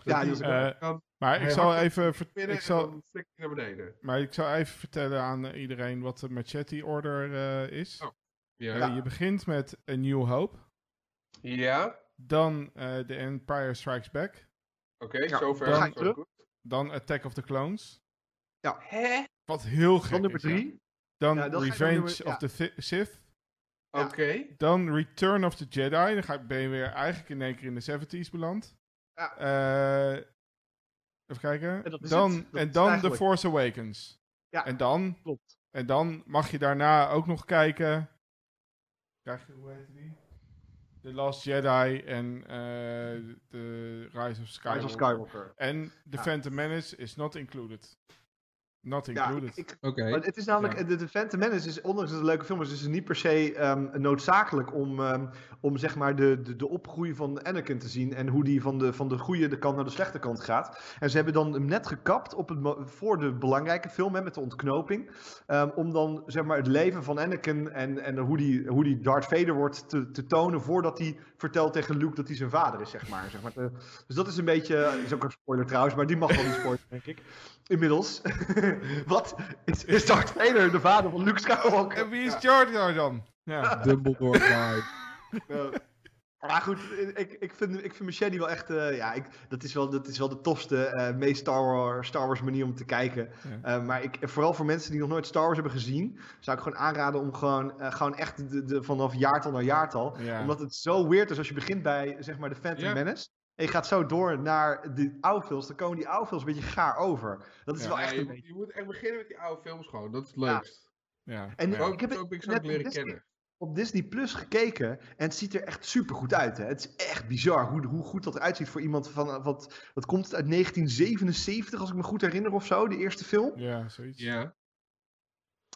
Ja, die, uh, maar ik zal even. Ik zal, naar beneden. Maar ik zal even vertellen aan iedereen wat de Machete Order uh, is. Oh, ja. Uh, je begint met A New Hope. Ja. Dan The Empire Strikes Back. Oké, okay, ja, zover. Dan, goed. dan Attack of the Clones. Ja. Hè? Wat heel gek Dan nummer drie. Dan ja, Revenge nummer, of the Sith. Oké. Okay. Dan Return of the Jedi. Dan ga, ben je weer eigenlijk in één keer in de 70s beland. Ja. Even kijken. En dan, en dan The Force Awakens. Ja, en dan, klopt. En dan mag je daarna ook nog kijken. Krijg je, hoe heet die? The Last Jedi en The Rise of Skywalker. Rise of Skywalker. En The ja. Phantom Menace is not included. Not included. Ja, Oké. Het is namelijk, de, de Phantom Menace is, ondanks dat het een leuke film is, is het niet per se um, noodzakelijk om, um, om zeg maar de, de, de opgroei van Anakin te zien en hoe die van de, van de goede kant naar de slechte kant gaat. En ze hebben dan hem net gekapt op het, voor de belangrijke film hè, met de ontknoping, um, om dan zeg maar het leven van Anakin en, en hoe, die, hoe die Darth Vader wordt te, te tonen voordat hij vertelt tegen Luke dat hij zijn vader is, zeg maar. Zeg maar dus dat is een beetje, is ook een spoiler trouwens, maar die mag wel niet spoilen, denk ik inmiddels. [laughs] [laughs] Wat? Is, is Darth Vader de vader van Luke Skywalker? En wie is Jar Jar dan? Ja. [laughs] Dumbledore vibe. [laughs] Maar goed, ik, ik, vind, ik vind Machete wel echt. Uh, ja, ik, dat, is wel, dat is wel de tofste, uh, meest Star Wars, Star Wars manier om te kijken. Uh, maar ik, vooral voor mensen die nog nooit Star Wars hebben gezien, zou ik gewoon aanraden om gewoon, gewoon echt de, de, vanaf jaartal naar jaartal. Ja. Omdat het zo weird is als je begint bij zeg maar de Phantom ja. Menace. En je gaat zo door naar de oude films. Dan komen die oude films een beetje gaar over. Dat is wel echt je, een beetje... je moet echt beginnen met die oude films gewoon. Dat is het leukst. Ja. En ik heb het leren kennen. op Disney Plus gekeken. En het ziet er echt super goed uit. Hè? Het is echt bizar hoe, hoe goed dat eruit ziet voor iemand van. Wat, wat komt het uit 1977, als ik me goed herinner of zo? De eerste film. Ja, zoiets. Ja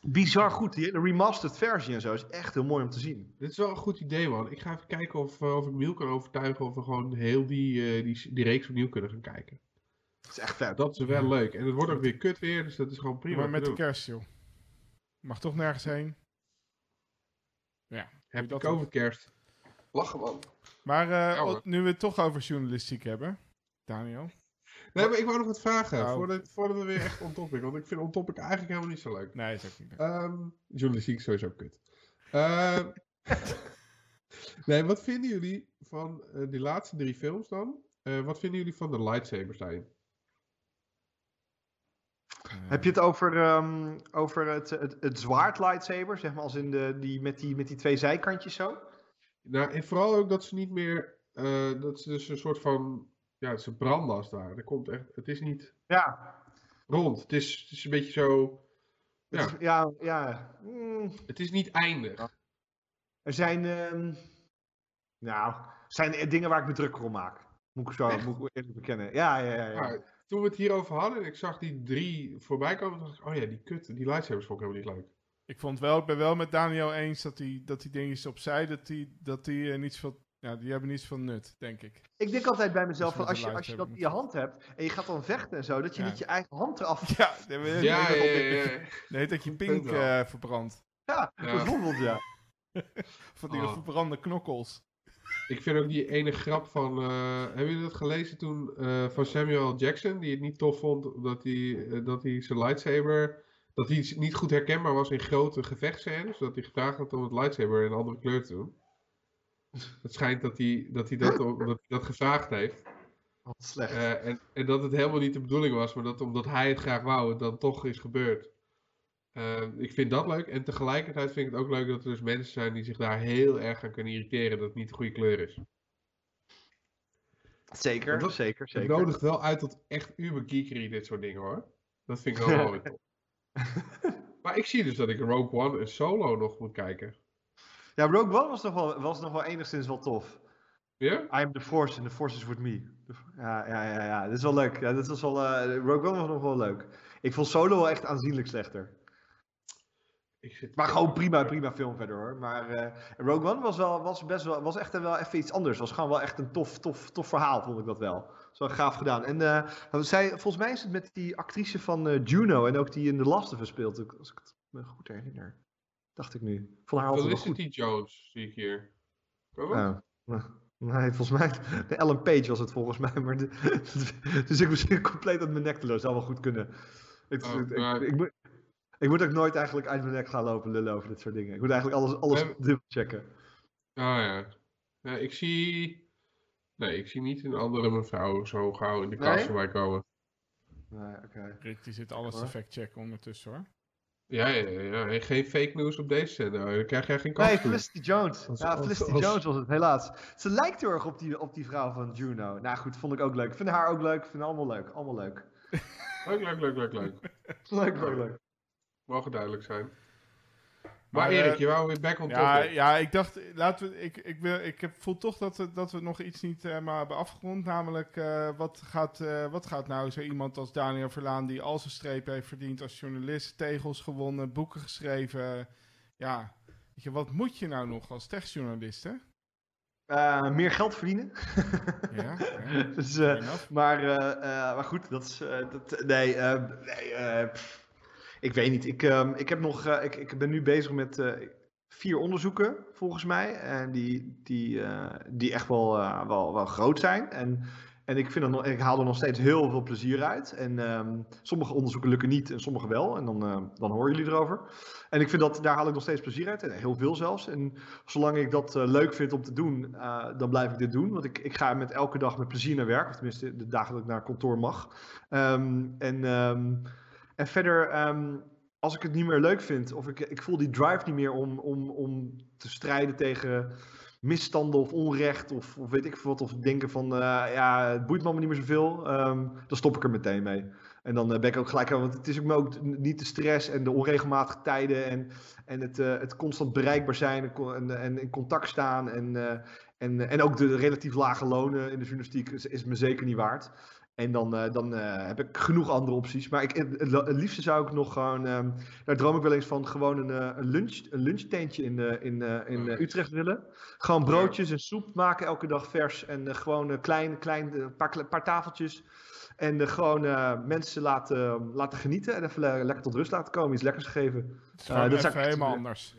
bizar goed. Die hele remastered versie en zo is echt heel mooi om te zien. Dit is wel een goed idee, man. Ik ga even kijken of, uh, of ik Miel kan overtuigen of we gewoon heel die, uh, die, die reeks opnieuw kunnen gaan kijken. Dat is echt vet. Dat is wel leuk. En het wordt ook weer kut weer, dus dat is gewoon prima. Maar met de kerst, joh. Mag toch nergens heen. Ja. Heb je over kerst? Lachen, man. Maar uh, nu we het toch over journalistiek hebben, Daniel. Nee, maar ik wou nog wat vragen. Nou. Voordat, voordat we weer echt on topic. Want ik vind on topic eigenlijk helemaal niet zo leuk. Nee, is ook niet leuk. Um, journalistiek sowieso kut. Uh, [laughs] nee, wat vinden jullie van uh, die laatste drie films dan? Uh, wat vinden jullie van de lightsabers daarin? Heb je het over, um, over het, het, het, zwaard lightsaber, zeg maar, als in de, die, met, die, met die twee zijkantjes zo? Nou, en vooral ook dat ze niet meer, uh, dat ze dus een soort van ja, het is een brandlas daar. Er komt echt, het is niet ja. rond. Het is, het is een beetje zo. Ja, is, ja. ja. Mm. Het is niet eindig. Er zijn, uh, nou, zijn dingen waar ik me druk om maak. Moet ik zo moet ik eerlijk bekennen. Ja, ja, ja, ja. toen we het hierover hadden en ik zag die drie voorbij komen, dacht ik, oh ja, die kut, die lightsabers vond ik helemaal niet leuk. Ik vond wel, ik ben wel met Daniel eens dat die, dat die dingetjes opzij, dat die, dat die uh, niet zoveel ja, die hebben niets van nut, denk ik. Ik denk altijd bij mezelf, van als, je, als je dat in je hand hebt en je gaat dan vechten en zo, dat je niet je eigen hand eraf... [laughs] Ja, nee, ja, ja, ja, Nee, dat je pink uh, verbrandt. Ja, bijvoorbeeld, ja. [laughs] van die oh. verbrande knokkels. Ik vind ook die ene grap van. Uh, hebben jullie dat gelezen toen? Uh, van Samuel Jackson, die het niet tof vond dat hij, uh, dat hij zijn lightsaber. Dat hij niet goed herkenbaar was in grote gevechtscènes. Dat hij gevraagd had om het lightsaber in een andere kleur te doen. [laughs] Het schijnt dat hij dat, hij dat, dat, hij dat gevraagd heeft. [laughs] Wat slecht. Uh, en, en dat het helemaal niet de bedoeling was, maar dat omdat hij het graag wou, het dan toch is gebeurd. Uh, ik vind dat leuk. En tegelijkertijd vind ik het ook leuk dat er dus mensen zijn die zich daar heel erg aan kunnen irriteren dat het niet de goede kleur is. Zeker, dat, zeker, zeker. Het nodigt wel uit tot echt uber geekery dit soort dingen hoor. Dat vind ik wel [laughs] mooi. maar ik zie dus dat ik Rogue One en Solo nog moet kijken. Ja, Rogue One was nog wel, was nog wel enigszins wel tof. Ja? I am the Force and the Force is with me. Ja, ja, ja, ja. Dit is wel leuk. Ja, dit was wel, uh, Rogue One was nog wel leuk. Ik vond Solo wel echt aanzienlijk slechter. Ik zit maar gewoon prima, prima film verder hoor. Maar uh, Rogue One was, wel, was, best wel, was echt wel even iets anders. Was gewoon wel echt een tof, tof, tof verhaal, vond ik dat wel. Zo gaaf gedaan. En uh, zij, volgens mij is het met die actrice van Juno en ook die in The Last of Us speelt, als ik het me goed herinner. Dacht ik nu. Van haar Felicity Jones zie ik hier. Oh, nee, volgens mij. De Ellen Page was het volgens mij. Maar de, [laughs] dus ik misschien [laughs] compleet uit mijn nek te lopen. Zou wel goed kunnen. Ik, oh, ik, ik, ik, moet, ik moet ook nooit eigenlijk uit mijn nek gaan lopen lullen over dit soort dingen. Ik moet eigenlijk alles, alles dubbel checken. Oh ja. ja. Ik zie. Nee, ik zie niet een andere mevrouw zo gauw in de kast nee? voorbij komen. Nee, oké. Okay. Rick die zit alles te fact-checken ondertussen hoor. Ja, ja, ja. En geen fake news op deze zender. Dan krijg jij geen kans Nee, Felicity Jones. ja, Felicity Jones was het, helaas. Ze lijkt heel erg op die, op die vrouw van Juno. Nou goed, vond ik ook leuk. Ik vind haar ook leuk. Ik vind allemaal leuk. Allemaal leuk. leuk, leuk, leuk, leuk, leuk. [laughs] leuk, leuk, leuk. Mogen duidelijk zijn. Maar, Erik, je wou weer back on ja, Ja, ik dacht, laten we, ik, ik, wil, ik heb, voel toch dat we, dat we nog iets niet uh, maar hebben afgerond. Namelijk, uh, wat, gaat, uh, wat gaat nou zo iemand als Daniel Verlaan, die al zijn streep heeft verdiend als journalist, tegels gewonnen, boeken geschreven. Ja, weet je, wat moet je nou nog als techjournalist, hè? meer geld verdienen. ja, [laughs] ja. dus, maar, maar goed, dat is. dat, nee, nee ik weet niet. Ik, um, ik, heb nog, uh, ik, ik ben nu bezig met uh, vier onderzoeken, volgens mij. En die, die, uh, die echt wel, wel, wel groot zijn. En, en ik, vind nog, ik haal er nog steeds heel veel plezier uit. En um, sommige onderzoeken lukken niet en sommige wel. En dan, dan horen jullie erover. En ik vind dat daar haal ik nog steeds plezier uit. En heel veel zelfs. En zolang ik dat leuk vind om te doen, dan blijf ik dit doen. Want ik, ik ga met elke dag met plezier naar werk. Of tenminste, de dagen dat ik naar kantoor mag. Um, en en verder, ehm, als ik het niet meer leuk vind, of ik, ik voel die drive niet meer om, om, om te strijden tegen misstanden of onrecht, of, of weet ik wat, of denken van, uh, ja, het boeit me niet meer zoveel, um, dan stop ik er meteen mee. En dan uh, ben ik ook gelijk, want het is ook, me ook niet de stress en de onregelmatige tijden en, en het, uh, het constant bereikbaar zijn en, en, in contact staan en, en, en ook de relatief lage lonen in de journalistiek is, is me zeker niet waard. En dan, uh, dan uh, heb ik genoeg andere opties. Maar ik, het, het, liefste zou ik nog gewoon. Um, daar droom ik wel eens van. Gewoon een, uh, een, lunch, een lunchtentje in, in, in Utrecht willen. Gewoon broodjes en soep maken elke dag vers. En gewoon klein, klein paar, paar tafeltjes. En gewoon mensen laten, laten genieten. En even lekker tot rust laten komen. Iets lekkers geven. dat is helemaal anders.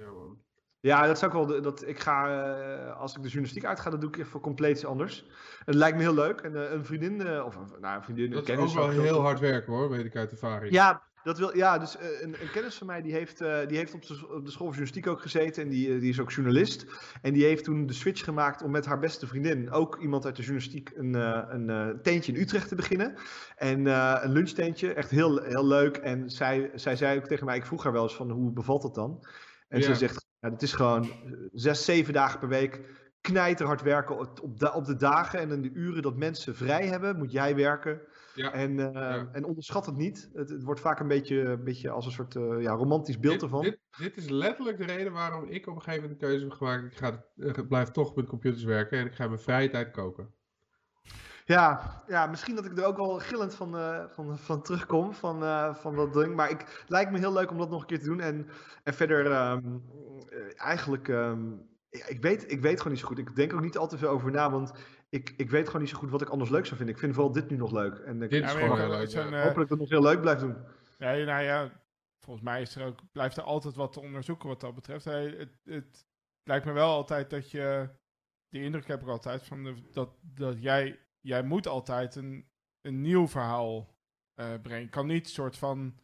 Ja, dat zou ik wel. Dat, ik ga, uh, als ik de journalistiek uitga, dan doe ik even compleet iets anders. Het lijkt me heel leuk. En uh, een vriendin, uh, of nou, een vriendin. Dat is ook wel heel hard werken hoor, weet ik uit ervaring. Ja, dat wil, ja dus een, een, kennis van mij die heeft, die heeft op, de, op de school van journalistiek ook gezeten. En die, die is ook journalist. En die heeft toen de switch gemaakt om met haar beste vriendin, ook iemand uit de journalistiek, een, een teentje in Utrecht te beginnen. En een lunchtentje, echt heel, heel leuk. En zij, zij zei ook tegen mij, ik vroeg haar wel eens van hoe bevalt dat dan? En ja. ze zegt, ja, het is gewoon zes, zeven dagen per week knijterhard werken op de, op de dagen en in de uren dat mensen vrij hebben, moet jij werken. Ja. En, uh, en onderschat het niet. Het, het, wordt vaak een beetje, een beetje als een soort uh, ja, romantisch beeld dit, ervan. Dit, dit, is letterlijk de reden waarom ik op een gegeven moment de keuze heb gemaakt. Ik, ga, ik blijf toch met computers werken en ik ga mijn vrije tijd koken. Ja, ja, misschien dat ik er ook wel gillend van, uh, van, van terugkom, van, van dat ding. Maar ik, het lijkt me heel leuk om dat nog een keer te doen. En, en verder, um, eigenlijk, um, ik, weet, ik weet gewoon niet zo goed. Ik denk ook niet al te veel over na, want ik, ik weet gewoon niet zo goed wat ik anders leuk zou vinden. Ik vind vooral dit nu nog leuk. En ik dit is gewoon heel leuk. Hopelijk dat het nog heel leuk blijft doen. Ja, nou ja, volgens mij is er ook, blijft er altijd wat te onderzoeken wat dat betreft. Hey, het, het lijkt me wel altijd dat je, die indruk heb ik altijd, van de, dat, dat jij, jij moet altijd een, een nieuw verhaal uh, brengen. kan niet soort van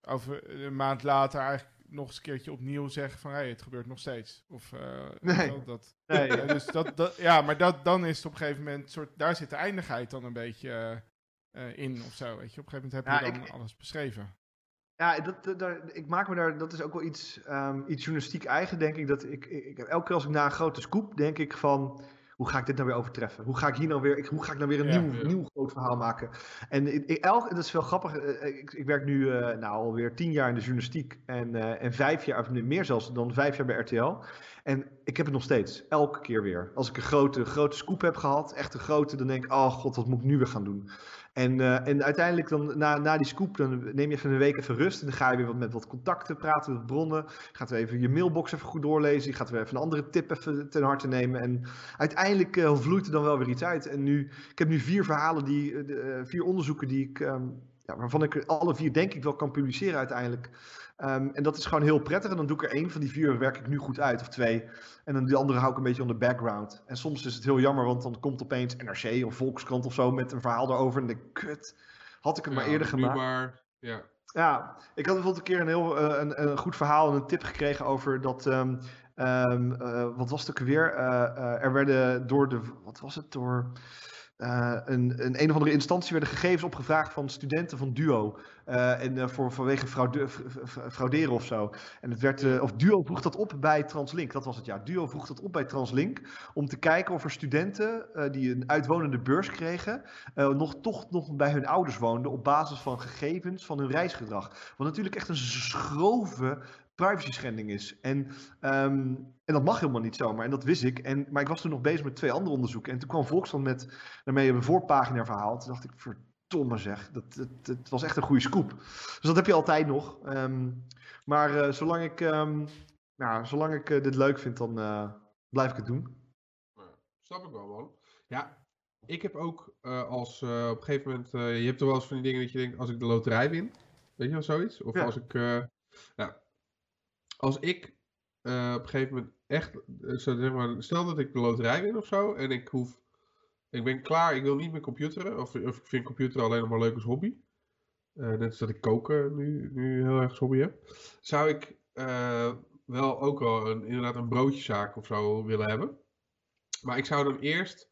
over een maand later eigenlijk nog eens een keertje opnieuw zeggen van hey, het gebeurt nog steeds. Of uh, nee. dat, nee. Ja, dus dat, dat, ja, maar dat, dan is het op een gegeven moment soort, daar zit de eindigheid dan een beetje uh, in of zo. Weet je, op een gegeven moment heb je dan alles beschreven. Ja, dat, dat, ik maak me daar, dat is ook wel iets, um, iets journalistiek eigen, denk ik. Dat ik, ik, elke keer als ik na een grote scoop, denk ik van hoe ga ik dit nou weer overtreffen? Hoe ga ik hier nou weer, ik, hoe ga ik nou weer een nieuw, nieuw groot verhaal maken? En ik, elk, dat is wel grappig. Eh, eh, ik, ik werk nu uh, nou, alweer tien jaar in de journalistiek en, uh, en vijf jaar, of meer zelfs dan vijf jaar bij RTL. En ik heb het nog steeds, elke keer weer. Als ik een grote, grote scoop heb gehad, echt een grote, dan denk ik, oh god, wat moet ik nu weer gaan doen? En, uh, en uiteindelijk dan na, na die scoop, dan neem je even een week even rust. En dan ga je weer wat met wat contacten praten, met bronnen. Gaat weer even je mailbox even goed doorlezen. Je gaat weer even een andere tip even ten harte nemen. En uiteindelijk uh, vloeit er dan wel weer iets uit. En nu, ik heb nu vier verhalen, die, uh, vier onderzoeken die ik, um, ja, waarvan ik alle vier denk ik wel kan publiceren uiteindelijk. Um, en dat is gewoon heel prettig. En dan doe ik er één van die vier, werk ik nu goed uit, of twee. En dan die andere hou ik een beetje on de background. En soms is het heel jammer, want dan komt opeens NRC of Volkskrant of zo met een verhaal erover. En denk ik, kut, had ik het maar eerder gemaakt. Maar, ja. ja, ik had bijvoorbeeld een keer een heel uh, een, een, goed verhaal en een tip gekregen over dat... Um, um, uh, wat was het ook weer? Uh, er werden door de... Wat was het? Door... Uh, een, een, een of andere instantie werden gegevens opgevraagd van studenten van Duo. Uh, en uh, voor, vanwege fraude, frauderen of zo. En het werd, of Duo vroeg dat op bij Translink. Dat was het ja. Duo vroeg dat op bij Translink. Om te kijken of er studenten die een uitwonende beurs kregen. nog toch nog bij hun ouders woonden. op basis van gegevens van hun reisgedrag. Wat natuurlijk echt een schrove privacy schending is. En, ehm, en dat mag helemaal niet zomaar. En dat wist ik. En, maar ik was toen nog bezig met twee andere onderzoeken. En toen kwam Volkskrant met daarmee een voorpagina verhaal. Toen dacht ik, verdomme zeg, dat, dat, dat was echt een goede scoop. Dus dat heb je altijd nog. Ehm, maar uh, zolang ik, um, nou, zolang ik uh, dit leuk vind, dan uh, blijf ik het doen. snap ik wel, man. Ja, ik heb ook als op een gegeven moment, je hebt er wel eens van die dingen dat je denkt, als ik de loterij win, weet je wel zoiets? Of ja. als ik, nou, als ik op een gegeven moment echt, zeg maar, stel dat ik de loterij win of zo, en ik hoef ik ben klaar, ik wil niet meer computeren. Of, of ik vind computer alleen nog maar leuk als hobby. Uh, net als dat ik koken nu, nu heel erg als hobby heb. Zou ik wel ook wel een, inderdaad een broodjeszaak of zo willen hebben. Maar ik zou dan eerst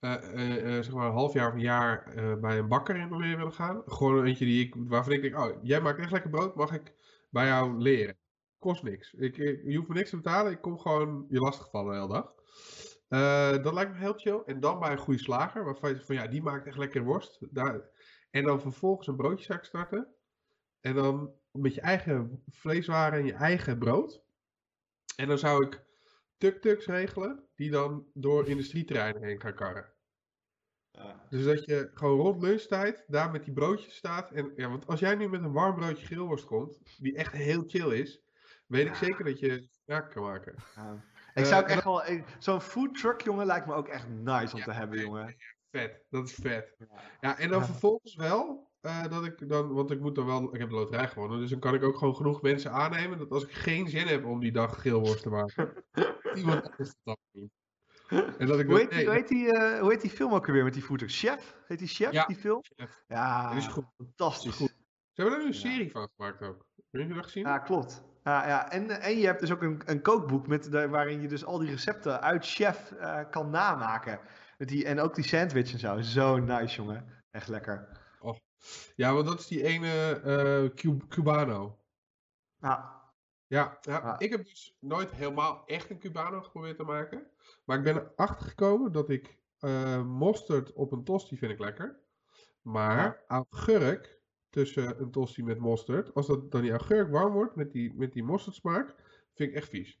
zeg maar een half jaar of een jaar bij een bakker in willen gaan. Gewoon eentje die ik, waarvan ik denk, oh, jij maakt echt lekker brood, mag ik bij jou leren? Kost niks. Ik, ik, je hoeft me niks te betalen, ik kom gewoon je lastigvallen de hele dag. Uh, dat lijkt me heel chill. En dan bij een goede slager, waarvan je van ja, die maakt echt lekker worst. Daar, en dan vervolgens een broodjeszaak starten. En dan met je eigen vleeswaren en je eigen brood. En dan zou ik tuk-tuks regelen, die dan door industrieterreinen heen gaan karren. Dus dat je gewoon rond lunchtijd daar met die broodjes staat. En, ja, want als jij nu met een warm broodje grillworst komt, die echt heel chill is, weet ik zeker dat je smaak kan maken. Ik zou ook echt wel. Zo'n food truck, jongen, lijkt me ook echt nice om te hebben, jongen. Vet, dat is vet. Ja, en dan vervolgens wel. Uh, dat ik dan, want ik moet dan wel, ik heb de loterij gewonnen, dus dan kan ik ook gewoon genoeg mensen aannemen dat als ik geen zin heb om die dag geelworst te maken, [laughs] iemand anders dat doen. En dat ik hoe, heet die, hoe, heet die, uh, hoe heet die film ook weer met die voeten? Chef? Heet die Chef, ja, die film? Chef. Ja, dat is goed. fantastisch. Is goed. Ze hebben er nu een serie van gemaakt ook. Heb je dat gezien? Ja, klopt. Ja, ja. En, en je hebt dus ook een, een kookboek met de, waarin je dus al die recepten uit chef uh, kan namaken. Met die, en ook die sandwich en zo. Zo nice, jongen. Echt lekker. Oh. Ja, want dat is die ene uh, Cubano. Ja. Ja, ja, ik heb dus nooit helemaal echt een Cubano geprobeerd te maken. Maar ik ben erachter gekomen dat ik uh, mosterd op een tosti vind ik lekker. Maar augurk tussen een tosti met mosterd. Als dat dan die augurk warm wordt met die, met die mostardsmaak, vind ik echt vies.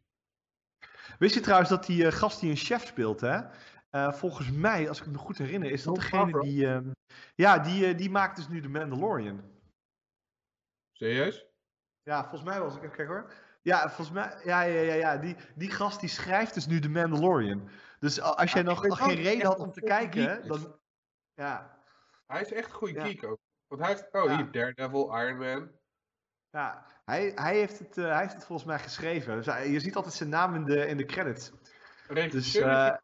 Wist je trouwens dat die uh, gast die een chef speelt, hè? Uh, volgens mij, als ik me goed herinner, is dat degene die. Uh, ja, die, die maakt dus nu de Mandalorian. Serieus? Ja, volgens mij was ik. Kijk hoor. Ja, volgens mij. Ja, ja, ja, ja. Die, die gast die schrijft dus nu de Mandalorian. Dus als jij nog, nog geen reden had om te kijken, dan. Ja. Hij is echt een goede geek ook. Want hij heeft, oh hier, Daredevil, Iron Man. Ja, hij, hij, heeft het, uh, hij heeft het volgens mij geschreven. Dus hij, je ziet altijd zijn naam in de, in de credits. Dus, uh,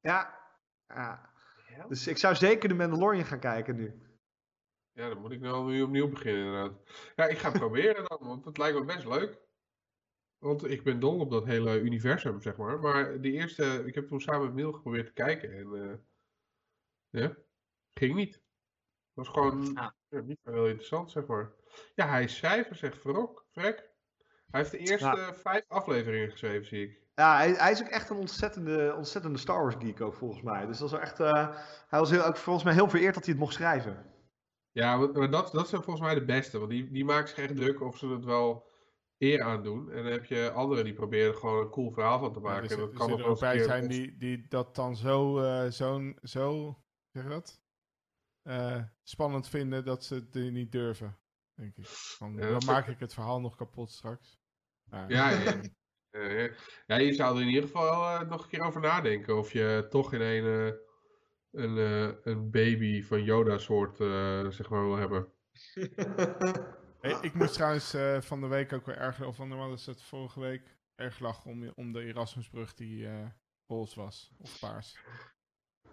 ja, ja. Dus ik zou zeker de Mandalorian gaan kijken nu. Ja, dan moet ik nou nu opnieuw beginnen inderdaad. Ja, ik ga het [laughs] proberen dan, want het lijkt me best leuk. Want ik ben dol op dat hele universum, zeg maar. Maar de eerste, ik heb toen samen met Miel geprobeerd te kijken en uh, ja, ging niet was gewoon ja, niet heel interessant, zeg maar. Ja, hij is schrijver, zegt Verrok. Vrek. Hij heeft de eerste vijf afleveringen geschreven, zie ik. Ja, hij, hij, is ook echt een ontzettende, ontzettende Star Wars geek ook, volgens mij. Dus dat was echt, uh, hij was heel, ook volgens mij heel vereerd dat hij het mocht schrijven. Ja, maar dat, dat zijn volgens mij de beste. Want die, die maken zich echt druk of ze het wel eer aan doen. En dan heb je anderen die proberen gewoon een cool verhaal van te maken. Ja, dus, en dat kan er ook bij zijn die, die dat dan zo, uh, zo'n, zo, zeg je dat? Uh, spannend vinden dat ze het niet durven. Denk ik. Van, ja, dan maak ik het verhaal nog kapot straks. Ja, ja, ja. ja, je zou er in ieder geval uh, nog een keer over nadenken. Of je toch in een, uh, een, een baby van Yoda-soort zeg maar wil hebben. [laughs] hey, ik moest trouwens van de week ook weer erg, of normaal is het vorige week, erg lachen om, om de Erasmusbrug die roze was. Of paars.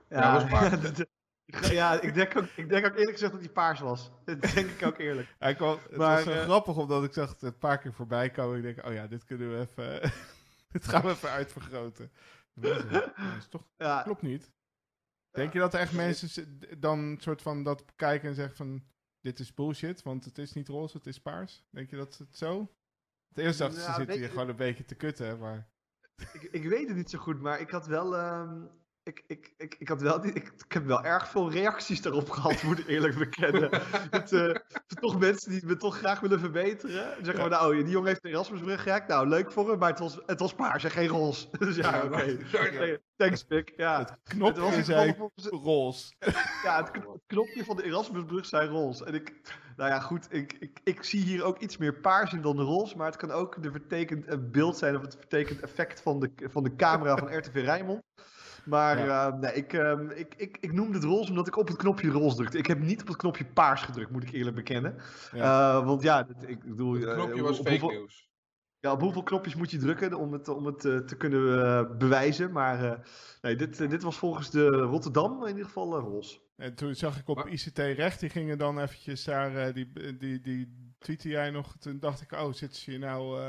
Ja, dat was paars. [laughs] Ja, ik denk, ook, ik denk ook eerlijk gezegd dat hij paars was. [laughs] Dat denk ik ook eerlijk. Hij kwam, het maar, was uh, grappig omdat ik zag het een paar keer voorbij komen. Ik denk, oh ja, dit kunnen we even... [laughs] dit gaan we even uitvergroten. Dat [laughs] is toch, ja. klopt niet. Denk je dat er echt mensen dan soort van dat kijken en zeggen van... Dit is bullshit, want het is niet roze, het is paars. Denk je dat het zo? Het eerste dacht ze zitten hier gewoon een beetje te kutten, maar... Ik, ik weet het niet zo goed, maar ik had wel... Um, ik, ik, ik, ik, had wel, ik, ik heb wel erg veel reacties daarop [laughs] gehad, moet ik eerlijk bekennen. [laughs] het, uh, toch mensen die me toch graag willen verbeteren. Zeggen we, nou, die jongen heeft de Erasmusbrug gehackt. Nou, leuk voor hem, maar het was, het was paars en geen roze. [laughs] dus ja, oké. Okay. Thanks, Pik. Ja. Het knopje het was zei roze. ja, het, knopje van de Erasmusbrug zei roze. En ik, nou ja, goed, ik, ik, ik zie hier ook iets meer paars in dan de roze. Maar het kan ook de vertekend beeld zijn of het vertekend effect van de, van de camera van RTV Rijnmond. Maar ja. uh, nee, ik, uh, ik, ik, ik noemde het roze omdat ik op het knopje roze drukte. Ik heb niet op het knopje paars gedrukt, moet ik eerlijk bekennen. Ja. Uh, want ja, ik bedoel... Het knopje was fake hoeveel, nieuws. Ja, op hoeveel knopjes moet je drukken om het, om het te kunnen bewijzen? Maar nee, dit, dit was volgens de Rotterdam in ieder geval roze. En toen zag ik op ICT Recht, die gingen dan eventjes daar, die, die, die tweette jij nog. Toen dacht ik, oh, zitten ze je nou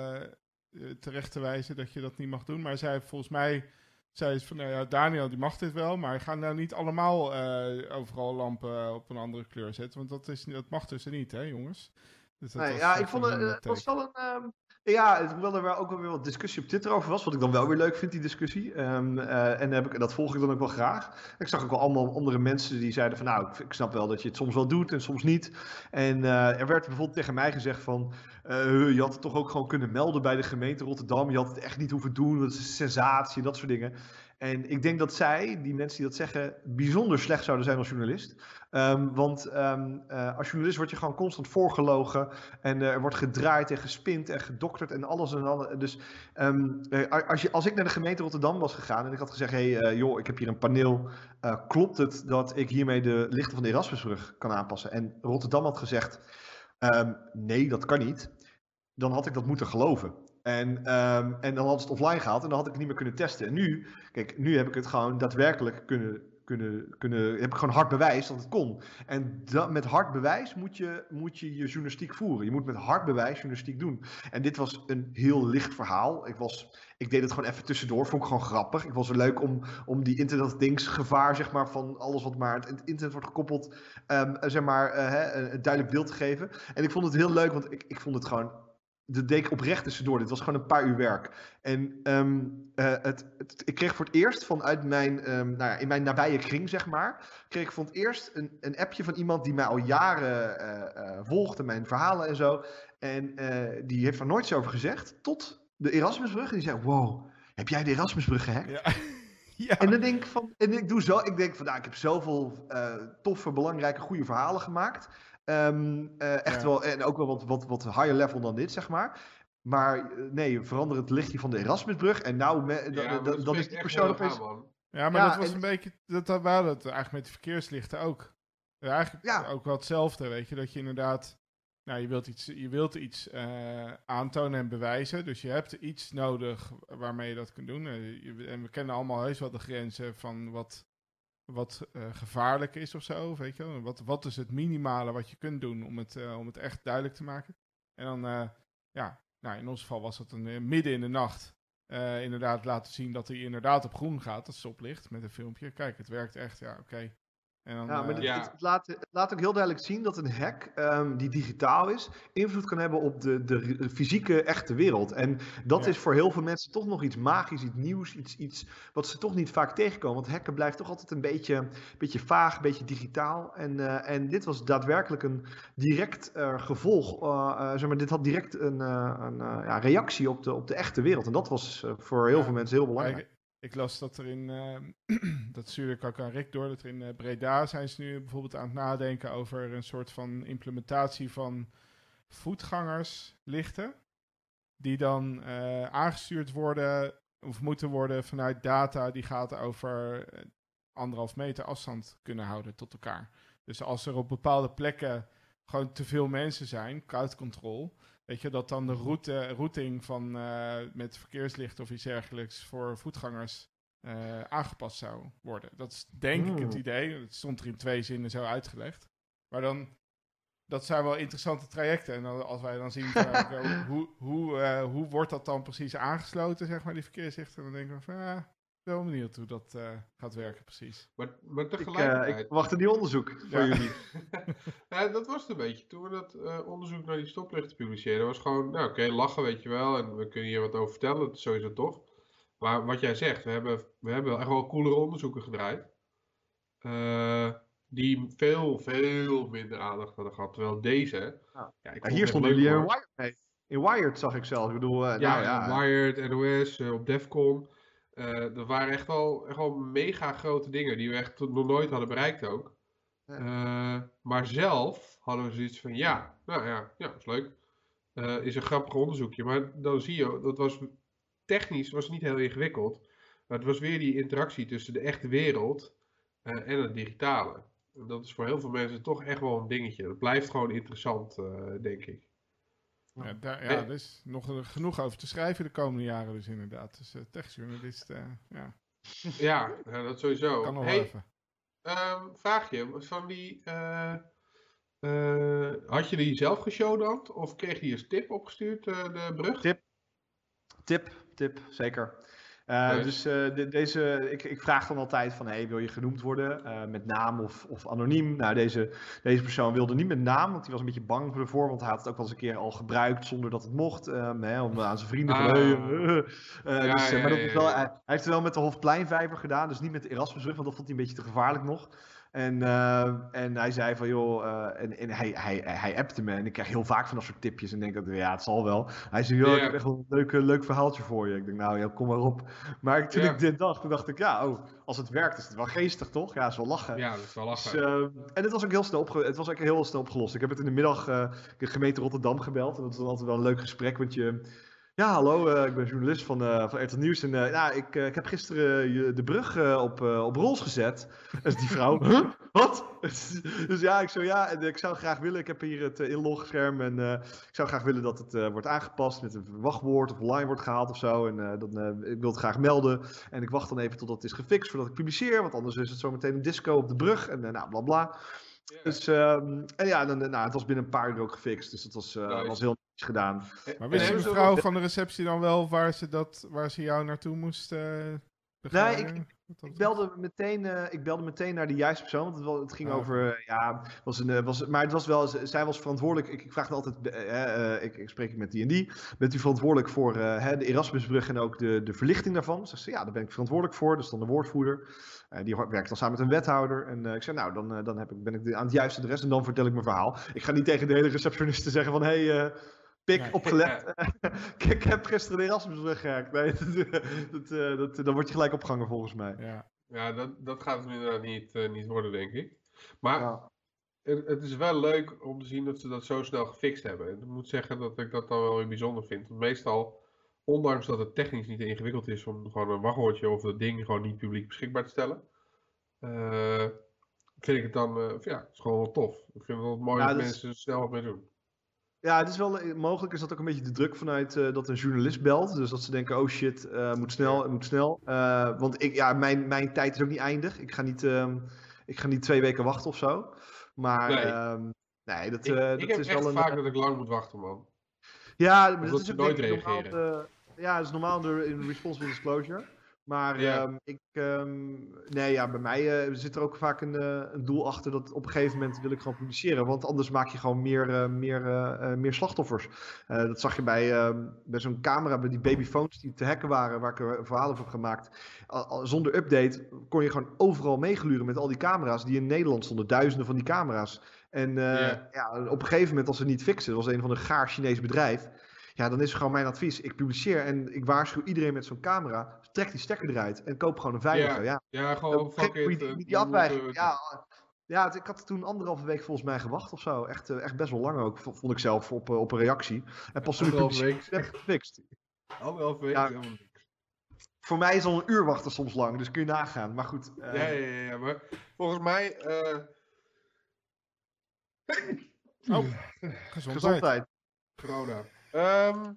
terecht te wijzen dat je dat niet mag doen? Maar zij volgens mij zei van, nou ja, Daniel die mag dit wel, maar ga nou niet allemaal uh, overal lampen op een andere kleur zetten, want dat, is, dat mag dus niet, hè jongens? Dus nee, ja, ik vond het, het was wel een... Um, ja, hoewel er ook wel weer wat discussie op Twitter over was, wat ik dan wel weer leuk vind, die discussie. Um, uh, en heb ik, dat volg ik dan ook wel graag. Ik zag ook wel allemaal andere mensen die zeiden van, nou, ik, ik snap wel dat je het soms wel doet en soms niet. En uh, er werd bijvoorbeeld tegen mij gezegd van, uh, je had het toch ook gewoon kunnen melden bij de gemeente Rotterdam. Je had het echt niet hoeven doen. Dat is een sensatie, dat soort dingen. En ik denk dat zij, die mensen die dat zeggen, bijzonder slecht zouden zijn als journalist. Um, want um, uh, als journalist word je gewoon constant voorgelogen. En uh, er wordt gedraaid en gespind en gedokterd en alles en alles. Dus um, als, je, als ik naar de gemeente Rotterdam was gegaan en ik had gezegd: hé, hey, joh, ik heb hier een paneel. klopt het dat ik hiermee de lichten van de Erasmusbrug kan aanpassen? En Rotterdam had gezegd: nee, dat kan niet dan had ik dat moeten geloven. En, um, en dan had het offline gehaald en dan had ik het niet meer kunnen testen. En nu, kijk, nu heb ik het gewoon daadwerkelijk kunnen, kunnen, kunnen heb ik gewoon hard bewijs dat het kon. En met hard bewijs moet je, moet je je journalistiek voeren. Je moet met hard bewijs journalistiek doen. En dit was een heel licht verhaal. Ik, was, ik deed het gewoon even tussendoor, vond ik gewoon grappig. Ik was er leuk om, om die internetdingsgevaar, zeg maar, van alles wat maar het internet wordt gekoppeld, um, zeg maar, uh, een duidelijk beeld te geven. En ik vond het heel leuk, want ik, ik vond het gewoon de deed ik oprecht tussendoor. Dit was gewoon een paar uur werk. En um, uh, het, het, ik kreeg voor het eerst vanuit mijn, um, nou ja, in mijn nabije kring, zeg maar, kreeg ik voor het eerst een, een appje van iemand die mij al jaren uh, uh, volgde, mijn verhalen en zo. En die heeft er nooit zo over gezegd, tot de Erasmusbrug. En die zei, wow, heb jij de Erasmusbrug gehackt? Ja. [laughs] ja. En dan denk ik van, en ik doe zo, ik denk van, nou, ik heb zoveel toffe, belangrijke, goede verhalen gemaakt. Um, uh, echt wel, en ook wel wat, wat, wat higher level dan dit, zeg maar. Maar eh, nee, verander het lichtje van de Erasmusbrug. En nou, me, ja, dan is die persoon opeens... Ja, maar ja, dat was een beetje, dat, dat waren het eigenlijk met de verkeerslichten ook. Ja, eigenlijk ja. ook wel hetzelfde, weet je, dat je inderdaad, nou, je wilt iets, je wilt iets uh, aantonen en bewijzen, dus je hebt iets nodig waarmee je dat kunt doen. En we kennen allemaal heus wel de grenzen van wat wat uh, gevaarlijk is of zo, weet je. Wat, wat is het minimale wat je kunt doen om het, uh, om het echt duidelijk te maken. En dan, uh, ja, nou, in ons geval was het een midden in de nacht. inderdaad laten zien dat hij inderdaad op groen gaat, dat stoplicht met een filmpje. Kijk, het werkt echt, ja, oké. En ja, maar uh, het, het, laat, het, laat, ook heel duidelijk zien dat een hack um, die digitaal is, invloed kan hebben op de, de fysieke, echte wereld. En dat ja. is voor heel veel mensen toch nog iets magisch, iets nieuws, iets, iets wat ze toch niet vaak tegenkomen. Want hacken blijft toch altijd een beetje, beetje vaag, een beetje digitaal. En, uh, en dit was daadwerkelijk een direct uh, gevolg, zeg maar, dit had direct een, een ja, reactie op de, op de echte wereld. En dat was voor heel ja. veel mensen heel belangrijk. Ik las dat er in, uh, [clears throat] dat stuurde ik ook aan Rick door, dat er in uh, Breda zijn ze nu bijvoorbeeld aan het nadenken over een soort van implementatie van voetgangerslichten. Die dan uh, aangestuurd worden of moeten worden vanuit data die gaat over anderhalf meter afstand kunnen houden tot elkaar. Dus als er op bepaalde plekken gewoon te veel mensen zijn, crowd control, Weet je, dat dan de route, routing van, uh, met verkeerslicht of iets dergelijks voor voetgangers uh, aangepast zou worden. Dat is denk ik het hmm. idee. Het stond er in twee zinnen zo uitgelegd. Maar dan, dat zijn wel interessante trajecten. En dan, als wij dan zien, van, [laughs] hoe, hoe, uh, hoe wordt dat dan precies aangesloten, zeg maar, die verkeerslichten, dan denken we van, ja, wel benieuwd hoe dat uh, gaat werken precies. Maar, maar tegelijkertijd... Ik, uh, ik wacht nieuw onderzoek van jullie. [laughs] ja, dat was het een beetje. Toen we dat uh, onderzoek naar die stoplichten publiceerden, was gewoon, nou oké, okay, lachen weet je wel. En we kunnen hier wat over vertellen, dat is sowieso tof. Maar wat jij zegt, we hebben, we hebben echt wel coolere onderzoeken gedraaid. Uh, die veel, veel minder aandacht hadden gehad. Terwijl deze. Ja. Ja, hier stonden jullie in Wired. In Wired zag ik zelf. Ik bedoel, uh, ja, nou, ja, Wired, NOS, uh, op Defcon. Dat waren echt wel, echt wel mega grote dingen die we echt nog nooit hadden bereikt ook. maar zelf hadden we zoiets van: ja, nou ja, ja, is leuk. is een grappig onderzoekje. Maar dan zie je, dat was technisch was niet heel ingewikkeld. Maar het was weer die interactie tussen de echte wereld en het digitale dat is voor heel veel mensen toch echt wel een dingetje. Dat blijft gewoon interessant, uh, denk ik. Ja, daar, ja, er is nog genoeg over te schrijven de komende jaren dus inderdaad. Dus uh, techjournalist, uh, ja. ja. dat sowieso. Kan nog hey, even. Um, vraagje, van die... had je die zelf geshowdant of kreeg je een tip opgestuurd, de brug? Tip. Tip, tip, zeker. Uh, Dus uh, deze, ik, ik, vraag dan altijd van, hey, wil je genoemd worden uh, met naam of, of anoniem? Nou, deze, deze persoon wilde niet met naam, want hij was een beetje bang voor ervoor, want hij had het ook wel eens een keer al gebruikt zonder dat het mocht, um, hè, om aan zijn vrienden ah. te [laughs] ja, dus, hij, hij, heeft het wel met de Hofpleinvijver gedaan, dus niet met de Erasmusrug, want dat vond hij een beetje te gevaarlijk nog. En, uh, en hij zei van, joh, uh, en, en hij, hij, hij appte me en ik krijg heel vaak van dat soort tipjes en denk dat, ja, het zal wel. Hij zei, joh, ik heb echt wel een leuk, leuk verhaaltje voor je. Ik denk, nou, ja, kom maar op. Maar toen ik dit dacht, toen dacht ik, ja, oh, als het werkt is het wel geestig, toch? Ja, is wel lachen. Ja, dat is wel lachen. Dus, uh, en het was ook heel snel, opge het was ook heel snel opgelost. Ik heb het in de middag de gemeente Rotterdam gebeld en dat is dan altijd wel een leuk gesprek, want je ja, hallo, uh, ik ben journalist van, uh, van RTL Nieuws. En uh, ja, ik, ik heb gisteren je, de brug op, op rols gezet. [laughs] Is die vrouw. huh? Wat? [laughs] dus ja, ik zo ja, en ik zou graag willen. Ik heb hier het inlogscherm en ik zou graag willen dat het wordt aangepast met een wachtwoord of online wordt gehaald of zo. En dan, ik wil het graag melden. En ik wacht dan even totdat het is gefixt voordat ik publiceer, want anders is het zo meteen een disco op de brug en nou, bla bla. Dus, um, en ja, dan, nou, het was binnen een paar uur ook gefixt. Dus dat was, uh, was heel gedaan. Maar wist de mevrouw van de receptie dan wel waar ze, dat, waar ze jou naartoe moest uh, Nee, ik, ik, belde meteen, uh, ik belde meteen naar de juiste persoon. Want het, was, het ging oh. over. Ja, was een, was, maar het was wel. Zij was verantwoordelijk. Ik, ik vraag altijd. ik, ik, spreek met die en die. Bent u verantwoordelijk voor de Erasmusbrug en ook de, de verlichting daarvan? Zegt ze ja, daar ben ik verantwoordelijk voor. Dus dan de woordvoerder. Uh, die werkt dan samen met een wethouder. En uh, ik zei, nou, dan, uh, dan heb ik, ben ik aan het juiste adres en dan vertel ik mijn verhaal. Ik ga niet tegen de hele receptioniste zeggen van, hé, hey, pik, nee, opgelet. [laughs] ik heb gisteren de Erasmus weggehaakt. Nee, [laughs] dat, dat, dat, dan word je gelijk opgehangen volgens mij. Ja, ja dat, dat gaat het inderdaad niet, niet worden, denk ik. Maar ja. het, het, is wel leuk om te zien dat ze dat zo snel gefixt hebben. Ik moet zeggen dat ik dat dan wel weer bijzonder vind. Want meestal ondanks dat het technisch niet ingewikkeld is om gewoon een wachtwoordje of dat ding gewoon niet publiek beschikbaar te stellen, uh, vind ik het dan, uh, ja, het is gewoon wel tof. Ik vind het wel mooi dat, mensen snel wat mee doen. Ja, het is wel eh, mogelijk is dat ook een beetje de druk vanuit uh, dat een journalist belt. Dus dat ze denken, oh shit, uh, moet snel, moet snel. Uh, want ik, ja, mijn, mijn tijd is ook niet eindig. Ik ga niet, um, ik ga niet twee weken wachten of zo. Maar nee, um, nee dat, ik, dat ik heb is echt wel een. vaak dat ik lang moet wachten, man. Ja, maar dat, is ook nooit reageren. Normaal, ja, dat is normaal in responsible disclosure. Maar yeah. um, ik, um, nee, ja, bij mij uh, zit er ook vaak een, uh, een, doel achter dat op een gegeven moment wil ik gewoon publiceren. Want anders maak je gewoon meer, uh, meer, meer slachtoffers. dat zag je bij, ehm, bij zo'n camera, bij die babyphones die te hacken waren, waar ik een verhaal over heb gemaakt. Zonder update kon je gewoon overal meegluren met al die camera's die in Nederland stonden. Duizenden van die camera's. En ja, op een gegeven moment, als ze niet fixen, dat was een van een gaar Chinees bedrijf. Ja, dan is gewoon mijn advies. Ik publiceer en ik waarschuw iedereen met zo'n camera. Trek die stekker eruit en koop gewoon een veilige. Ja, ja. ja gewoon fuck it. Die, die afwijking. Ja, ja, ik had toen anderhalve week volgens mij gewacht of zo. Echt, echt best wel lang ook, vond ik zelf, op, op een reactie. En pas toen ik heb ik gefixt. Anderhalve week, ja, Voor mij is al een uur wachten soms lang, dus kun je nagaan. Maar goed. Uh... Ja, ja, ja, maar volgens mij... Uh... Oh, gezondheid. gezondheid. Corona. Um,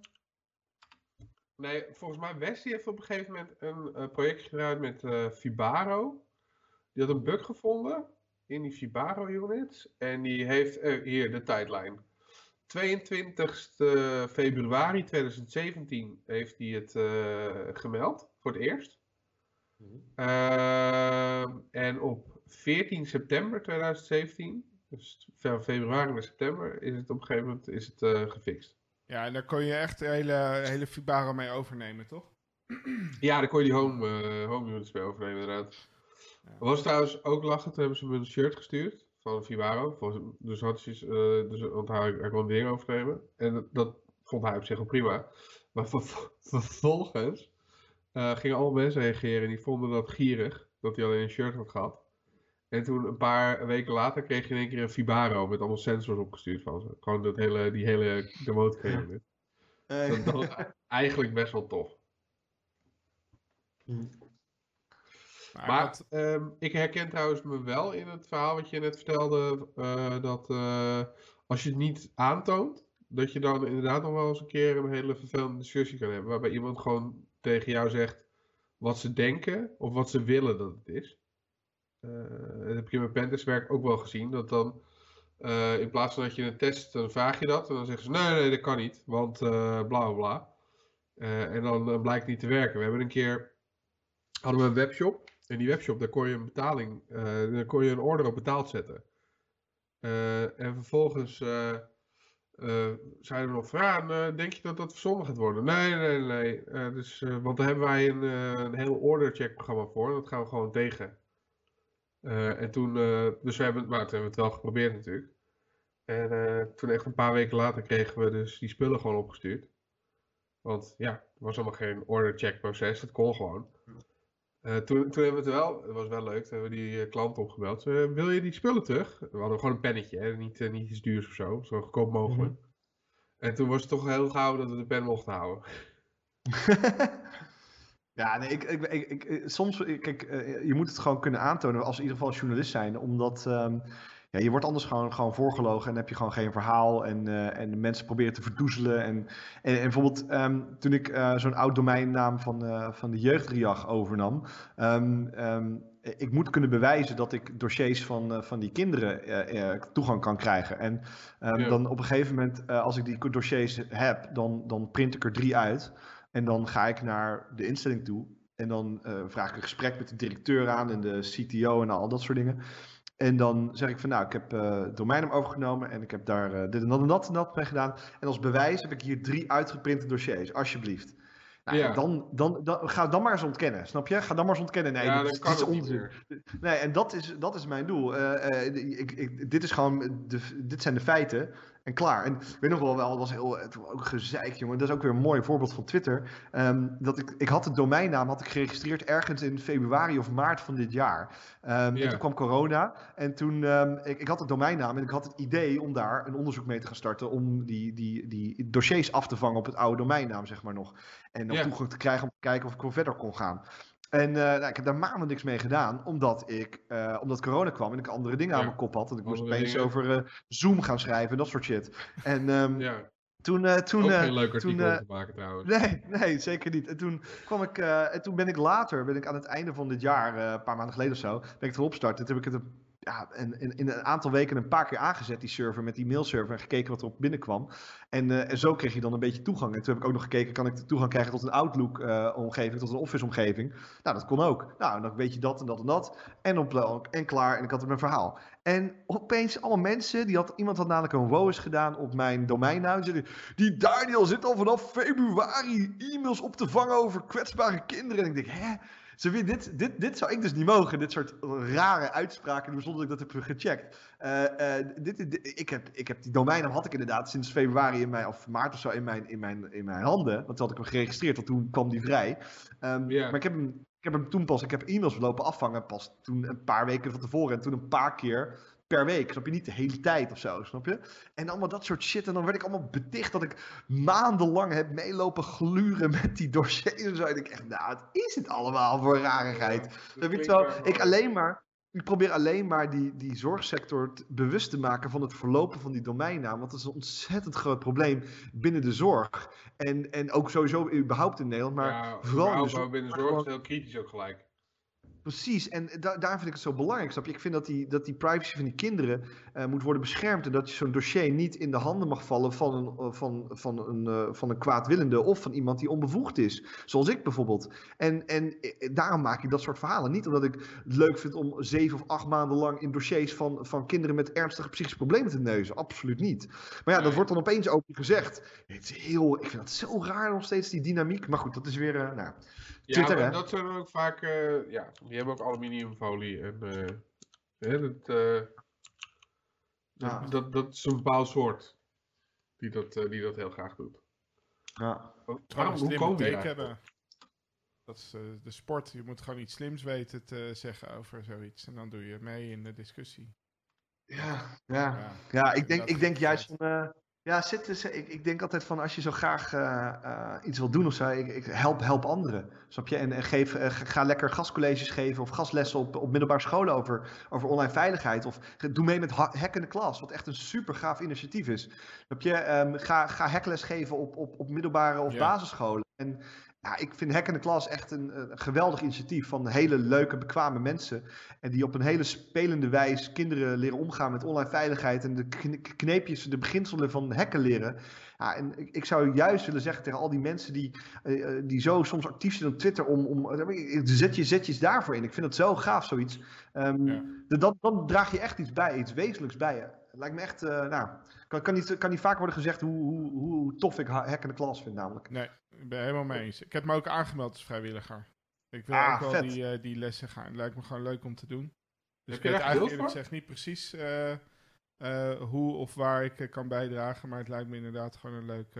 nee, volgens mij Westie heeft op een gegeven moment een uh, project gedaan met uh, Fibaro. Die had een bug gevonden in die Fibaro units. En die heeft, uh, hier de tijdlijn. 22 februari 2017 heeft hij het gemeld, voor het eerst. Mm -hmm. en op 14 september 2017, dus van februari naar september, is het op een gegeven moment is het, gefixt. Ja, en daar kon je echt de hele, hele Fibaro mee overnemen, toch? Ja, dan kon je die home, uh, home units mee overnemen inderdaad. Ja. Was trouwens ook lachen, toen hebben ze me een shirt gestuurd van Vibaro. Dus, had ze, uh, dus want hij, hij kon dingen overnemen. En dat vond hij op zich wel prima. Maar [laughs] vervolgens uh, gingen alle mensen reageren die vonden dat gierig. Dat hij alleen een shirt had gehad. En toen een paar weken later kreeg je in één keer een Vibaro met allemaal sensors opgestuurd van ze. Gewoon dat hele, die hele remote. Uh, dat, was [laughs] eigenlijk best wel tof. Hm. Maar, ehm, ik herken trouwens me wel in het verhaal wat je net vertelde. Uh, dat uh, als je het niet aantoont, dat je dan inderdaad nog wel eens een keer een hele vervelende discussie kan hebben. Waarbij iemand gewoon tegen jou zegt wat ze denken of wat ze willen dat het is. Dat heb je in mijn pentestwerk ook wel gezien. Dat dan uh, in plaats van dat je een test, dan vraag je dat. En dan zeggen ze nee, nee, dat kan niet. Want uh, bla bla en dan blijkt niet te werken. We hebben een keer, hadden we een webshop. En die webshop, daar kon je een betaling, daar kon je een order op betaald zetten. en vervolgens uh, zeiden nog van, denk je dat dat verzonnen gaat worden? Nee, nee, nee. Uh, dus, want daar hebben wij een, een heel order-check programma voor. Dat gaan we gewoon tegen. En toen, dus we hebben, maar toen hebben we het wel geprobeerd natuurlijk. En toen echt een paar weken later kregen we dus die spullen gewoon opgestuurd. Want ja, er was allemaal geen order-check proces. Het kon gewoon. Toen, toen hebben we het wel, dat was wel leuk, toen hebben we die klant opgebeld. Wil je die spullen terug? We hadden gewoon een pennetje, hè? Niet, niet iets duurs of zo, zo goedkoop mogelijk. Mm -hmm. En toen was het toch heel gauw dat we de pen mochten houden. [laughs] ja, nee, ik, ik, ik, soms, kijk, je moet het gewoon kunnen aantonen als in ieder geval journalist zijn, omdat um, ja, je wordt anders gewoon, gewoon voorgelogen en heb je gewoon geen verhaal. En, uh, en mensen proberen te verdoezelen. En, en, en bijvoorbeeld um, toen ik uh, zo'n oud domeinnaam van, uh, van de jeugdriag overnam. Um, ik moet kunnen bewijzen dat ik dossiers van, van die kinderen toegang kan krijgen. En ja. dan op een gegeven moment, als ik die dossiers heb, dan, dan print ik er drie uit. En dan ga ik naar de instelling toe. En dan vraag ik een gesprek met de directeur aan en de CTO en al dat soort dingen. En dan zeg ik van nou, ik heb uh, het domeinnaam overgenomen en ik heb daar uh, dit en dat en dat en dat mee gedaan. En als bewijs heb ik hier drie uitgeprinte dossiers, alsjeblieft. Nou, ja. dan, dan, dan, ga dan maar eens ontkennen, snap je? Ga dan maar eens ontkennen. Nee, ja, dit, dit is onzin. Nee, en dat is, dat is mijn doel. Uh, ik, ik, dit, is gewoon de, dit zijn de feiten. En klaar. En ik weet nog wel, wel het was heel, het was ook gezeik, jongen. Dat is ook weer een mooi voorbeeld van Twitter. Um, dat ik, ik had de domeinnaam had ik geregistreerd ergens in februari of maart van dit jaar. Um, yeah. En toen kwam corona. En toen, um, ik, ik had de domeinnaam en ik had het idee om daar een onderzoek mee te gaan starten. Om die, die, die dossiers af te vangen op het oude domeinnaam, zeg maar nog. En dan toegang te krijgen om te kijken of ik wel verder kon gaan. En uh, nou, ik heb daar maanden niks mee gedaan, omdat, ik, uh, omdat corona kwam en ik andere dingen ja. aan mijn kop had. Want ik moest opeens dingen. over uh, Zoom gaan schrijven en dat soort shit. En um, ja. toen... toen Ook geen leuk artikel te maken trouwens. Nee, nee, zeker niet. En toen, kwam ik, en toen ben ik later, ben ik aan het einde van dit jaar, een paar maanden geleden of zo, ben ik erop gestart. En toen heb ik het een ja, in, in, een aantal weken een paar keer aangezet, die server, met die mailserver. En gekeken wat er op binnenkwam. En, uh, en zo kreeg je dan een beetje toegang. En toen heb ik ook nog gekeken, kan ik toegang krijgen tot een Outlook-omgeving, uh, tot een Office-omgeving? Nou, dat kon ook. Nou, dan weet je dat en dat en dat. En, op, en klaar. En ik had mijn verhaal. En opeens allemaal mensen, die had, iemand had namelijk een WOS gedaan op mijn domeinnaam. Die, die Daniel zit al vanaf februari e-mails op te vangen over kwetsbare kinderen. En ik denk, hè? Ze, dit, dit, dit zou ik dus niet mogen, dit soort rare uitspraken doen zonder dat ik dat heb gecheckt. Uh, uh, dit, dit, ik, heb, ik heb die domeinnaam had ik inderdaad sinds februari in mijn, of maart of zo in mijn, in mijn, in mijn handen. Want toen had ik hem geregistreerd, want toen kwam die vrij. Um, yeah. Maar ik heb, hem, ik heb hem toen pas, ik heb e-mails lopen afvangen pas toen een paar weken van tevoren. En toen een paar keer per week. Snap je niet de hele tijd of zo, snap je? En allemaal dat soort shit. En dan werd ik allemaal beticht dat ik maandenlang heb meelopen gluren met die dossiers en zo. En ik echt, nou, wat is het allemaal voor rarigheid? Ja, weet wel, ik alleen maar. Ik probeer alleen maar die, die zorgsector bewust te maken van het verlopen van die domeinnaam. Want dat is een ontzettend groot probleem binnen de zorg. En, en ook sowieso überhaupt in Nederland. Maar ja, vooral in de zorg, binnen de zorg is heel kritisch ook gelijk. Precies, en da daar vind ik het zo belangrijk. Snap je? Ik vind dat die, dat die privacy van die kinderen uh, moet worden beschermd. En dat je zo'n dossier niet in de handen mag vallen van een, uh, van, van, een, uh, van een kwaadwillende of van iemand die onbevoegd is. Zoals ik bijvoorbeeld. En, en daarom maak ik dat soort verhalen. Niet omdat ik het leuk vind om zeven of acht maanden lang in dossiers van, van kinderen met ernstige psychische problemen te neuzen. Absoluut niet. Maar ja, dat wordt dan opeens open gezegd. Het is heel, ik vind dat zo raar nog steeds, die dynamiek. Maar goed, dat is weer. nou, ja, maar dat zijn ook vaak, uh, ja, die hebben ook aluminiumfolie en uh, hè, dat, uh, ja. dat, dat is een bepaald soort die dat, die dat heel graag doet. Ja. Waarom, hoe komen we hebben. Dat is de sport. Je moet gewoon iets slims weten te zeggen over zoiets. En dan doe je mee in de discussie. Ja, ja. ja, ja ik denk, ik denk juist van, ja, zit, ik, ik denk altijd van als je zo graag uh, uh, iets wil doen of zo, ik, ik, help, help anderen. Snap je? En, en geef, uh, ga lekker gastcolleges geven of gastlessen op, op middelbare scholen over, over online veiligheid. Of doe mee met Hack in de Klas, wat echt een super gaaf initiatief is. Snap je? Um, ga, ga hackles geven op, op, op middelbare of ja. basisscholen. En ja, ik vind Hack in de Klas echt een, een, geweldig initiatief van hele leuke, bekwame mensen. En die op een hele spelende wijze kinderen leren omgaan met online veiligheid. En de kneepjes, de beginselen van hacken leren. Ja, en ik, ik zou juist willen zeggen tegen al die mensen die, uh, die zo soms actief zijn op Twitter. Om, om, zet, je, zet je daarvoor in. Ik vind het zo gaaf, zoiets. Um, ja. dan, dan draag je echt iets bij, iets wezenlijks bij je. Het lijkt me echt, uh, nou, kan, kan, niet, kan niet vaak worden gezegd hoe, hoe, hoe tof ik Hack in de Klas vind namelijk. Nee, ik ben helemaal mee eens. Ik heb me ook aangemeld als vrijwilliger. Ik wil ah, ook wel die, uh, die lessen gaan. Het lijkt me gewoon leuk om te doen. Dus heb ik weet eigenlijk eerlijk gezegd niet precies uh, uh, hoe of waar ik kan bijdragen. Maar het lijkt me inderdaad gewoon een leuk,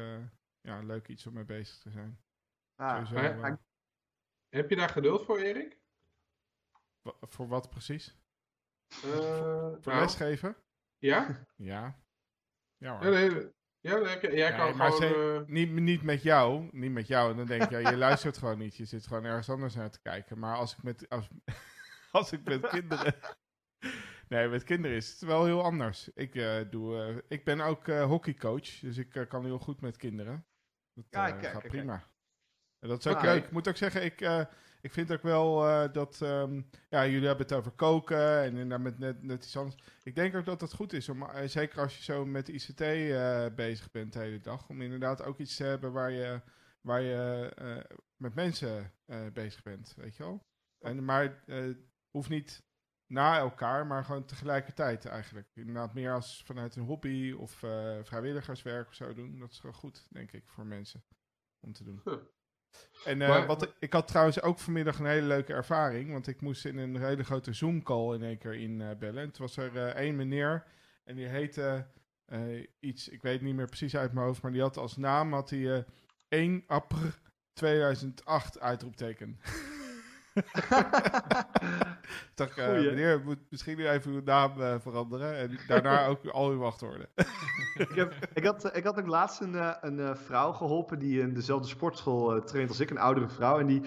ja, een leuk iets om mee bezig te zijn. Ah, Sowieso, heb je daar geduld voor, Erik? voor wat precies? voor nou, lesgeven? Ja? [laughs] Ja. Ja, hoor. Ja, nee, ja, jij kan maar gewoon... Uh... niet, niet met jou, niet met jou. Dan denk je, je luistert gewoon niet. Je zit gewoon ergens anders naar te kijken. Maar als ik met, als, [laughs] als ik met kinderen... [laughs] Nee, met kinderen is het wel heel anders. Ik, uh, doe, uh, ik ben ook hockeycoach, dus ik kan heel goed met kinderen. Dat ja, kijk, gaat prima. Kijk. En dat is ook ah, leuk. Ik moet ook zeggen, ik, ik vind ook wel uh, dat, um, ja, jullie hebben het over koken en met net, net iets anders. Ik denk ook dat het goed is, om, uh, zeker als je zo met ICT uh, eh, bezig bent de hele dag, om inderdaad ook iets te hebben waar je, waar je met mensen bezig bent, weet je wel. En, maar hoeft niet na elkaar, maar gewoon tegelijkertijd eigenlijk. Inderdaad meer als vanuit een hobby of vrijwilligerswerk of zo doen. Dat is wel goed, denk ik, voor mensen om te doen. Huh. En uh, wat, ik had trouwens ook vanmiddag een hele leuke ervaring. Want ik moest in een hele grote Zoom-call in één keer inbellen. Uh, en toen was er uh, één meneer. En die heette iets, ik weet niet meer precies uit mijn hoofd. Maar die had als naam had hij 1 april 2008 uitroepteken. [laughs] dacht, uh, meneer, moet misschien nu even uw naam veranderen en daarna ook al uw wachtwoorden. [laughs] ik, heb, ik, had, ik had ook laatst een, uh, een vrouw geholpen die in dezelfde sportschool traint als ik, een oudere vrouw. En die,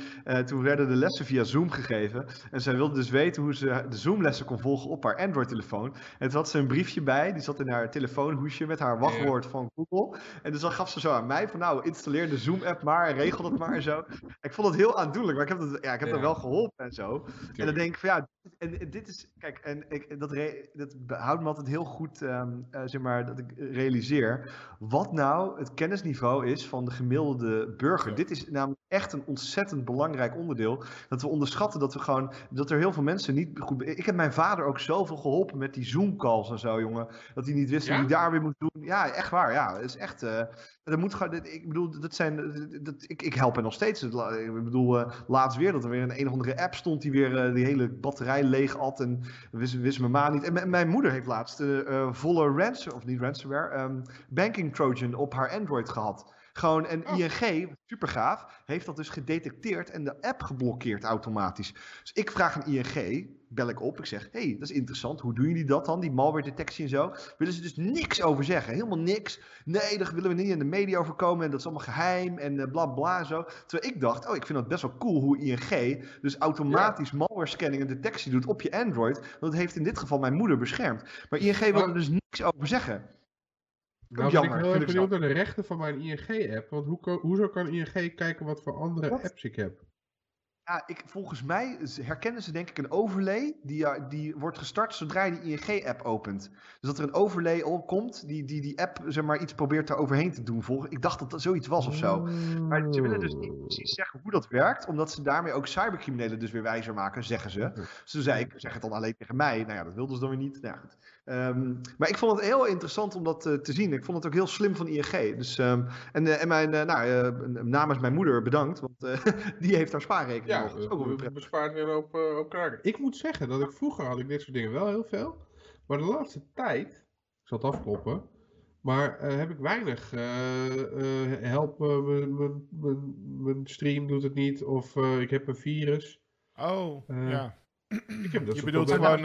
toen werden de lessen via Zoom gegeven. En zij wilde dus weten hoe ze de Zoom-lessen kon volgen op haar Android-telefoon. En toen had ze een briefje bij, die zat in haar telefoonhoesje met haar wachtwoord van Google. En dus dan gaf ze zo aan mij van nou, installeer de Zoom-app maar en regel dat maar en zo. Ik vond het heel aandoenlijk, maar ik heb, dat, ja, ik heb ja. dat wel geholpen en zo. En dan denk ik van ja, en, dit is, kijk, en ik, dat, re, dat houdt me altijd heel goed, um, uh, zeg maar, dat ik realiseer wat nou het kennisniveau is van de gemiddelde burger. Ja. Dit is namelijk echt een ontzettend belangrijk onderdeel. Dat we onderschatten dat we gewoon, dat er heel veel mensen niet goed. Ik heb mijn vader ook zoveel geholpen met die Zoom-calls en zo, jongen. Dat hij niet wist ja? hoe hij daar weer moet doen. Ja, echt waar. Ja, is echt. Uh, dat moet gewoon, ik bedoel, dat zijn, dat, ik, ik help hem nog steeds. Ik bedoel, uh, laatst weer dat er weer een een of andere app stond die weer uh, die hele batterij leeg at en wist, wist mijn ma niet. En mijn moeder heeft laatst volle ransom, of niet ransomware, um, banking trojan op haar Android gehad. Gewoon, en oh. ING, super gaaf, heeft dat dus gedetecteerd en de app geblokkeerd automatisch. Dus ik vraag aan ING, bel ik op, ik zeg, hey, dat is interessant, hoe doen jullie dat dan, die malware detectie en zo? Willen ze dus niks over zeggen, helemaal niks. Nee, daar willen we niet in de media over komen en dat is allemaal geheim en uh, bla bla zo. Terwijl ik dacht, oh, ik vind dat best wel cool hoe ING dus automatisch ja. malware scanning en detectie doet op je Android. Want dat heeft in dit geval mijn moeder beschermd. Maar ING wil er dus niks over zeggen. Nou Jammer, ben ik heel erg benieuwd naar de rechten van mijn ING-app. Want hoe, hoezo kan ING kijken wat voor andere apps ik heb? Ja, ik, volgens mij herkennen ze denk ik een overlay die, die wordt gestart zodra je die ING-app opent. Dus dat er een overlay op komt die, die die app zeg maar, iets probeert daar overheen te doen. Volgens, ik dacht dat dat zoiets was of zo. Maar ze willen dus niet precies zeggen hoe dat werkt, omdat ze daarmee ook cybercriminelen dus weer wijzer maken, zeggen ze. Dus toen zei ik, zeg het dan alleen tegen mij. Nou ja, dat wilden ze dan weer niet. Nou ja, goed. Ehm, maar ik vond het heel interessant om dat uh, te zien. Ik vond het ook heel slim van ING. Dus, um, en, uh, en mijn, uh, nou, namens mijn moeder bedankt, want [laughs] die heeft haar spaarrekening ja, nog. ook wel bespaart weer op, op kraken. Ik moet zeggen dat ik vroeger had ik dit soort dingen wel heel veel. Maar de laatste tijd, ik zal het afkloppen, maar heb ik weinig help, mijn stream doet het niet, of ik heb een virus. Oh, ja. Ik heb dat je bedoelt gewoon uh,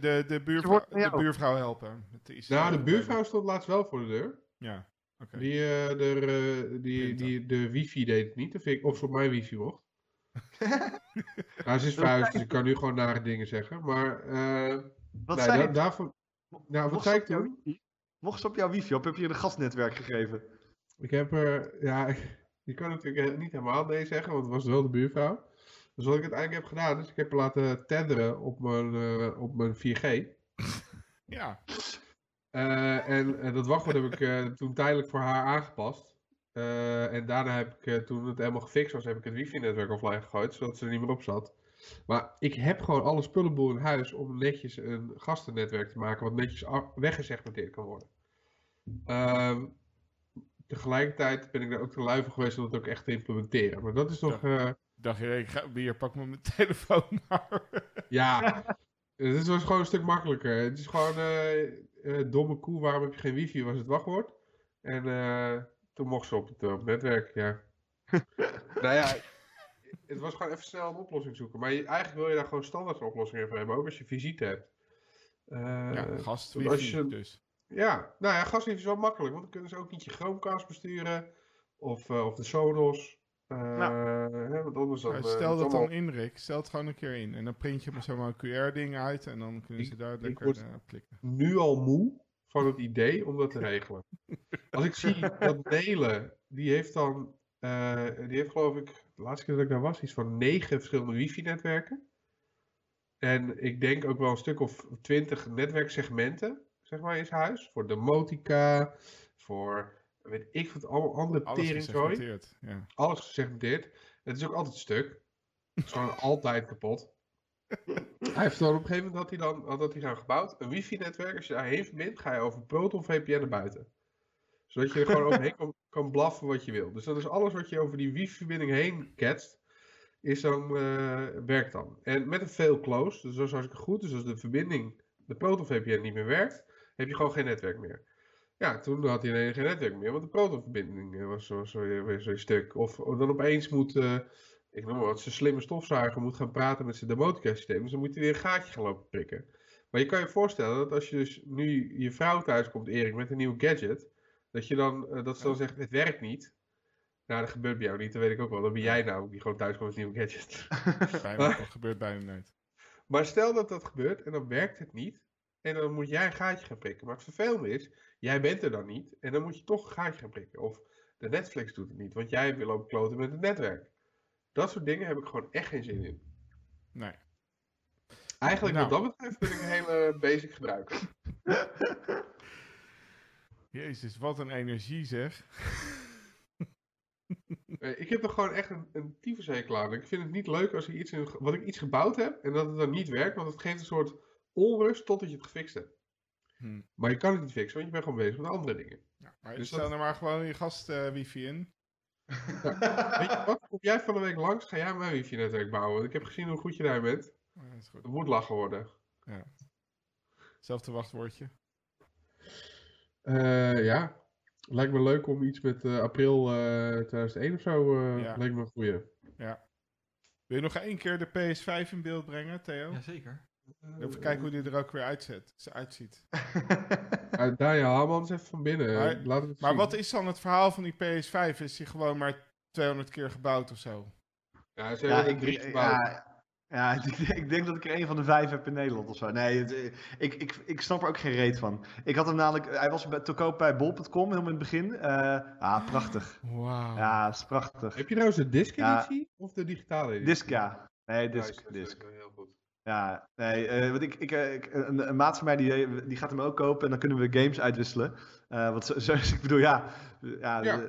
de, de, buurvrouw, de buurvrouw helpen? nou, de buurvrouw stond laatst wel voor de deur. Ja, oké. Die, uh, de, uh, die, die, de wifi deed het niet, of, ik, of op mijn wifi mocht. [laughs] nou, ze is verhuisd, dus ik kan nu gewoon nare dingen zeggen. Maar, wat zei da daarvoor, nou, wat zei ik toen? Mocht ze op jouw wifi, of heb je een gasnetwerk gegeven? Ik heb er, ja, [laughs] je kan natuurlijk niet helemaal nee zeggen, want het was wel de buurvrouw. Dus wat ik uiteindelijk heb gedaan, is ik heb laten tetheren op mijn, uh, op mijn 4G. [laughs] ja. Uh, en dat wachtwoord heb ik uh, toen tijdelijk voor haar aangepast. en daarna heb ik, toen het helemaal gefixt was, heb ik het wifi-netwerk offline gegooid, zodat ze er niet meer op zat. Maar ik heb gewoon alle spullenboel in huis om netjes een gastennetwerk te maken, wat netjes weggesegmenteerd kan worden. Ehm, tegelijkertijd ben ik daar ook te lui voor geweest om het ook echt te implementeren. Maar dat is nog dacht je, ik ga weer pak me mijn [laughs] telefoon maar. Ja, het was gewoon een stuk makkelijker. Het is gewoon uh, domme koe, waarom heb je geen wifi, was het wachtwoord. En uh, toen mocht ze op het, op het netwerk, ja. [laughs] nou ja, het was gewoon even snel een oplossing zoeken. Maar je, eigenlijk wil je daar gewoon standaard een oplossing voor hebben, ook als je visite hebt. Uh, ja, gastwifi dus. Ja, nou ja, gastwifi is wel makkelijk, want dan kunnen ze ook niet je Chromecast besturen. Of, of de Sonos. Uh, want dan, stel dat dan in, Rick. Stel het gewoon een keer in. En dan print je zomaar een QR-ding uit en dan kunnen ze daar lekker uh, klikken. nu al moe van het idee om dat te [laughs] regelen. Als ik zie dat [laughs] Nelen, die heeft dan, uh, die heeft geloof ik, de laatste keer dat ik daar was, iets van negen verschillende wifi-netwerken. En ik denk ook wel een stuk of twintig netwerksegmenten, zeg maar, in zijn huis. Voor demotica, voor weet ik wat, allemaal andere teringzooi. Ja. Alles gesegmenteerd. Het is ook altijd stuk. Het is gewoon [laughs] altijd kapot. hij heeft dan op een gegeven moment had hij dan had hij gaan gebouwd. Een wifi-netwerk, als je daarheen verbindt, ga je over Proton VPN naar buiten. Zodat je er gewoon [laughs] overheen kan, kan blaffen wat je wil. Dus dat is alles wat je over die wifi-verbinding heen ketst, is dan, uh, werkt dan. En met een fail close, dus dat is hartstikke goed. Dus als de verbinding, de Proton VPN niet meer werkt, heb je gewoon geen netwerk meer. Ja, toen had hij ineens geen netwerk meer, want de protonverbinding eh, was zo, zo, weer zo'n stuk. Of, dan opeens moet, uh, ik noem maar wat, zijn slimme stofzuiger moet gaan praten met zijn demotica systeem. Dus dan moet hij weer een gaatje gaan lopen prikken. Maar je kan je voorstellen dat als je dus nu je vrouw thuis komt, Erik, met een nieuwe gadget, dat je dan, uh, dat ze dan zegt, het werkt niet. Nou, dat gebeurt bij jou niet, dat weet ik ook wel. Dan ben jij nou die gewoon thuis komt met een nieuwe gadget. [laughs] Bij me, dat gebeurt bijna nooit. Maar stel dat dat gebeurt en dan werkt het niet. En dan moet jij een gaatje gaan prikken. Maar het vervelende is, Jij bent er dan niet en dan moet je toch een gaatje gaan prikken. Of de Netflix doet het niet, want jij wil ook kloten met het netwerk. Dat soort dingen heb ik gewoon echt geen zin in. Nee. Eigenlijk nou. wat dat betreft ben ik een hele basic gebruiker. [laughs] Jezus, wat een energie zeg. [laughs] ik heb er gewoon echt een, een tyfushekel aan. Ik vind het niet leuk als ik iets, in, wat ik iets gebouwd heb en dat het dan niet werkt, want het geeft een soort onrust totdat je het gefixt hebt. Hmm. Maar je kan het niet fixen, want je bent gewoon bezig met andere dingen. Ja, maar dus stel dat... nou maar gewoon je gast uh, wifi in. Ja. Weet je wat? Kom jij van de week langs, ga jij mijn wifi-netwerk bouwen. Ik heb gezien hoe goed je daar bent. Ja, dat is goed. Het moet lachen worden. Ja. Hetzelfde wachtwoordje. Uh, ja. Lijkt me leuk om iets met uh, april 2001 of zo. Ja. Lijkt me een goeie. Ja. Wil je nog één keer de PS5 in beeld brengen, Theo? Jazeker. Even kijken hoe die er ook weer uitzet, uitziet. [laughs] uh, Daniel Hamans even van binnen. Maar, Laat het maar wat is dan het verhaal van die PS5? Is die gewoon maar 200 keer gebouwd of zo? Ja, ze hebben ja, drie gebouwd. Ja, [laughs] Ja, ik denk dat ik er een van de vijf heb in Nederland of zo. Nee, ik, ik, ik snap er ook geen reet van. Ik had hem namelijk, hij was te koop bij bol.com helemaal in het begin. Uh, ah, prachtig. Wauw. Ja, is prachtig. Heb je trouwens de disc-editie of de digitale editie? Disc, ja. Nee, disc. disc. Heel goed. Ja, nee, uh, want ik, ik, ik een, een, maat van mij die, die gaat hem ook kopen en dan kunnen we games uitwisselen. Uh, wat zo, [laughs] zo, ik bedoel, ja, ja, ja.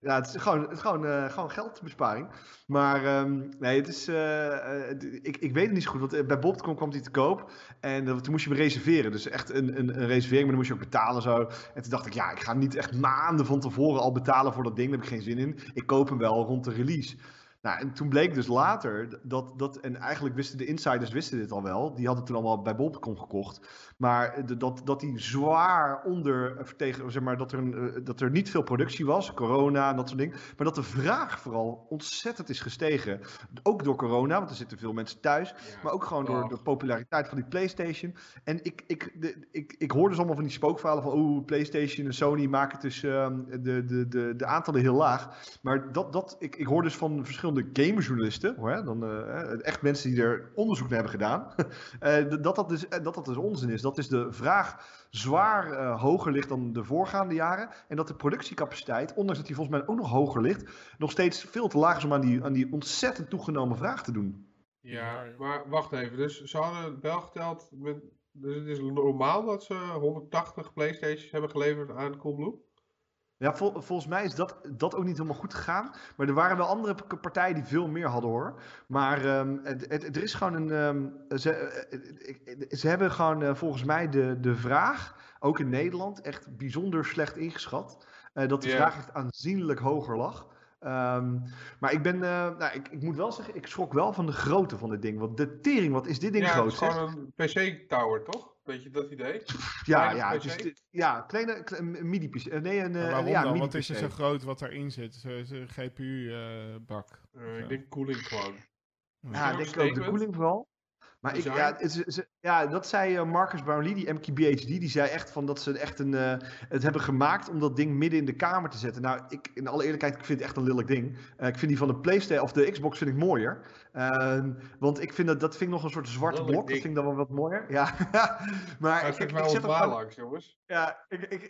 Ja, het is gewoon, het is gewoon, uh, gewoon geldbesparing. Maar um, nee, het is. Uh, ik, ik weet het niet zo goed. Want bij Bobcom kwam hij te koop. En toen moest je hem reserveren. Dus echt een, een, een reservering. Maar dan moest je ook betalen zo. En toen dacht ik, ja, ik ga niet echt maanden van tevoren al betalen voor dat ding. Daar heb ik geen zin in. Ik koop hem wel rond de release. Nou, en toen bleek dus later dat, dat, en eigenlijk wisten de insiders wisten dit al wel, die hadden toen allemaal bij Bol.com gekocht, maar de, dat, dat die zwaar onder, tegen, zeg maar, dat er, een, eh, dat er niet veel productie was, corona en dat soort dingen, maar dat de vraag vooral ontzettend is gestegen. Ook door corona, want er zitten veel mensen thuis, maar ook gewoon door de populariteit van die PlayStation. En ik, ik, de, ik, ik hoorde dus allemaal van die spookverhalen van, oh, PlayStation en Sony maken dus uh, de, de, de, de aantallen heel laag. Maar dat, dat, ik, ik hoor dus van verschillende verschillende gamerjournalisten, hoor, dan, uh, echt mensen die er onderzoek naar hebben gedaan, [laughs] uh, dat, dat, dus, dat dat dus onzin is. Dat is de vraag zwaar hoger ligt dan de voorgaande jaren. En dat de productiecapaciteit, ondanks dat die volgens mij ook nog hoger ligt, nog steeds veel te laag is om aan die, aan die ontzettend toegenomen vraag te doen. Ja, maar wacht even. Dus ze hadden wel geteld. Dus het is normaal dat ze 180 PlayStations hebben geleverd aan Coolblue? Ja, volgens mij is dat, dat ook niet helemaal goed gegaan. Maar er waren wel andere partijen die veel meer hadden hoor. Maar um, het, het, er is gewoon een. Um, ze, eh, ze hebben gewoon uh, volgens mij de, de vraag, ook in Nederland, echt bijzonder slecht ingeschat. Uh, dat de vraag echt aanzienlijk hoger lag. Um, maar ik ben, uh, nou, ik, ik moet wel zeggen, ik schrok wel van de grootte van dit ding. Want de tering, wat is dit ding ja, groot? Het is gewoon een PC-tower, toch? Weet je dat idee? Ja, ja, het is, ja, kleine, kleine midi-PC. Eh, nee, een, waarom ja, dan? Wat is er zo groot wat erin zit? Een GPU-bak? Uh, ik denk koeling gewoon. Ja, ik denk ook de koeling vooral. Maar ik, ja, het, ja, dat zei Marcus Brownlee, die MKBHD, die zei echt van dat ze echt een, uh, het hebben gemaakt om dat ding midden in de kamer te zetten. Nou, ik, in alle eerlijkheid, ik vind het echt een lelijk ding. Uh, ik vind die van de PlayStation of de Xbox vind ik mooier. Ehm, want ik vind dat, dat vind ik nog een soort zwart blok. Dat vind ik dan wel wat mooier. Ja, [laughs] maar ik, ik, ik, zet er langs, jongens. Ja, ik, ik,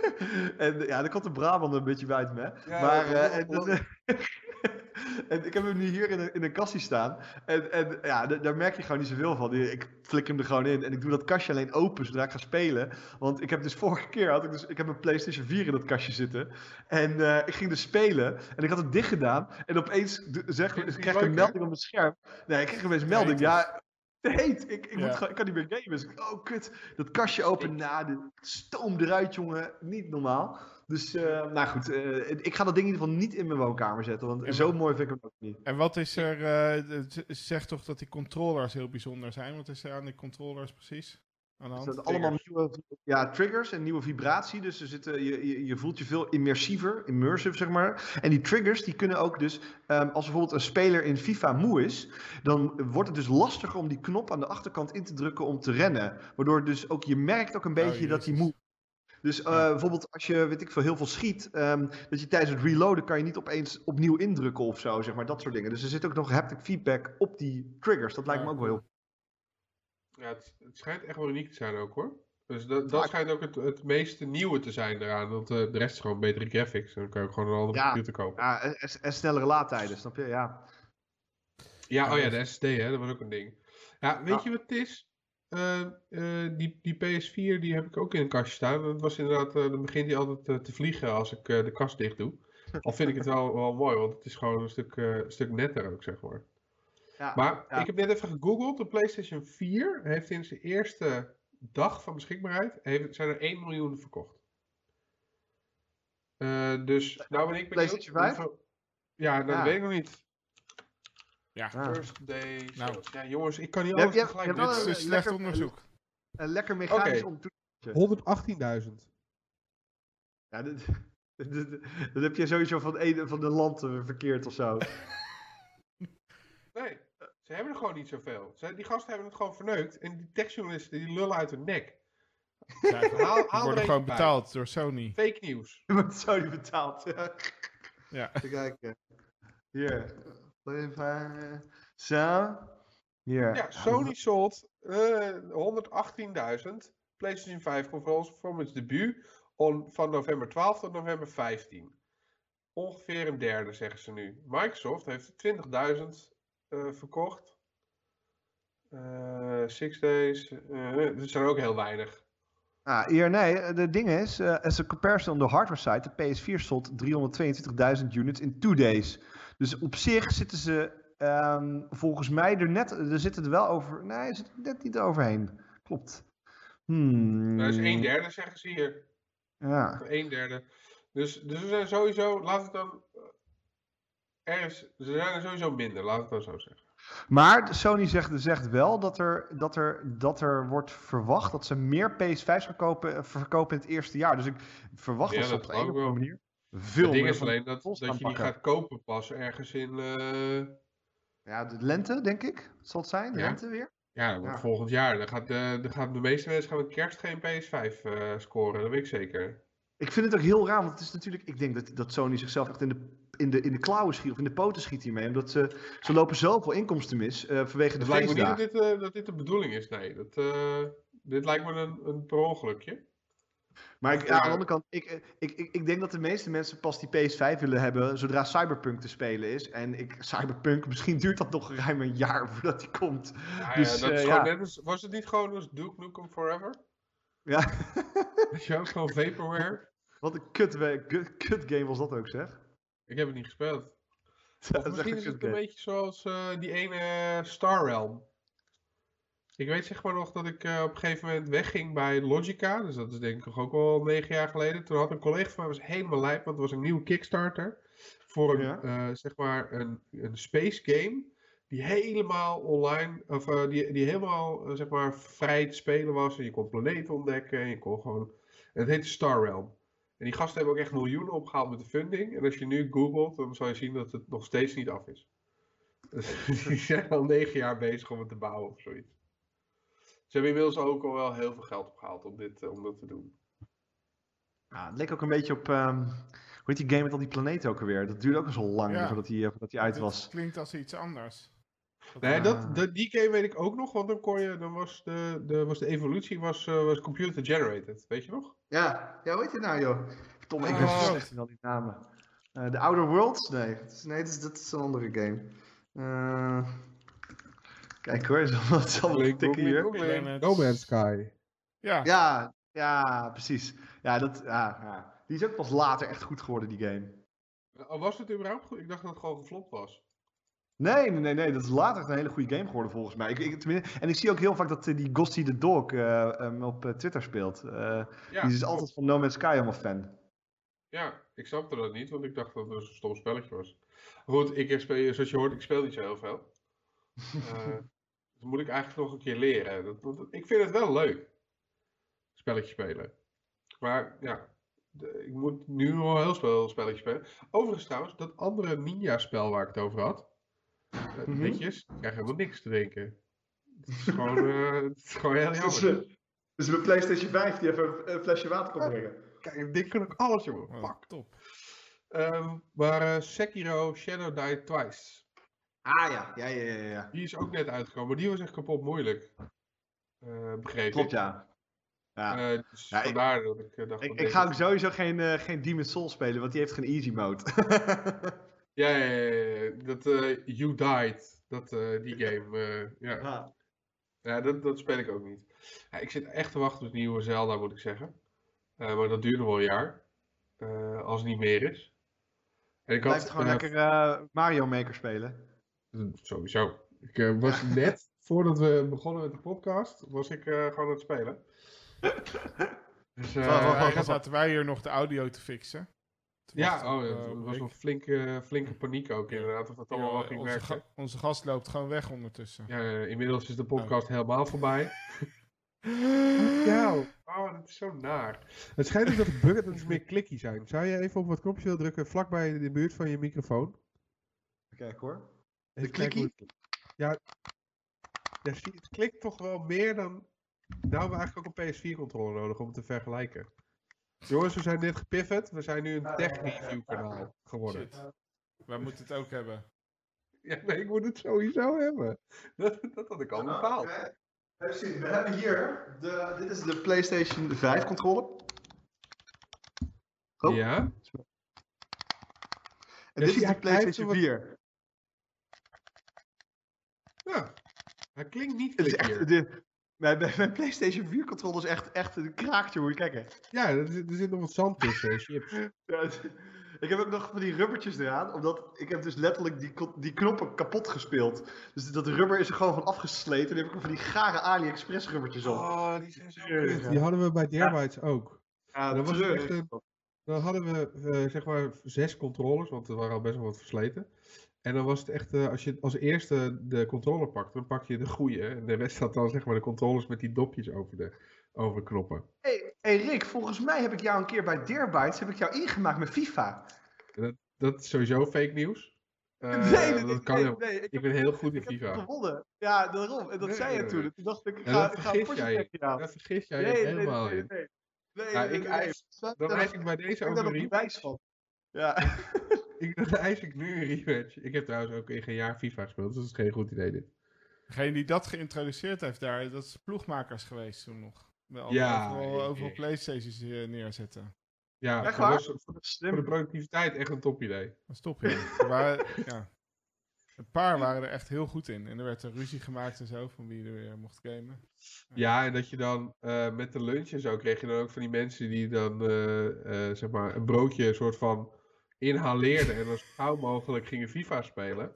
[laughs] en ja, dan komt de Brabant een beetje bij me. Ja, maar, en, [laughs] en ik heb hem nu hier in een, in een kastje staan. En, en ja, daar merk je gewoon niet zoveel van. Ik flik hem er gewoon in. En ik doe dat kastje alleen open zodra ik ga spelen. Want ik heb dus vorige keer had ik dus, ik heb een PlayStation 4 in dat kastje zitten. En uh, ik ging dus spelen. En ik had het dicht gedaan. En opeens zeg, krijg ik een melding op mijn scherm. Nee, ik kreeg een melding. Ja, te heet. Ik, ik, moet, ik kan niet meer gamen. Dus ik, oh kut. Dat kastje open. Na, de stoom eruit, jongen. Niet normaal. Dus, uh, nou goed, uh, ik ga dat ding in ieder geval niet in mijn woonkamer zetten, want zo mooi vind ik hem ook niet. En wat is er, uh, zeg toch dat die controllers heel bijzonder zijn? Wat is er aan die controllers precies? Het zijn allemaal nieuwe ja, triggers en nieuwe vibratie, dus er zitten, je, je, je, voelt je veel immersiever, immersive zeg maar. En die triggers die kunnen ook dus, um, als bijvoorbeeld een speler in FIFA moe is, dan wordt het dus lastiger om die knop aan de achterkant in te drukken om te rennen. Waardoor dus ook je merkt ook een oh, beetje dat hij moe dus uh, bijvoorbeeld als je, weet ik veel, heel veel schiet, um, dat je tijdens het reloaden kan je niet opeens opnieuw indrukken of zo, zeg maar, dat soort dingen. Dus er zit ook nog haptic feedback op die triggers. Dat lijkt me ook wel heel... Ja, het, het, schijnt echt wel uniek te zijn ook hoor. Dus dat, dat schijnt ook het, het meeste nieuwe te zijn eraan, want uh, de rest is gewoon betere graphics. Dan kan je ook gewoon een andere ja, computer kopen. Ja, en, en snellere laadtijden, snap je? Ja. Ja, oh ja, de SSD, hè, dat was ook een ding. Ja, weet je wat het is? Uh, uh, die, die PS4 die heb ik ook in een kastje staan. Dat was inderdaad, uh, dan begint hij altijd te vliegen als ik de kast dicht doe. Al vind ik het wel, wel mooi, want het is gewoon een stuk, een stuk netter ook, zeg maar. Ja, maar ja. ik heb net even gegoogeld. De PlayStation 4 heeft in zijn eerste dag van beschikbaarheid heeft, zijn er 1 miljoen verkocht. dus nou ben ik benieuwd. PlayStation 5? Ja, dat ja. weet ik nog niet. Ja. First day. Nou. Ja, jongens, ik kan niet alles tegelijk Dit is een slecht onderzoek. Een lekker mechanisch okay. 118.000. Ja, dat, [laughs] dat, heb je sowieso van, een, van de land uh, verkeerd of zo. [laughs] nee, ze hebben er gewoon niet zoveel. Ze, die gasten hebben het gewoon verneukt. En die tekstjournalisten die lullen uit hun nek. Ja, haal, haal worden gewoon betaald door Sony. Fake nieuws. [laughs] Je wordt Sony betaald. Ja. ja. Kijk, hier. Even zo. Yeah. Ja, Sony sold uh, 118.000 PlayStation 5 controllers voor het debuut on, van november 12 tot november 15. Ongeveer een derde, zeggen ze nu. Microsoft heeft 20.000 uh, verkocht. Uh, six days. Uh, dat zijn ook heel weinig. Ah, hier, nee, de ding is, uh, as a comparison on the hardware side, de PS4 sold 322.000 units in two days. Dus op zich zitten ze um, volgens mij er net, er zitten er wel over, nee, er zit net niet overheen. Klopt. Hmm. Dat is een derde, zeggen ze hier. Ja. Een derde. Dus, dus we zijn sowieso, laat het dan, er is, ze zijn er sowieso minder, laat het dan zo zeggen. Maar Sony zegt, zegt wel dat er, dat, er, dat er wordt verwacht dat ze meer PS5's verkopen, verkopen in het eerste jaar. Dus ik verwacht ja, dat ze op een of andere manier veel Het ding is alleen dat, dat je die gaat kopen pas ergens in... Uh... Ja, de lente denk ik, zal het zijn, de ja. lente weer. Ja, ja. volgend jaar. Dan gaat, de, dan gaat de meeste mensen gaan met kerst geen PS5 uh, scoren, dat weet ik zeker. Ik vind het ook heel raar, want het is natuurlijk, ik denk dat, dat Sony zichzelf echt in de, in de, in de klauwen schiet, of in de poten schiet hiermee. Omdat ze, ze lopen zoveel inkomsten mis uh, vanwege de Het lijkt me niet dat dit, uh, dat dit de bedoeling is, nee. Dat, uh, dit lijkt me een, een per ongelukje. Maar ik, ja, aan de andere kant, ik, ik, ik, ik denk dat de meeste mensen pas die PS5 willen hebben zodra Cyberpunk te spelen is. En ik, Cyberpunk, misschien duurt dat nog ruim een jaar [laughs] voordat die komt. Ja, dus, ja, dat is gewoon net als, was het niet gewoon als Duke Nukem Forever? Ja. [laughs] Weet je ook, gewoon vaporware? Wat een kut, kut, kut, game was dat ook, zeg. Ik heb het niet gespeeld. [laughs] Of misschien is het een beetje zoals uh, die ene Star Realm. Ik weet zeg maar nog dat ik uh, op een gegeven moment wegging bij Logica. Dus dat is denk ik ook al negen jaar geleden. Toen had een collega van mij was helemaal lijp, want het was een nieuwe Kickstarter. Voor een, ja. uh, zeg maar een, een space game. Die helemaal online, of die, die helemaal zeg maar vrij te spelen was. En je kon planeten ontdekken. En je kon gewoon. En het heette Star Realm. En die gasten hebben ook echt miljoenen opgehaald met de funding. En als je nu googelt, dan zal je zien dat het nog steeds niet af is. Dus [laughs] die zijn al negen jaar bezig om het te bouwen of zoiets. Ze hebben inmiddels ook al wel heel veel geld opgehaald om, dit, om dat te doen. Ja, het leek ook een beetje op. Um, hoe heet die game met al die planeten ook alweer? Dat duurde ook al zo lang ja. voordat die, voordat die uit was. klinkt als iets anders. Nee, dat, dat, die game weet ik ook nog, want dan kon je, dan was de, de, was de evolutie was, uh, was computer generated, weet je nog? Ja, ja hoe heet die nou joh? Tom, ik uh, weet al die namen. Uh, The Outer Worlds? Nee, dat is, nee dat, is, dat is een andere game. Uh, kijk hoor, wat zal ik tikken hier? No Man's Sky. Ja. ja, ja, precies. Ja, dat, ja, ja, die is ook pas later echt goed geworden, die game. Oh, was het überhaupt goed? Ik dacht dat het gewoon geflopt was. Nee, nee, nee, dat is later een hele goede game geworden volgens mij. Ik, ik, en ik zie ook heel vaak dat uh, die Ghosty the Dog uh, um, op uh, Twitter speelt. Ja, die is altijd van No Man's Sky helemaal fan. Ja, ik snapte dat niet, want ik dacht dat het een stom spelletje was. Goed, ik speel, zoals je hoort, ik speel niet zo heel veel. [laughs] dat moet ik eigenlijk nog een keer leren. Dat, dat, ik vind het wel leuk, spelletje spelen. Maar ja, de, ik moet nu wel heel veel spelletje spelen. Overigens trouwens, dat andere Ninja-spel waar ik het over had. Mm -hmm. Netjes, ik krijg helemaal niks te drinken. Het is gewoon, uh, [laughs] het is gewoon heel jammer. Dus, dus PlayStation 5 die even een flesje water kon brengen. Kijk, dit kan ook alles, jongen. Oh, Pak. Top. Um, maar uh, Sekiro Shadow Die Twice. Ah ja. Ja, ja, ja, ja. Die is ook net uitgekomen, maar die was echt kapot moeilijk. Uh, begrepen. Klopt, ja. Ja. Uh, dus ja, vandaar ik, dat ik dacht... Ik, ik ga ook sowieso geen, uh, geen Demon's Souls spelen, want die heeft geen easy mode. [laughs] ja, ja, ja, dat uh, You Died, dat, die game, ja. Ah. Ja, dat, dat speel ik ook niet. Ja, ik zit echt te wachten op de nieuwe Zelda, moet ik zeggen. maar dat duurt nog wel een jaar. als het niet meer is. En ik Blijf had, gewoon lekker Mario Maker spelen. Sowieso. Ik uh, was net, voordat we begonnen met de podcast, was ik uh, gewoon aan het spelen. [laughs] dus, uh, zaten wij hier nog de audio te fixen. Ja, oh, het was een flinke, flinke paniek ook inderdaad, of dat allemaal wel ging onze werken. Ga onze gast loopt gewoon weg ondertussen. Ja, inmiddels is de podcast oh. helemaal voorbij. ja, [laughs] oh, dat is zo naar. Het schijnt ook dat de buttons meer klikkie zijn. Zou je even op wat knopje willen drukken vlakbij in de buurt van je microfoon? Kijk hoor. De klikkie? Ja, ja, het klikt toch wel meer dan... Nou hebben we eigenlijk ook een PS4-controller nodig om het te vergelijken. Jongens, we zijn net gepivot. We zijn nu een tech-review kanaal geworden. Shit. Wij moeten het ook hebben. Ja, nee, ik moet het sowieso hebben. Dat, dat had ik al bepaald. we hebben hier, de, dit is de PlayStation 5 controller. Oh. Ja. En dit is de PlayStation 4. Ja, hij klinkt niet het is echt, de, mijn, mijn, PlayStation 4 controller is echt, echt een kraakje, moet je kijken. Ja, er, er zit nog wat zand tussen, chips. [laughs] Ja, ik heb ook nog van die rubbertjes eraan, omdat ik heb dus letterlijk die, die knoppen kapot gespeeld. Dus dat rubber is er gewoon van afgesleten. En dan heb ik van die gare AliExpress rubbertjes op. Oh, die zijn zo Die hadden we bij Derbites ook. Ja, dat was echt een, Dan hadden we uh, zeg maar zes controllers, want er waren al best wel wat versleten. En dan was het echt, uh, als je als eerste de controller pakt, dan pak je de goede. De rest had dan zeg maar de controllers met die dopjes over de, over knoppen. Hey, hey Rick, volgens mij heb ik jou een keer bij Deerbytes heb ik jou ingemaakt met FIFA. Dat, dat is sowieso fake nieuws. Uh, nee, [laughs] nee, dat kan nee, ik, ik, ben heel goed in FIFA. Ik heb gewonnen. Ja, daarom. En dat zei je toen. Toen dacht ik, ik ga, ja, dat vergis jij. Dat vergis jij helemaal. Nee, nee, nee. ik eis, dan eis ik bij deze ook een bewijs van. Ja. [laughs] ik, eis ik nu een rematch. Ik heb trouwens ook in geen jaar FIFA gespeeld, dus dat is geen goed idee dit. Degene die dat geïntroduceerd heeft daar, dat is ploegmakers geweest toen nog. Wel ja, overal, overal Playstations eh, neerzetten. Ja, echt waar? voor, de, voor de productiviteit echt een top idee. Een top idee. [laughs] ja. Een paar waren er echt heel goed in. En er werd een ruzie gemaakt en zo, van wie er weer mocht gamen. Ja, en dat je dan uh, met de lunch en zo kreeg je dan ook van die mensen die dan uh, uh, zeg maar een broodje een soort van inhaleerden en dan zo gauw mogelijk gingen FIFA spelen.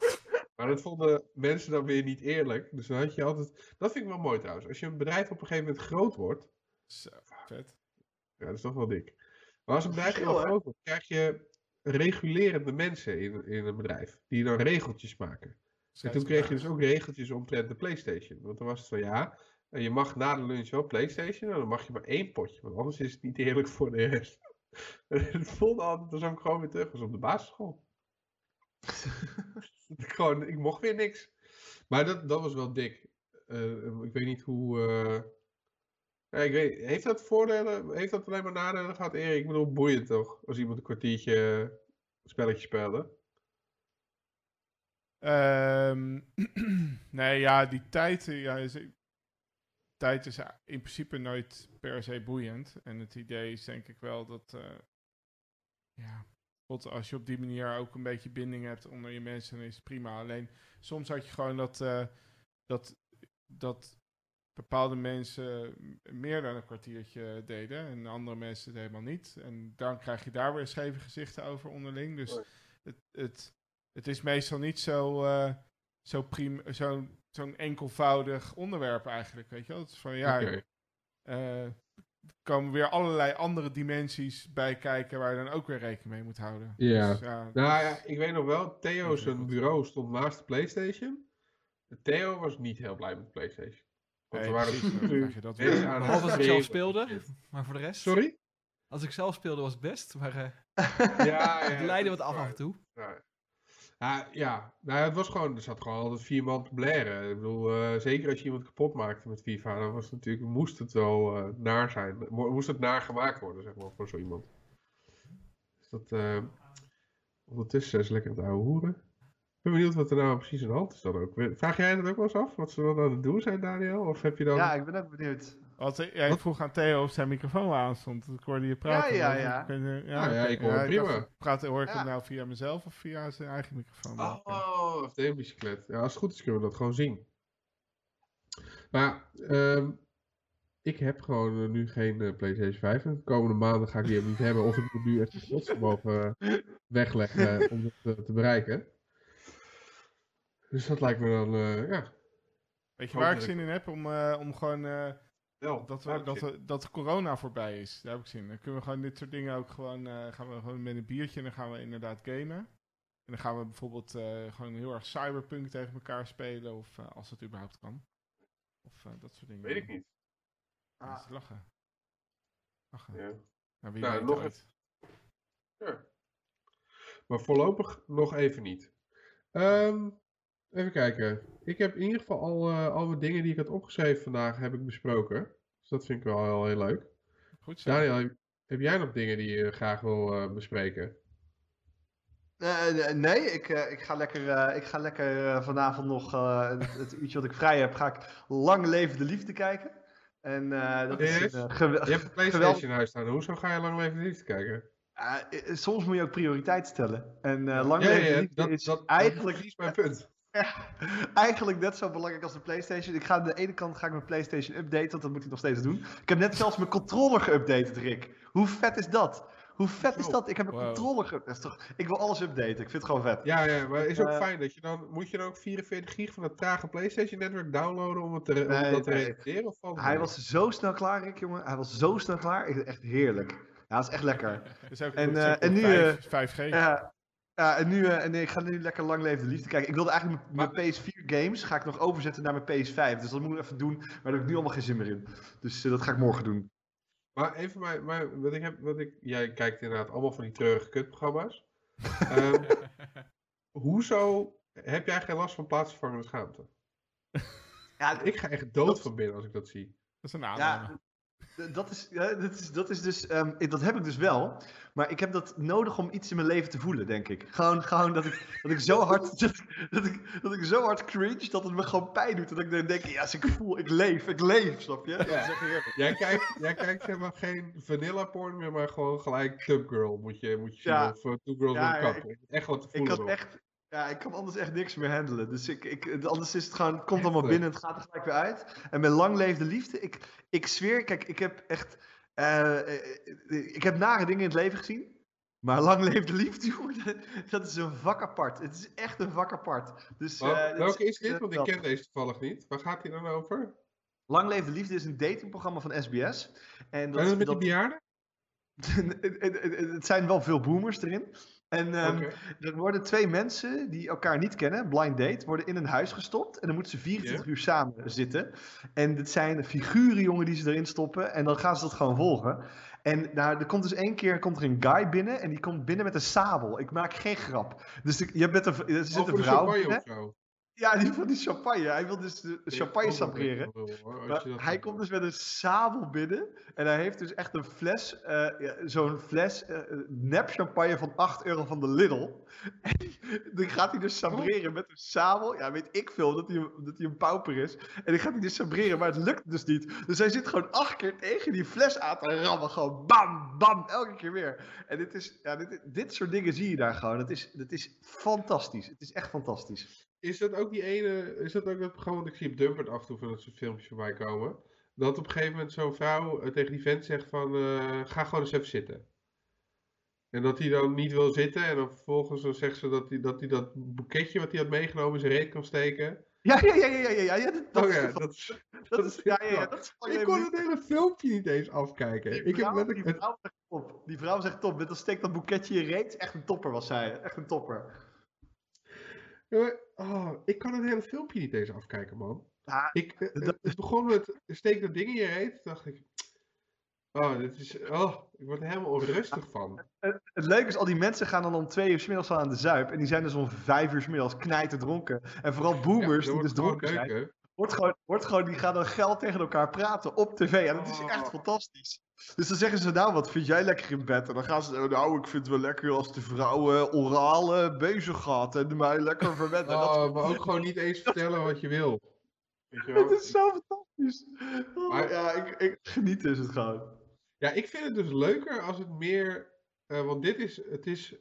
Maar dat vonden mensen dan weer niet eerlijk. Dus dan had je altijd. Dat vind ik wel mooi trouwens. Als je een bedrijf op een gegeven moment groot wordt. Zo, vet. Ja, dat is toch wel dik. Maar als een bedrijf heel groot wordt, krijg je regulerende mensen in, in een bedrijf. Die dan regeltjes maken. En toen kreeg je dus ook regeltjes omtrent de PlayStation. Want dan was het van ja, je mag na de lunch wel PlayStation. En dan mag je maar één potje. Want anders is het niet eerlijk voor de rest. Het [laughs] voelde altijd alsof ik gewoon weer terug was op de basisschool. [laughs] ik, gewoon, ik mocht weer niks. Maar dat, dat was wel dik. Uh, ik weet niet hoe. Uh... Ja, ik weet, heeft dat voordelen? Heeft dat alleen maar nadelen gehad, Erik? Ik bedoel, boeiend toch? Als iemand een kwartiertje spelletje speelde. Um, [clears throat] nee, ja, die tijd, ja, is, tijd is in principe nooit per se boeiend. En het idee is denk ik wel dat, uh, ja, God, als je op die manier ook een beetje binding hebt onder je mensen, dan is het prima. Alleen soms had je gewoon dat, uh, dat, dat bepaalde mensen meer dan een kwartiertje deden en andere mensen het helemaal niet. En dan krijg je daar weer scheve gezichten over onderling. Dus het, het, het is meestal niet zo, uh, zo prim, zo'n zo'n enkelvoudig onderwerp eigenlijk, weet je wel. Het is van, ja, okay. uh, komen weer allerlei andere dimensies bij kijken waar je dan ook weer rekening mee moet houden. Ja. Dus, ja nou ja, ik weet nog wel, Theo zijn bureau stond naast de PlayStation. Theo was niet heel blij met de PlayStation. Want nee, waren precies, je dat weer aan als ik zelf speelde, maar voor de rest. Sorry? Als ik zelf speelde was het best, maar uh, [laughs] ja, ja, het leidde wat af af en toe. Ja. Ja. Nou, het was gewoon, er zat gewoon altijd vier man te blaren. Ik bedoel, uh, zeker als je iemand kapot maakte met FIFA, dan was het natuurlijk, moest het wel uh, naar zijn. Moest het naar gemaakt worden, zeg maar, voor zo iemand. Dus dat, uh, ondertussen is lekker het oude hoeren. Ik ben benieuwd wat er nou precies aan de hand is dan ook. Vraag jij dat ook wel eens af, wat ze dan aan het doen zijn, Daniel? Of heb je dan... Ja, ik ben ook benieuwd. Ja, ik vroeg aan Theo of zijn microfoon aan stond. Ik hoorde je praten. Ja, ja, ja. Ik, ja, ja, ik hoor ja, prima. praat, hoor ik hem nou via mezelf of via zijn eigen microfoon? Oh, oh of de bicyclet. Ja, als het goed is kunnen we dat gewoon zien. Maar um, ik heb gewoon uh, nu geen uh, PlayStation 5. de komende maanden ga ik die niet hebben. Of ik moet nu echt een godsvermogen uh, wegleggen om het te bereiken. Dus dat lijkt me dan, ja. Weet je waar ik zin in heb? Om, om gewoon wel, dat, we, dat, we, dat corona voorbij is. Daar heb ik zin Dan kunnen we gewoon dit soort dingen ook gewoon... Uh, gaan we gewoon met een biertje en dan gaan we inderdaad gamen. En dan gaan we bijvoorbeeld uh, gewoon heel erg cyberpunk tegen elkaar spelen. Of uh, als dat überhaupt kan. Of dat soort dingen. Weet ik niet. Ah. lachen. Lachen. Ja. Nou, wie nou, nog het. Ja. Maar voorlopig nog even niet. Um, even kijken. Ik heb in ieder geval al, uh, al wat dingen die ik had opgeschreven vandaag heb ik besproken. Dus dat vind ik wel heel, heel leuk. Goed zo. Daniel, heb jij nog dingen die je graag wil uh, bespreken? Uh, nee, ik, uh, ik ga lekker, uh, ik ga lekker vanavond nog het, het, uurtje wat ik vrij heb, ga ik Lang Leven de Liefde kijken. En dat is een, Je hebt een Playstation huis staan, hoezo ga je Lang Leven de Liefde kijken? soms moet je ook prioriteit stellen. En Lang ja, Leven de Liefde dat, is dat, eigenlijk... Dat is mijn punt. [laughs] eigenlijk net zo belangrijk als de PlayStation. Ik ga aan de ene kant ga ik mijn PlayStation updaten, want dat moet ik nog steeds doen. Ik heb net zelfs mijn controller geüpdate, Rick. Hoe vet is dat? Hoe vet is dat? Ik heb een controller geüpdate. Ik wil alles updaten. Ik vind het gewoon vet. Ja, ja maar het is ook uh, fijn dat je dan. Moet je dan ook 44 gig van het trage PlayStation netwerk downloaden om, het te, om dat te realiseren? Of Hij was zo snel klaar, Rick, jongen. Hij was zo snel klaar. Echt heerlijk. Ja, dat is echt lekker. [laughs] Ook en, uh, en nu. 5, uh, 5G. Ja, ja, en nu, uh, en ik ga nu lekker lang leven de liefde kijken. Ik wilde eigenlijk mijn, mijn PS4 games ga ik nog overzetten naar mijn PS5. Dus dat moet ik even doen. Maar daar heb ik nu allemaal geen zin meer in. Dus uh, dat ga ik morgen doen. Maar even maar, maar wat ik heb, wat ik, jij kijkt inderdaad allemaal van die treurige kutprogramma's. um, [laughs] hoezo heb jij geen last van plaatsvervangende schaamte? Ja, ik ga echt dood dat... van binnen als ik dat zie. Dat is een aanname. Ja, dat is, dat is, dat is dus, um, dat heb ik dus wel. Maar ik heb dat nodig om iets in mijn leven te voelen, denk ik. Gewoon, gewoon dat, ik, dat ik zo [laughs] hard, dat, dat, ik, dat ik zo hard cringe dat het me gewoon pijn doet. Dat ik dan denk, ja, als ik voel, ik leef, ik leef, snap je? Ja. Jij kijkt, jij kijkt zeg maar geen vanilla porn meer, maar gewoon gelijk Tub Girl moet je, moet je zien. Ja. Of uh, Two Girls ja, One Cup. Echt wat te voelen. Ik had echt, ja, ik kan anders echt niks meer handelen. Dus ik, ik, anders is het gewoon, het komt allemaal binnen, het gaat er gelijk weer uit. En met lang leefde liefde, ik, ik zweer, kijk, ik heb echt, uh, ik heb nare dingen in het leven gezien. Maar [laughs] lang leefde liefde, dat is een vak apart. Het is echt een vak apart. Dus, uh, welke is, dit? Want ik ken deze toevallig niet. Waar gaat hij dan over? Lang leefde liefde is een datingprogramma van SBS. En dat, en is met die bejaarden? [laughs] het zijn wel veel boomers erin. En um, er worden twee mensen die elkaar niet kennen, blind date, worden in een huis gestopt. En dan moeten ze 24 uur samen zitten. En dit zijn figuren, jongen, die ze erin stoppen. En dan gaan ze dat gewoon volgen. En nou, er komt dus één keer komt er een guy binnen en die komt binnen met een sabel. Ik maak geen grap. Dus de, je bent een, er zit een vrouw. Ja, die van die champagne. Hij wil dus de champagne sabreren. Hij komt dus met een sabel binnen. En hij heeft dus echt een fles, uh, ja, zo'n fles uh, nep champagne van 8 euro van de Lidl. [laughs] En dan gaat hij dus sabreren met een sabel. Ja, weet ik veel dat hij, dat hij een pauper is. En dan gaat hij dus sabreren, maar het lukt dus niet. Dus hij zit gewoon acht keer tegen die fles aan te rammen. Gewoon bam, bam, elke keer weer. En dit, is, ja, dit, dit soort dingen zie je daar gewoon. Het is, het is fantastisch. Het is echt fantastisch. Is dat ook die ene, is dat ook dat programma, want ik zie op Dumpert af en toe van dat soort filmpjes voorbij komen. Dat op een gegeven moment zo'n vrouw eh, tegen die vent zegt van, uh, ga gewoon eens even zitten. En dat hij dan niet wil zitten en dan vervolgens dan zegt ze dat hij dat, hij dat boeketje wat hij had meegenomen in zijn reet kan steken. Ja, ja, ja, ja, ja, ja, dat, oh, ja, dat, is, dat, is, ja, ja, dat is Ik kon het hele filmpje niet eens afkijken. Die ik vrouw, heb die, vrouw zegt top. die vrouw zegt top. Met dan steekt dat boeketje in je reet. Echt een topper was zij. Echt een topper. Oh, ik kan het hele filmpje niet eens afkijken, man. Ja, ik, eh, het begon met steek dat ding in je reet. dacht ik, oh, dit is, oh, ik word er helemaal onrustig van. Het, het, leuke is, al die mensen gaan dan om twee uur s middags aan de zuip. En die zijn dus om vijf uur s middags knijten dronken. En vooral boomers die dus dronken zijn. Wordt gewoon, wordt gewoon, die gaan dan geld tegen elkaar praten op tv. En dat is echt oh. fantastisch. Dus dan zeggen ze, nou, wat vind jij lekker in bed? En dan gaan ze, nou, ik vind het wel lekker als de vrouw uh, oraal uh, bezig gaat en mij lekker verwennen. Oh, maar ook gewoon niet eens vertellen wat je wil. [laughs] Het is zo fantastisch. Oh, maar, ja, ik, ik geniet is het gewoon. Ja, ik vind het dus leuker als het meer, uh, want dit is, het is,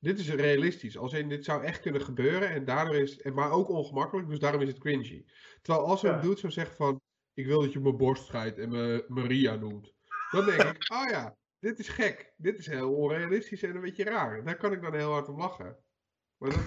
dit is realistisch. Als in, dit zou echt kunnen gebeuren en daardoor is, maar ook ongemakkelijk, dus daarom is het cringy. Terwijl als een ja. dude zou zeggen van, ik wil dat je mijn borst scheidt en me Maria noemt. Dan denk ik, oh [laughs] ja, dit is gek. Dit is heel onrealistisch en een beetje raar. Daar kan ik dan heel hard om lachen. Maar dat,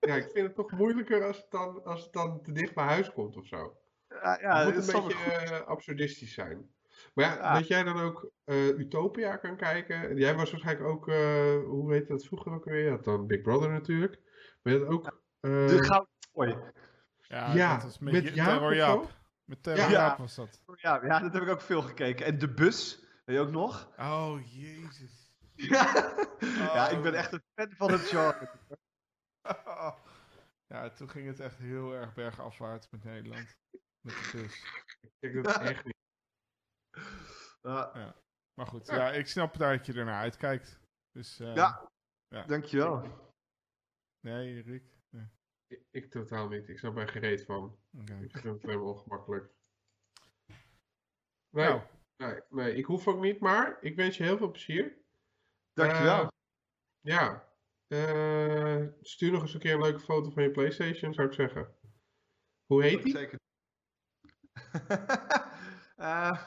[laughs] ja, ik vind het toch moeilijker als het dan, als het dan te dicht bij huis komt of zo. Ja, ja, het moet een beetje uh, absurdistisch zijn. Maar ja, ja, dat jij dan ook uh, Utopia kan kijken. Jij was waarschijnlijk ook, uh, hoe heet dat vroeger ook weer? Je had dan Big Brother natuurlijk. Maar je had ook... de gouden Ja, ja dat is met, met Jaap met Terror ja. was dat. Ja, ja, dat heb ik ook veel gekeken. En De Bus, weet je ook nog? Oh, jezus. ja, ja ik ben echt een fan van het genre. [laughs] ja, toen ging het echt heel erg bergafwaarts met Nederland. Met de bus. Ik denk dat echt niet. [laughs] Ja. Maar goed, ja. ik snap dat je ernaar uitkijkt. Dus, uh, ja, Ja. Dankjewel. Nee, Rick. Ik, ik, totaal niet. Ik snap er gereed van. Okay. Ik vind het helemaal ongemakkelijk. Nee, nou. nee, nee, ik hoef ook niet, maar ik wens je heel veel plezier. Dankjewel. Uh, ja. Uh, stuur nog eens een keer een leuke foto van je PlayStation, zou ik zeggen. Hoe heet die? Zeker. uh, [laughs]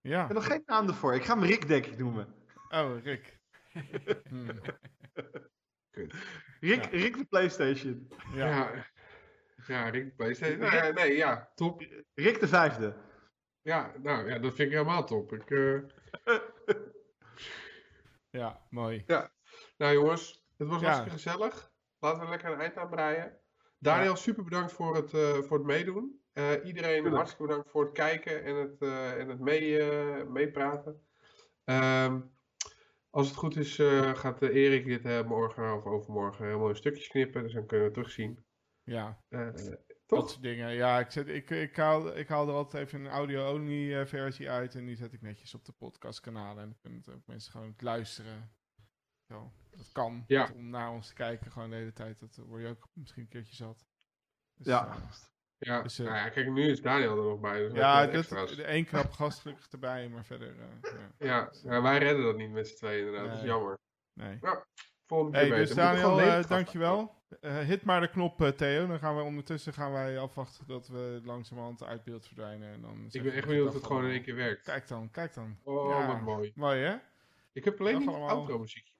ja. Ik heb nog geen naam ervoor. Ik ga hem Rick, denk ik, noemen. Oh, Rick. [laughs] hmm. Rick, ja. Rick de PlayStation. Ja. ja. ja. Rick de PlayStation. Nee, nee, ja, top. Rick de vijfde. Ja, nou ja, dat vind ik helemaal top. Ik, uh... [laughs] ja, mooi. Ja. Nou jongens, het was hartstikke gezellig. Laten we lekker een eind aan breien. Daniel, super bedankt voor het, uh, voor het meedoen. Uh, iedereen Tuurlijk. hartstikke bedankt voor het kijken en het, uh, en het mee, meepraten. Um, als het goed is, gaat Erik dit morgen of overmorgen helemaal in stukjes knippen. Dus dan kunnen we terugzien. Ja. Dat soort dingen. Ja, ik, zet, ik, ik, haal, ik haal er altijd even een audio-only versie uit. En die zet ik netjes op de podcastkanalen. En dan kunnen ook mensen gewoon luisteren. Zo, dat kan. Ja. Om naar ons te kijken gewoon de hele tijd. Dat word je ook misschien een keertje zat. Dus, ja. Uh, ja. Dus, uh, nou ja, kijk, nu is Daniel er nog bij. Dus ja, dat, de één knap gast gelukkig erbij, maar verder... Uh, ja. Ja, wij redden dat niet met z'n tweeën inderdaad. Nee. Dat is jammer. Nee. Ja, volgende keer hey, Dus Daniel, dankjewel. hit maar de knop, Theo. Dan gaan we ondertussen gaan wij afwachten dat we langzamerhand uit beeld verdwijnen. En dan ik ben echt benieuwd of het gewoon in één keer werkt. Kijk dan, kijk dan. Oh, wat mooi. Mooi, hè? Ik heb alleen niet het outro muziekje.